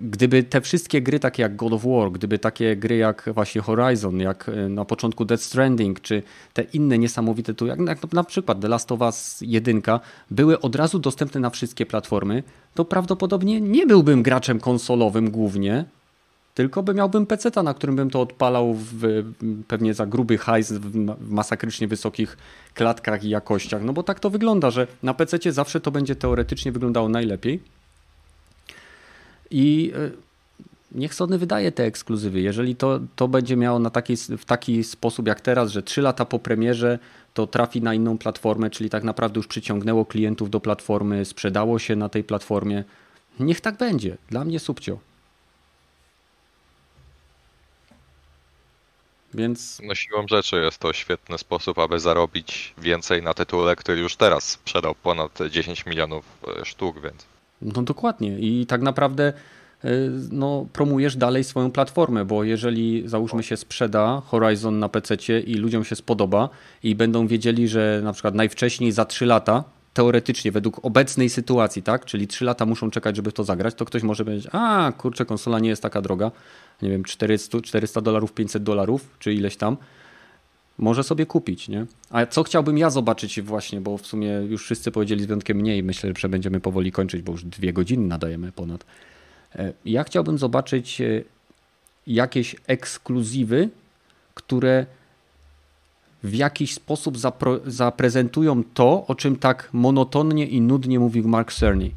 gdyby te wszystkie gry takie jak God of War, gdyby takie gry jak właśnie Horizon, jak e, na początku Death Stranding, czy te inne niesamowite tu, jak na przykład The Last of Us 1 były od razu dostępne na wszystkie platformy, to prawdopodobnie nie byłbym graczem konsolowym głównie, tylko by miałbym peceta, na którym bym to odpalał w, pewnie za gruby hajs w masakrycznie wysokich klatkach i jakościach. No bo tak to wygląda, że na pececie zawsze to będzie teoretycznie wyglądało najlepiej. I e, niech Sony wydaje te ekskluzywy. Jeżeli to, to będzie miało na taki, w taki sposób jak teraz, że 3 lata po premierze to trafi na inną platformę, czyli tak naprawdę już przyciągnęło klientów do platformy, sprzedało się na tej platformie, niech tak będzie. Dla mnie subcio. Więc... No siłą rzeczy jest to świetny sposób, aby zarobić więcej na tytule, który już teraz sprzedał ponad 10 milionów e, sztuk, więc... No dokładnie. I tak naprawdę e, no, promujesz dalej swoją platformę, bo jeżeli załóżmy się sprzeda Horizon na PC i ludziom się spodoba i będą wiedzieli, że na przykład najwcześniej za 3 lata teoretycznie, według obecnej sytuacji, tak, czyli 3 lata muszą czekać, żeby to zagrać, to ktoś może powiedzieć, a kurczę, konsola nie jest taka droga, nie wiem, 400, 400 dolarów, 500 dolarów, czy ileś tam, może sobie kupić, nie? A co chciałbym ja zobaczyć właśnie, bo w sumie już wszyscy powiedzieli z wyjątkiem mniej, myślę, że będziemy powoli kończyć, bo już dwie godziny nadajemy ponad. E, ja chciałbym zobaczyć e, jakieś ekskluzywy, które w jakiś sposób zaprezentują to, o czym tak monotonnie i nudnie mówił Mark Cerny.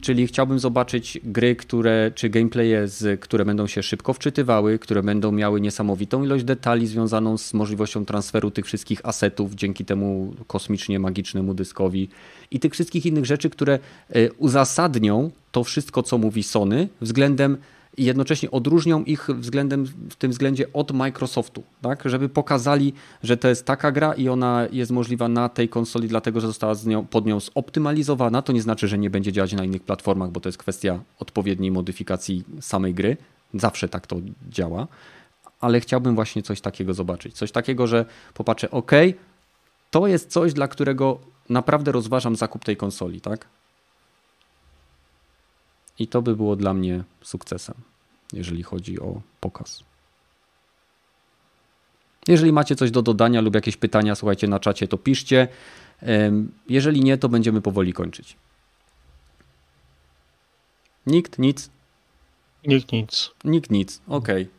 Czyli chciałbym zobaczyć gry, które, czy gameplaye, z, które będą się szybko wczytywały, które będą miały niesamowitą ilość detali związaną z możliwością transferu tych wszystkich asetów dzięki temu kosmicznie magicznemu dyskowi i tych wszystkich innych rzeczy, które e, uzasadnią to wszystko, co mówi Sony względem i jednocześnie odróżnią ich względem, w tym względzie od Microsoftu, tak? żeby pokazali, że to jest taka gra i ona jest możliwa na tej konsoli, dlatego że została z nią, pod nią zoptymalizowana. To nie znaczy, że nie będzie działać na innych platformach, bo to jest kwestia odpowiedniej modyfikacji samej gry. Zawsze tak to działa, ale chciałbym właśnie coś takiego zobaczyć. Coś takiego, że popatrzę, ok, to jest coś, dla którego naprawdę rozważam zakup tej konsoli, tak? I to by było dla mnie sukcesem, jeżeli chodzi o pokaz. Jeżeli macie coś do dodania lub jakieś pytania, słuchajcie na czacie, to piszcie. Jeżeli nie, to będziemy powoli kończyć. Nikt nic? Nikt nic. Nikt nic, okej. Okay.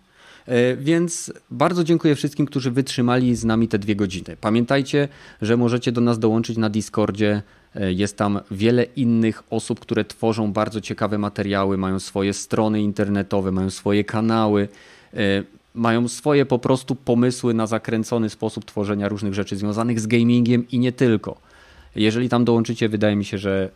E, więc bardzo dziękuję wszystkim, którzy wytrzymali z nami te dwie godziny. Pamiętajcie, że możecie do nas dołączyć na Discordzie jest tam wiele innych osób, które tworzą bardzo ciekawe materiały, mają swoje strony internetowe, mają swoje kanały, e, mają swoje po prostu pomysły na zakręcony sposób tworzenia różnych rzeczy związanych z gamingiem i nie tylko. Jeżeli tam dołączycie, wydaje mi się, że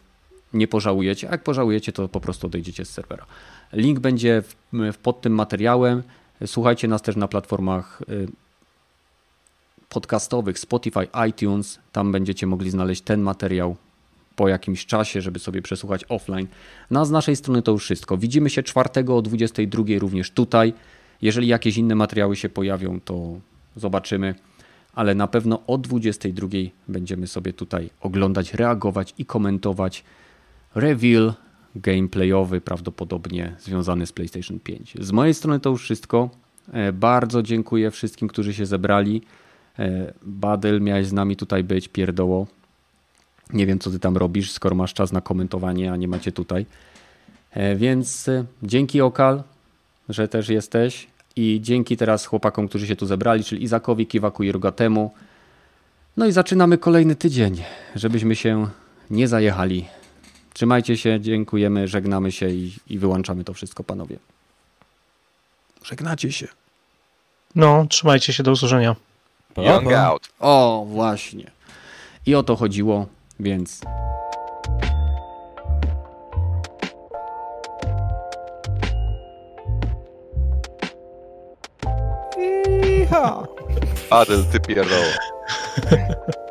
nie pożałujecie. A jak pożałujecie, to po prostu odejdziecie z serwera. Link będzie w, pod tym materiałem. Słuchajcie nas też na platformach e, podcastowych Spotify, iTunes. Tam będziecie mogli znaleźć ten materiał po jakimś czasie, żeby sobie przesłuchać offline. No a z naszej strony to już wszystko. Widzimy się czwartego o 22 również tutaj. Jeżeli jakieś inne materiały się pojawią, to zobaczymy. Ale na pewno o 22 będziemy sobie tutaj oglądać, reagować i komentować reveal gameplayowy, prawdopodobnie związany z PlayStation 5. Z mojej strony to już wszystko. E, bardzo dziękuję wszystkim, którzy się zebrali. E, Badel, miałeś z nami tutaj być, pierdoło. Nie wiem, co ty tam robisz, skoro masz czas na komentowanie, a nie macie tutaj. E, więc e, dzięki Okal, że też jesteś. I dzięki teraz chłopakom, którzy się tu zebrali, czyli Izakowi, Kiwaku i Rogatemu. No i zaczynamy kolejny tydzień, żebyśmy się nie zajechali. Trzymajcie się, dziękujemy, żegnamy się i, i wyłączamy to wszystko, panowie. Żegnacie się. No, trzymajcie się, do usłyszenia. Young out. O, właśnie. I o to chodziło, więc Adel, ty pierdoło.